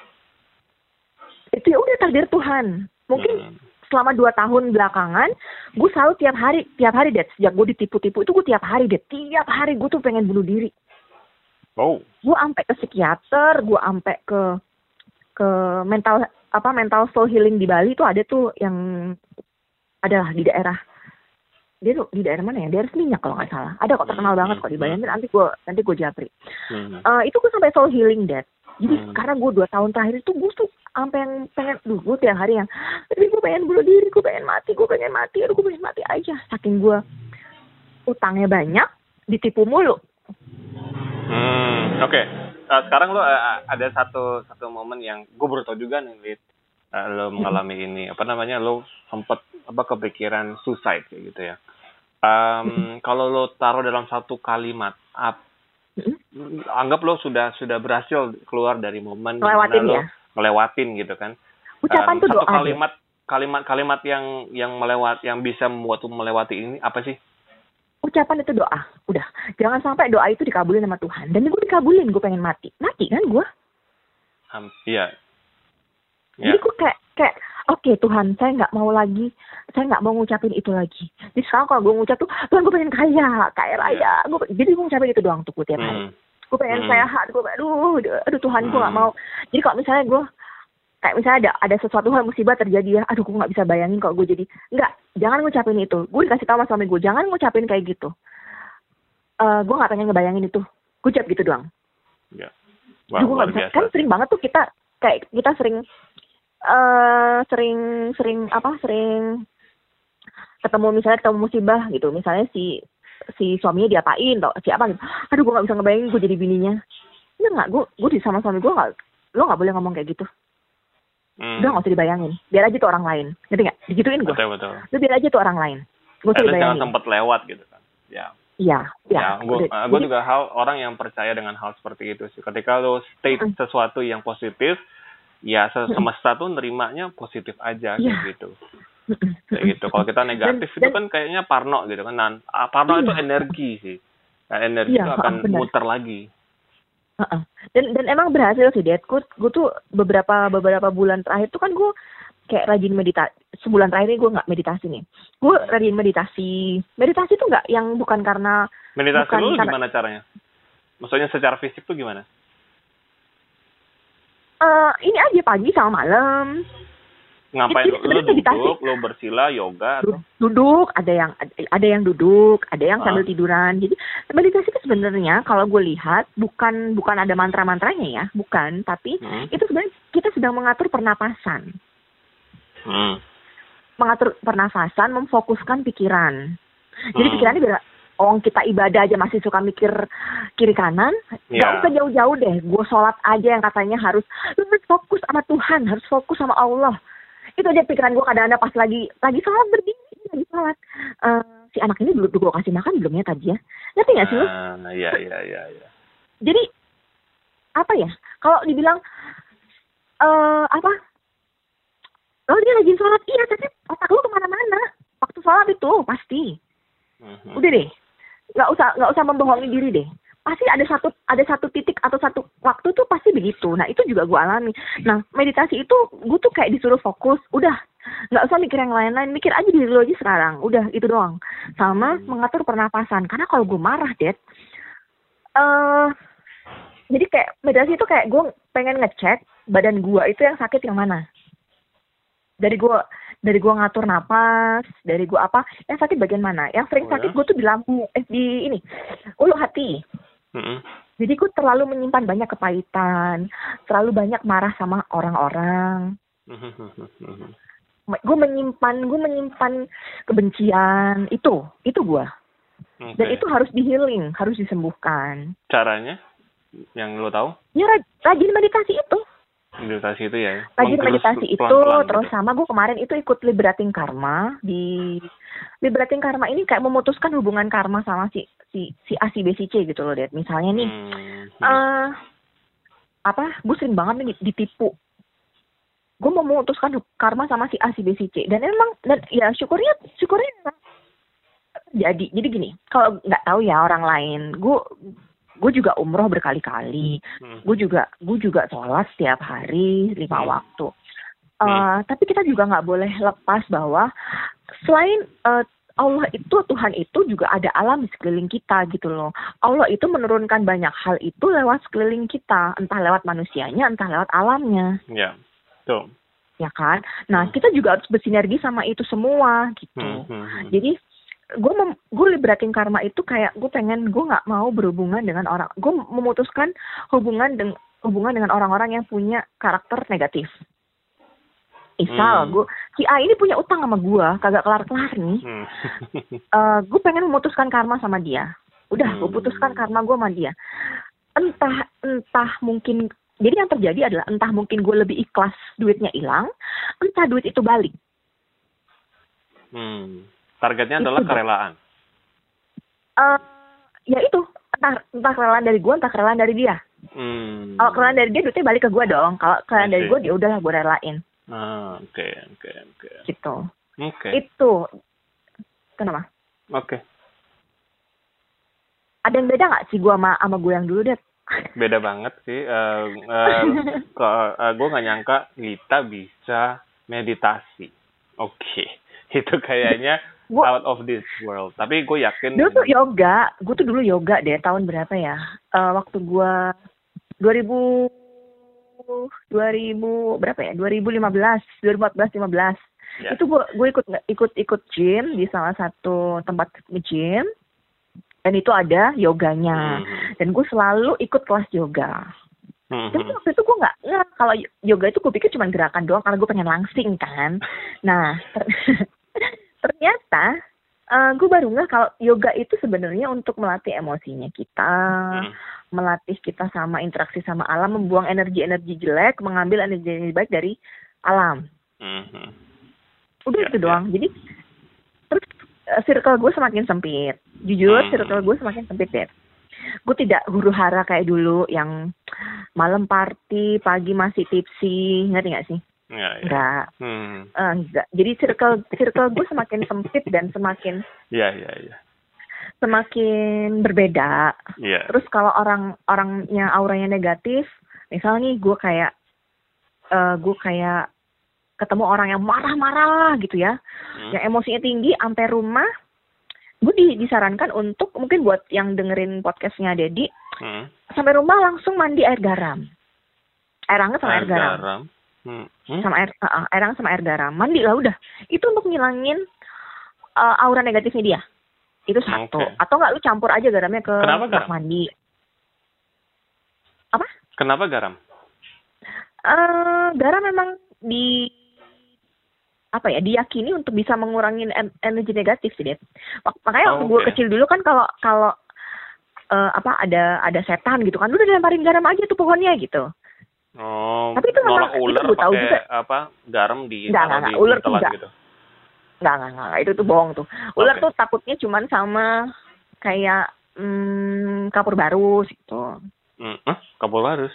itu ya udah takdir Tuhan. Mungkin Hmm. selama dua tahun belakangan gue selalu tiap hari tiap hari deh sejak gue ditipu-tipu itu gue tiap hari deh. Tiap hari gue tuh pengen bunuh diri. Oh. Gue ampe ke psikiater gue ampe ke ke mental apa mental soul healing di Bali itu ada tuh yang adalah di daerah dia tuh di daerah mana ya daerah Seminyak kalau nggak salah ada kok terkenal Hmm, banget kok di Bali hmm. nanti gue nanti gue japri Hmm. Eh, itu gue sampai soul healing dad jadi Hmm. karena gue dua tahun terakhir itu gue tuh sampai yang pengen duh gue tiap hari yang tapi gue pengen bunuh diri gue pengen mati gue pengen mati aduh gue pengen mati aja saking gue utangnya banyak ditipu mulu Hmm, oke. Eh, sekarang lo eh, ada satu satu momen yang gue baru tau juga nih, Lid. Eh, lo mengalami ini apa namanya lo sempet apa kepikiran suicide kayak gitu ya. Em, kalau lo taruh dalam satu kalimat, ap- anggap lo sudah sudah berhasil keluar dari momen mana Ngelewatin lo ya? ngelewatin gitu kan. Ucapan Um, tuh satu doa. deh. kalimat kalimat-kalimat yang yang melewat yang bisa membuat melewati ini apa sih? Ucapan itu doa. Udah. Jangan sampai doa itu dikabulin sama Tuhan. Dan gue dikabulin, gue pengen mati. Mati kan gue? Um, iya. Ya. Jadi gue kayak kayak oke Tuhan, saya nggak mau lagi, saya nggak mau ngucapin itu lagi. Jadi sekarang kalau gue ngucap tuh, Tuhan gue pengen kaya, kaya raya. Gua, jadi gue ngucapin itu doang tuh gue tiap hari. Hmm. Gue pengen Hmm. sehat, gue aduh, aduh, aduh Tuhan gue nggak Hmm. mau. Jadi kalau misalnya gue kayak misalnya ada ada sesuatu hal musibah terjadi ya, aduh gue nggak bisa bayangin kalau gue jadi nggak, jangan ngucapin itu. Gue dikasih tahu sama suami gue, jangan ngucapin kayak gitu. Eh gue nggak pengen ngebayangin itu, gue ucap gitu doang. Ya. Wah, gue nggak bisa. biasa. Kan sering banget tuh kita kayak kita sering eh sering sering apa sering ketemu misalnya ketemu musibah gitu misalnya si si suaminya diapain atau siapa gitu aduh gue nggak bisa ngebayangin gue jadi bininya ya nggak gue gue di sama suami gue nggak lo nggak boleh ngomong kayak gitu Hmm. udah nggak usah dibayangin biar aja tuh orang lain ngerti nggak digituin gue Betul betul. lu biar aja tuh orang lain gue usah least jangan dibayangin sempat lewat gitu kan. Ya. iya iya Ya, gue Jadi, juga hal orang yang percaya dengan hal seperti itu sih. Ketika lo state Mm. sesuatu yang positif, ya se- semesta tuh nerimanya positif aja kayak gitu. Kayak gitu. Kalau kita negatif Dan- itu dan- kan kayaknya parno gitu kan. Nah, ah, parno itu Iya. energi sih. Nah, energi Iya, itu akan benar. muter lagi. Heeh. Dan dan emang berhasil sih, Dad. Gue gue tuh beberapa beberapa bulan terakhir tuh kan gue kayak rajin meditasi. Sebulan terakhir ini gue nggak meditasi nih. Gue rajin meditasi. Meditasi tuh nggak yang bukan karena Meditasi Bukan lu karena- gimana caranya? Maksudnya secara fisik tuh gimana? eh ini aja pagi sama malam Ngapain Jadi lu, duduk, lu bersila, yoga atau Du- duduk. Ada yang ada yang duduk, ada yang Ah. sambil tiduran. Jadi meditasi itu sebenarnya kalau gue lihat bukan bukan ada mantra-mantranya ya, bukan. Tapi Hmm. itu sebenarnya kita sedang mengatur pernapasan. Hmm. mengatur pernafasan, memfokuskan pikiran. Jadi Hmm. pikirannya biar orang kita ibadah aja masih suka mikir kiri kanan, Ya. nggak usah jauh-jauh deh. Gue sholat aja yang katanya harus lu harus fokus sama Tuhan, harus fokus sama Allah. Itu aja pikiran gue kadang-kadang pas lagi lagi sholat berdiri lagi sholat. Eh, si anak ini dulu gue kasih makan belum ya tadi ya? Ngerti nggak sih lu? Ah, iya iya iya iya. Jadi apa ya? Kalau dibilang eh apa? Lo dia lagi sholat, iya tapi otak lu ke mana-mana. Waktu sholat itu pasti. Mhm. Udah deh, nggak usah nggak usah membohongi diri deh. Pasti ada satu ada satu titik atau satu waktu tuh pasti begitu. Nah itu juga gue alami. Nah meditasi itu gue tuh kayak disuruh fokus. Udah nggak usah mikir yang lain-lain. Mikir aja diri lo aja sekarang. Udah itu doang. Sama mengatur pernapasan. Karena kalau gue marah, Dad, eh jadi kayak meditasi itu kayak gue pengen ngecek badan gue itu yang sakit yang mana. Dari gue dari gue ngatur napas, dari gue apa, yang sakit bagian mana? Yang sering Oh, sakit ya? gue tuh di lambung, eh di ini, ulu hati. Mhm. Jadi gue terlalu menyimpan banyak kepahitan, terlalu banyak marah sama orang-orang. Mhm. Gue menyimpan, gue menyimpan kebencian. Itu, itu gue. Dan Oke. itu harus di healing, harus disembuhkan. caranya yang lo tahu Ya raj- rajin meditasi itu. meditasi itu ya Rajin meditasi itu, terus gitu. sama gue kemarin itu ikut liberating karma di liberating karma ini kayak memutuskan hubungan karma sama si si si A si B si C gitu loh, Dad. Misalnya nih, Hmm. eh apa gue sering banget nih ditipu gue mau memutuskan karma sama si A si B si C dan emang dan ya syukurnya syukurnya emang jadi jadi gini kalau nggak tahu ya orang lain gue gue juga umroh berkali-kali Hmm. gue juga gue juga sholat setiap hari lima Hmm. waktu Eh, tapi kita juga nggak boleh lepas bahwa selain eh, Allah itu Tuhan itu juga ada alam di sekeliling kita gitu loh. Allah itu menurunkan banyak hal itu lewat sekeliling kita, entah lewat manusianya, entah lewat alamnya, ya tuh ya kan? Nah Hmm. kita juga harus bersinergi sama itu semua gitu. Hmm, hmm, hmm. Jadi gue gue liberating karma itu kayak gue pengen gue nggak mau berhubungan dengan orang gue memutuskan hubungan dengan hubungan dengan orang-orang yang punya karakter negatif. Misal Hmm. gue si A ini punya utang sama gue kagak kelar-kelar nih. Hmm. Eh gue pengen memutuskan karma sama dia. Udah, gue Hmm. putuskan karma gue sama dia. Entah entah mungkin jadi yang terjadi adalah entah mungkin gue lebih ikhlas duitnya hilang, entah duit itu balik. Hmm. targetnya Itu adalah kerelaan Eh ya itu entah entah kerelaan dari gue, entah kerelaan dari dia. hmm. Kalau kerelaan dari dia duitnya balik ke gue dong. Kalau kerelaan dari gue ya udahlah gue relain. Ah, Oke, oke, oke. gitu. Oke, Itu kenapa? oke. Ada yang beda nggak sih gua sama sama gue yang dulu deh? Beda banget sih. Eh, ke- eh, gue nggak nyangka Lita bisa meditasi. Oke, itu kayaknya Gua- out of this world. Tapi gue yakin. Dulu tuh yoga, gue tuh dulu yoga deh tahun berapa ya? Eh, waktu gua 2000 2000 berapa ya? 2015, 2014, 15. Ya. Itu gue gue ikut ikut ikut gym di salah satu tempat gym dan itu ada yoganya. Mhm. Dan gue selalu ikut kelas yoga. Mhm. Tapi waktu itu gue nggak nggak kalau yoga itu gue pikir cuma gerakan doang karena gue pengen langsing kan. Nah ter- ternyata gue baru nggak kalau yoga itu sebenarnya untuk melatih emosinya kita, Hmm. melatih kita sama interaksi sama alam, membuang energi-energi jelek, mengambil energi baik dari alam. Mhm. Udah Ya, itu ya. doang. Jadi terus eh, circle gue semakin sempit. Jujur Hmm. circle gue semakin sempit deh. Gue tidak huru hara kayak dulu yang malam party, pagi masih tipsy, ngerti nggak sih? Ya, ya. Enggak, Hmm. Eh, enggak. Jadi circle circle gue semakin sempit dan semakin Ya, ya, ya. semakin berbeda. Iya. Terus kalau orang orangnya auranya negatif, misalnya nih gue kayak eh gue kayak ketemu orang yang marah-marah gitu ya, Hmm. yang emosinya tinggi, sampai rumah, gue di- disarankan untuk mungkin buat yang dengerin podcastnya Dedi, Hmm. sampai rumah langsung mandi air garam, air hangat sama air, garam, Hmm. Hmm. sama air uh, uh, air hangat sama air garam, mandi lah udah. Itu untuk ngilangin uh, aura negatifnya dia. Itu satu. Oke. Atau nggak lu campur aja garamnya ke Kenapa garam? mandi. Apa? Kenapa garam? eh garam memang di apa ya diyakini untuk bisa mengurangi en- energi negatif sih. Mak- Makanya waktu Oh, gue kecil dulu kan kalau kalau eh, apa ada ada setan gitu kan udah dilemparin garam aja tuh pohonnya gitu. Oh, Tapi itu memang- nolak itu ular gue tahu pakai juga. apa? Garam di Enggak, enggak, enggak. Ular enggak. gitu. Nggak, nggak, nggak, itu tuh bohong tuh. Ular Oke. tuh takutnya cuman sama kayak hmm, kapur barus gitu. Hmm. Hah? Kabul harus.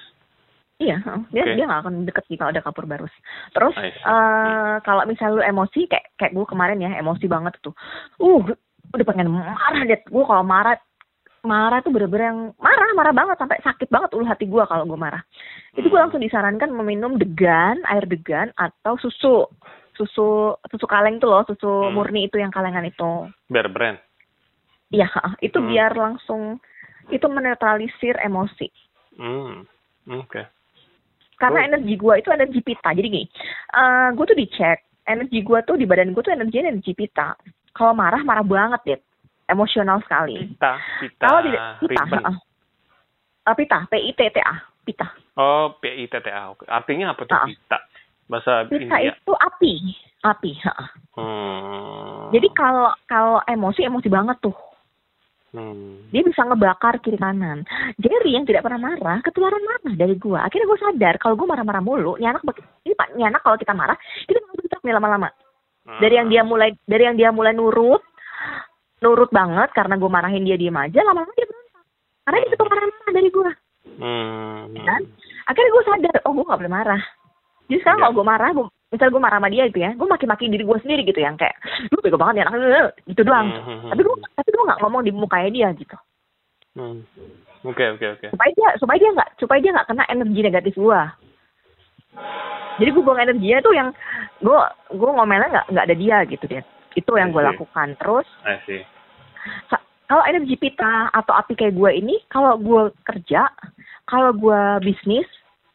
Iya, dia Oke. dia nggak akan deket kalau ada kapur barus. Terus eh kalau misalnya lu emosi kayak kayak gue kemarin ya emosi banget tuh. Uh, udah pengen marah deh. Gue kalau marah marah tuh bener-bener yang marah marah banget sampai sakit banget ulu hati gue kalau gue marah. Itu gue Hmm. langsung disarankan meminum degan, air degan atau susu susu susu kaleng tuh loh, susu Hmm. murni itu yang kalengan itu. Bear brand. Iya, itu Hmm. biar langsung itu menetralisir emosi. Hmm. Oke. karena Oh. energi gua itu energi pita jadi gini eh gue tuh dicek energi gua tuh di badan gue tuh energinya energi pita kalau marah marah banget deh emosional sekali Pita, pita, kalau tidak pita. Eh, pita p i t t a pita Oh, P I T T A. Artinya apa tuh pita? Bahasa pita India. itu api api. Hmm. jadi kalau kalau emosi emosi banget tuh Hmm. dia bisa ngebakar kiri kanan. Jerry yang tidak pernah marah, ketularan marah dari gua. Akhirnya gue sadar kalau gue marah-marah mulu, ini anak ini pak, ini anak kalau kita marah, kita bentrok nih lama-lama. Dari yang dia mulai dari yang dia mulai nurut, nurut banget karena gue marahin dia diem aja, lama-lama dia berontak. Karena dia suka marah-marah dari gua. Hmm. Kan? Akhirnya gue sadar, oh gue gak boleh marah. Jadi sekarang Ya. kalau gue marah, gua, misal gue marah sama dia itu ya, gue maki-maki diri gue sendiri gitu yang kayak, lu bego banget ya anak, gitu doang. Hmm. Tapi gue tapi gue nggak ngomong di mukanya dia gitu. Hmm. Oke, oke, oke. supaya dia supaya dia nggak supaya dia nggak kena energi negatif gua jadi gua buang energinya tuh yang gua gua ngomelnya nggak nggak ada dia gitu deh itu yang see. lakukan terus kalau energi pita atau api kayak gua ini kalau gua kerja kalau gua bisnis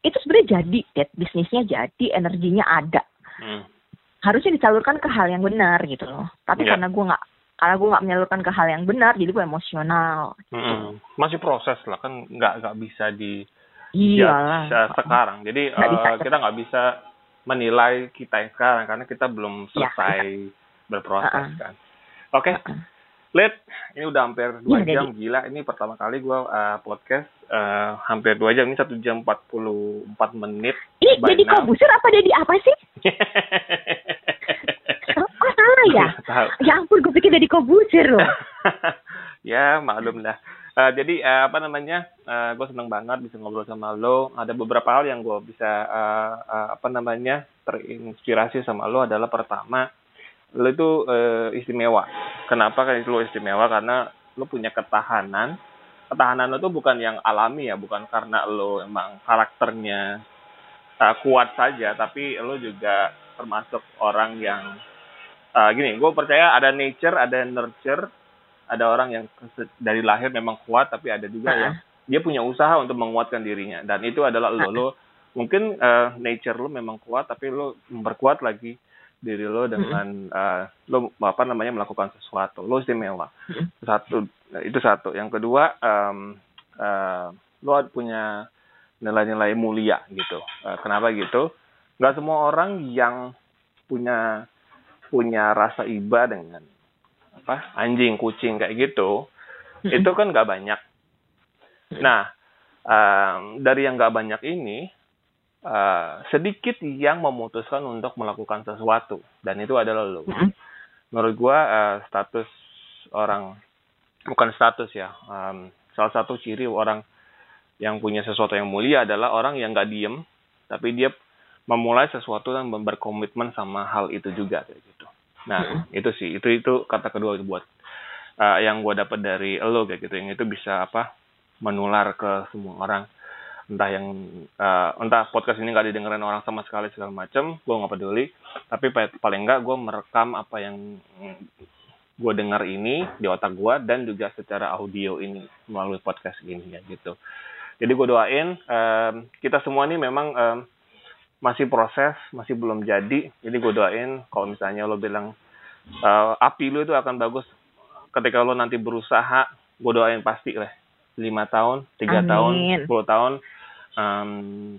itu sebenarnya jadi deh bisnisnya jadi energinya ada Hmm. harusnya disalurkan ke hal yang benar gitu loh tapi Iya. karena gua nggak karena gua nggak menyalurkan ke hal yang benar jadi gua emosional Hmm. Masih proses lah kan nggak nggak bisa di uh, sekarang. Jadi Nggak uh, bisa, kita nggak bisa menilai kita yang sekarang karena kita belum Iya, selesai berproses Uh-uh. kan. Oke, Uh-uh. Lid, ini udah hampir dua Iya, jam gila. Ini pertama kali gua uh, podcast uh, hampir dua jam. Ini satu jam 44 menit. Ini jadi now. kobusir apa jadi apa sih? Oh salah ya? Tahu. Ya ampun, gue pikir jadi kobusir loh. ya maklum lah. Uh, jadi uh, apa namanya? Uh, gue seneng banget bisa ngobrol sama lo. Ada beberapa hal yang gue bisa uh, uh, apa namanya terinspirasi sama lo adalah pertama lo itu uh, istimewa. Kenapa kan lo istimewa? Karena lo punya ketahanan. Ketahanan lo tuh bukan yang alami ya, bukan karena lo emang karakternya uh, kuat saja, tapi lo juga termasuk orang yang uh, gini. Gue percaya ada nature, ada nurture ada orang yang dari lahir memang kuat tapi ada juga yang dia punya usaha untuk menguatkan dirinya dan itu adalah lo lo mungkin uh, nature lo memang kuat tapi lo memperkuat lagi diri lo dengan uh, lo apa namanya melakukan sesuatu. Lo istimewa. Satu itu satu. Yang kedua um, uh, lo punya nilai-nilai mulia gitu. Uh, kenapa gitu? Nggak semua orang yang punya punya rasa iba dengan apa anjing kucing kayak gitu itu kan nggak banyak. Nah um, dari yang nggak banyak ini uh, sedikit yang memutuskan untuk melakukan sesuatu. Dan itu adalah lo menurut gua uh, status orang bukan status ya um, salah satu ciri orang yang punya sesuatu yang mulia adalah orang yang nggak diem tapi dia memulai sesuatu dan berkomitmen sama hal itu juga kayak gitu. Nah, mm -hmm. itu sih, itu itu kata kedua itu buat uh, yang gue dapat dari lo kayak gitu, yang itu bisa apa? Menular ke semua orang. Entah yang uh, entah podcast ini nggak didengerin orang sama sekali segala macam, gue nggak peduli. Tapi paling nggak gue merekam apa yang gue dengar ini di otak gue dan juga secara audio ini melalui podcast ini ya gitu. Jadi gue doain um, kita semua ini memang um, masih proses, masih belum jadi. Jadi gue doain kalau misalnya lo bilang uh, api lo itu akan bagus ketika lo nanti berusaha, gue doain pasti lah. lima tahun, tiga tahun, sepuluh tahun, um,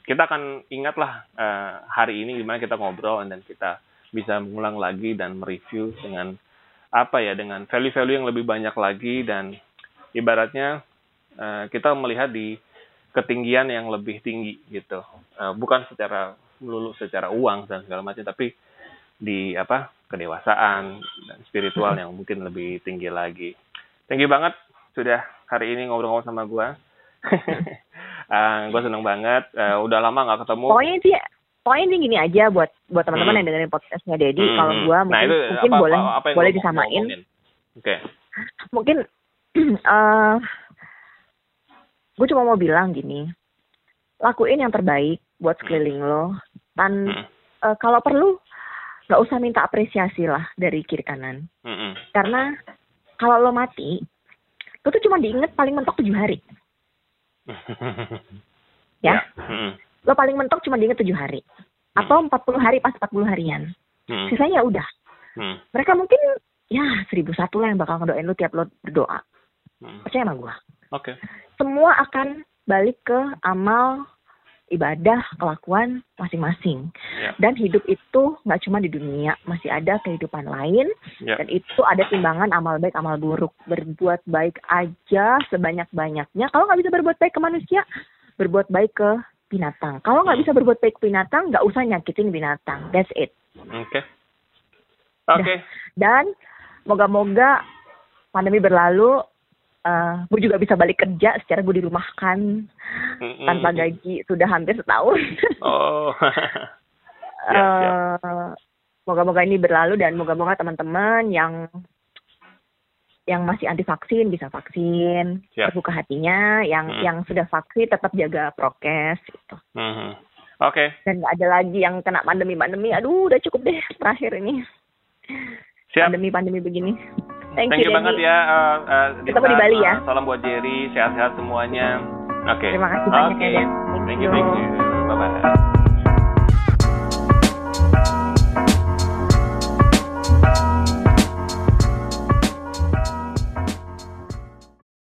kita akan ingat lah uh, hari ini gimana kita ngobrol dan kita bisa mengulang lagi dan mereview dengan apa ya dengan value-value yang lebih banyak lagi dan ibaratnya uh, kita melihat di ketinggian yang lebih tinggi gitu uh, bukan secara melulu secara uang dan segala macam tapi di apa kedewasaan dan spiritual yang mungkin lebih tinggi lagi. Thank you banget sudah hari ini ngobrol-ngobrol sama gue. Uh, ah, gue seneng banget. Uh, udah lama nggak ketemu. Pokoknya sih, pokoknya sih gini aja buat buat teman-teman hmm. yang dengerin podcastnya Dedi. Hmm. Kalau gue mungkin, nah, itu mungkin apa, boleh apa, boleh disamain. Oke. Okay. Mungkin uh, gue cuma mau bilang gini, lakuin yang terbaik buat sekeliling lo dan hmm. uh, kalau perlu nggak usah minta apresiasi lah dari kiri kanan hmm. karena kalau lo mati lo tuh cuma diinget paling mentok tujuh hari ya, ya. Hmm. lo paling mentok cuma diinget tujuh hari hmm. atau empat puluh hari pas empat puluh harian hmm. sisanya udah hmm. mereka mungkin ya seribu satu lah yang bakal ngedoain lo tiap lo berdoa hmm. percaya sama gue okay. semua akan balik ke amal ibadah, kelakuan masing-masing. Yeah. Dan hidup itu nggak cuma di dunia, masih ada kehidupan lain. Yeah. Dan itu ada timbangan amal baik, amal buruk. Berbuat baik aja sebanyak-banyaknya. Kalau nggak bisa berbuat baik ke manusia, berbuat baik ke binatang. Kalau nggak bisa berbuat baik ke binatang, nggak usah nyakitin binatang. That's it. Oke. Okay. Oke. Okay. Dan moga-moga pandemi berlalu, uh, gue juga bisa balik kerja secara gue dirumahkan mm-hmm. tanpa gaji sudah hampir setahun. oh. ya, uh, moga-moga ini berlalu dan moga-moga teman-teman yang yang masih anti vaksin bisa vaksin, Siap. terbuka hatinya. Yang hmm. yang sudah vaksin tetap jaga prokes gitu. Hmm. Oke. Okay. Dan nggak ada lagi yang kena pandemi-pandemi. Aduh, udah cukup deh terakhir ini. Pandemi-pandemi begini. Thank, Thank you, you banget ya. Uh, uh, Kita di Bali ya. Salam buat Jerry, sehat-sehat semuanya. Oke. Okay. Terima kasih banyak okay. ya. Thank you, thank you. Bye bye.